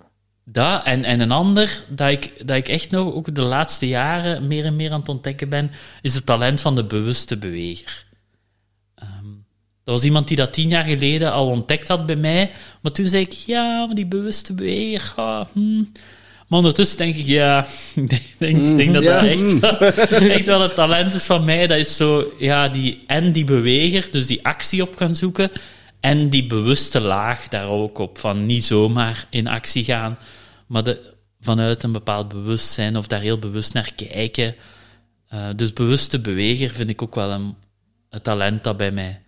Dat, en, en een ander, dat ik, dat ik echt nog ook de laatste jaren meer en meer aan het ontdekken ben, is het talent van de bewuste beweger. Um, dat was iemand die dat tien jaar geleden al ontdekt had bij mij, maar toen zei ik, ja, maar die bewuste beweger, ah, hmm. Maar ondertussen denk ik, ja, ik denk, denk, dat dat echt, echt wel het talent is van mij. Dat is zo, ja, die, en die beweger, dus die actie op gaan zoeken, en die bewuste laag daar ook op, van niet zomaar in actie gaan, maar de, vanuit een bepaald bewustzijn of daar heel bewust naar kijken. Uh, dus bewuste beweger vind ik ook wel een, een, talent dat bij mij,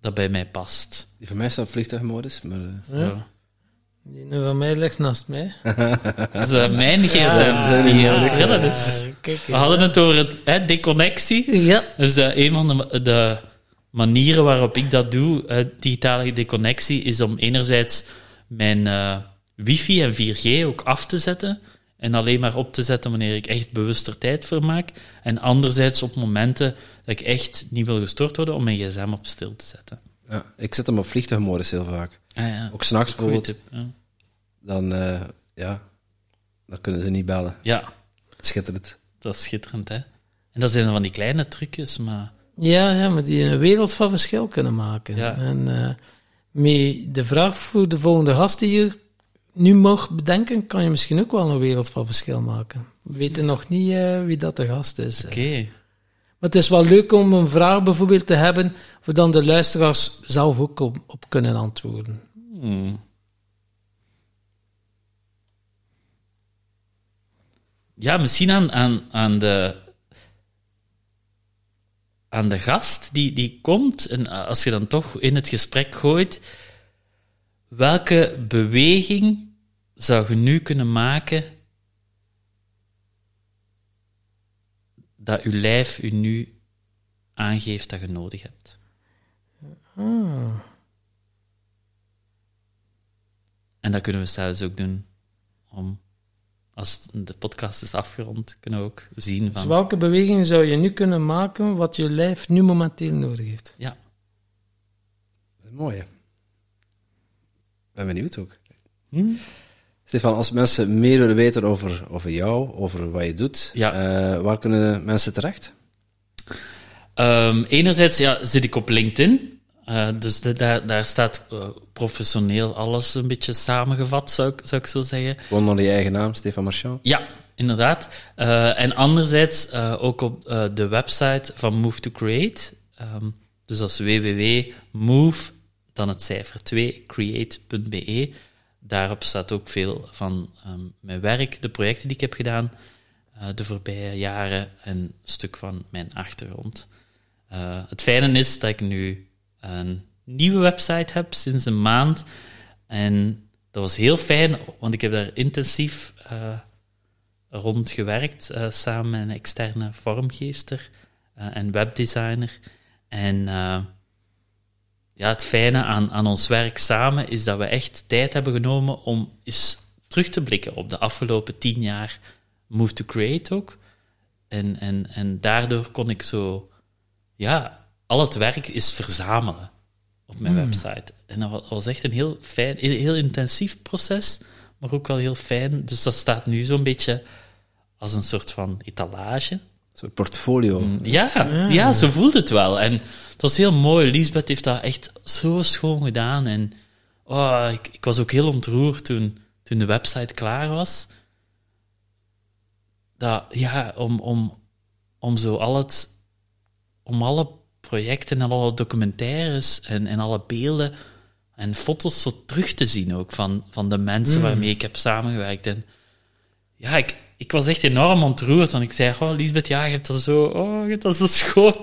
dat bij mij past. Die van mij staat vliegtuigmodus, maar... Uh, ja. Die nu van mij ligt naast mij. dat is uh, mijn gsm. Ja, die, ja, dat is. We hadden het over het, hè, deconnectie. Ja. Dus een van de, de manieren waarop ik dat doe, uh, digitale deconnectie, is om enerzijds mijn uh, wifi en 4G ook af te zetten en alleen maar op te zetten wanneer ik echt bewuster tijd voor maak. En anderzijds op momenten dat ik echt niet wil gestort worden, om mijn gsm op stil te zetten. Ja, ik zet hem op vliegtuigmodus heel vaak. Ah, ja. Ook s'nachts bijvoorbeeld. ja. Dan, uh, ja, dan kunnen ze niet bellen. Ja. Schitterend. Dat is schitterend, hè. En dat zijn van die kleine trucjes, maar... Ja, ja, maar die een wereld van verschil kunnen maken. Ja. En uh, met de vraag voor de volgende gast die je nu mag bedenken, kan je misschien ook wel een wereld van verschil maken. We weten nog niet uh, wie dat de gast is. Oké. Okay. Het is wel leuk om een vraag bijvoorbeeld te hebben, waar dan de luisteraars zelf ook op, kunnen antwoorden. Hmm. Ja, misschien aan, aan, aan de aan de gast die, die komt, en als je dan toch in het gesprek gooit, welke beweging zou je nu kunnen maken dat je lijf u nu aangeeft dat je nodig hebt? Ah. En dat kunnen we zelfs ook doen om als de podcast is afgerond, kunnen we ook zien van... Dus welke beweging zou je nu kunnen maken wat je lijf nu momenteel nodig heeft? Ja. Mooi, hè? Ben benieuwd ook. Hm? Stefan, als mensen meer willen weten over, over jou, over wat je doet, ja. uh, waar kunnen mensen terecht? Um, enerzijds ja, zit ik op LinkedIn. Uh, dus de, daar, daar staat uh, professioneel alles een beetje samengevat, zou ik, zou ik zo zeggen. Gewoon onder je eigen naam, Stefan Marchand? Ja, inderdaad. En anderzijds ook op de website van Move to Create. Um, dus dat is www.move, dan het cijfer 2, create.be. Daarop staat ook veel van um, mijn werk, de projecten die ik heb gedaan de voorbije jaren en een stuk van mijn achtergrond. het fijne is dat ik nu een nieuwe website heb sinds een maand. En dat was heel fijn, want ik heb daar intensief uh, rond gewerkt, samen met een externe vormgeester en webdesigner. En ja, het fijne aan, aan ons werk samen is dat we echt tijd hebben genomen om eens terug te blikken op de afgelopen tien jaar Move to Create ook. En, en, en daardoor kon ik zo, ja, al het werk is verzamelen op mijn hmm. website. En dat was echt een heel fijn, heel intensief proces, maar ook wel heel fijn. Dus dat staat nu zo'n beetje als een soort van etalage. Zo'n portfolio. Mm, ja, ja, zo voelt het wel. En het was heel mooi. Lisbeth heeft dat echt zo schoon gedaan. En oh, ik, ik was ook heel ontroerd toen, toen de website klaar was. Dat, ja, om, om, om zo al het, om alle projecten en alle documentaires en, en alle beelden en foto's zo terug te zien ook van, van de mensen waarmee ik heb samengewerkt. En ja, ik, ik was echt enorm ontroerd. Want ik zei, oh, Lisbeth, ja, je hebt dat zo, oh, je hebt dat zo schoon,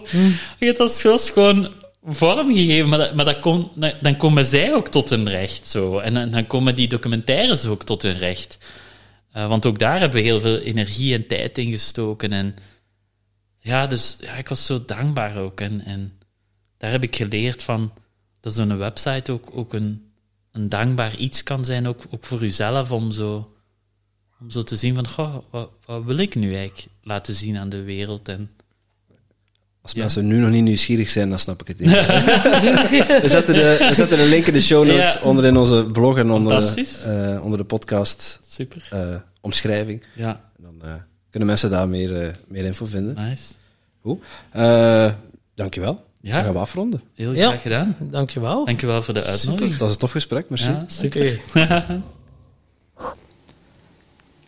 je hebt dat zo schoon vormgegeven. Maar, dat, maar dat kon, dan- komen zij ook tot hun recht, zo. En dan, dan komen die documentaires ook tot hun recht. Eh, want ook daar hebben we heel veel energie en tijd in gestoken. En ja, dus ja, ik was zo dankbaar ook. En, en daar heb ik geleerd van dat zo'n website ook, ook een, een dankbaar iets kan zijn, ook, ook voor uzelf, om zo, om zo te zien van, goh, wat, wat wil ik nu eigenlijk laten zien aan de wereld? En Als mensen nu nog niet nieuwsgierig zijn, dan snap ik het niet. we, zetten de, we zetten de link in de show notes Ja. onder in onze blog en onder, de, eh, onder de podcast super. eh, omschrijving. Ja, En dan eh, kunnen mensen daar meer, meer info vinden. nice. Goed. Eh, dankjewel. Ja. Dan gaan we afronden. Heel Ja. graag gedaan. Dankjewel. Dankjewel voor de uitnodiging. Dat was een tof gesprek, merci. Ja, super. Oké.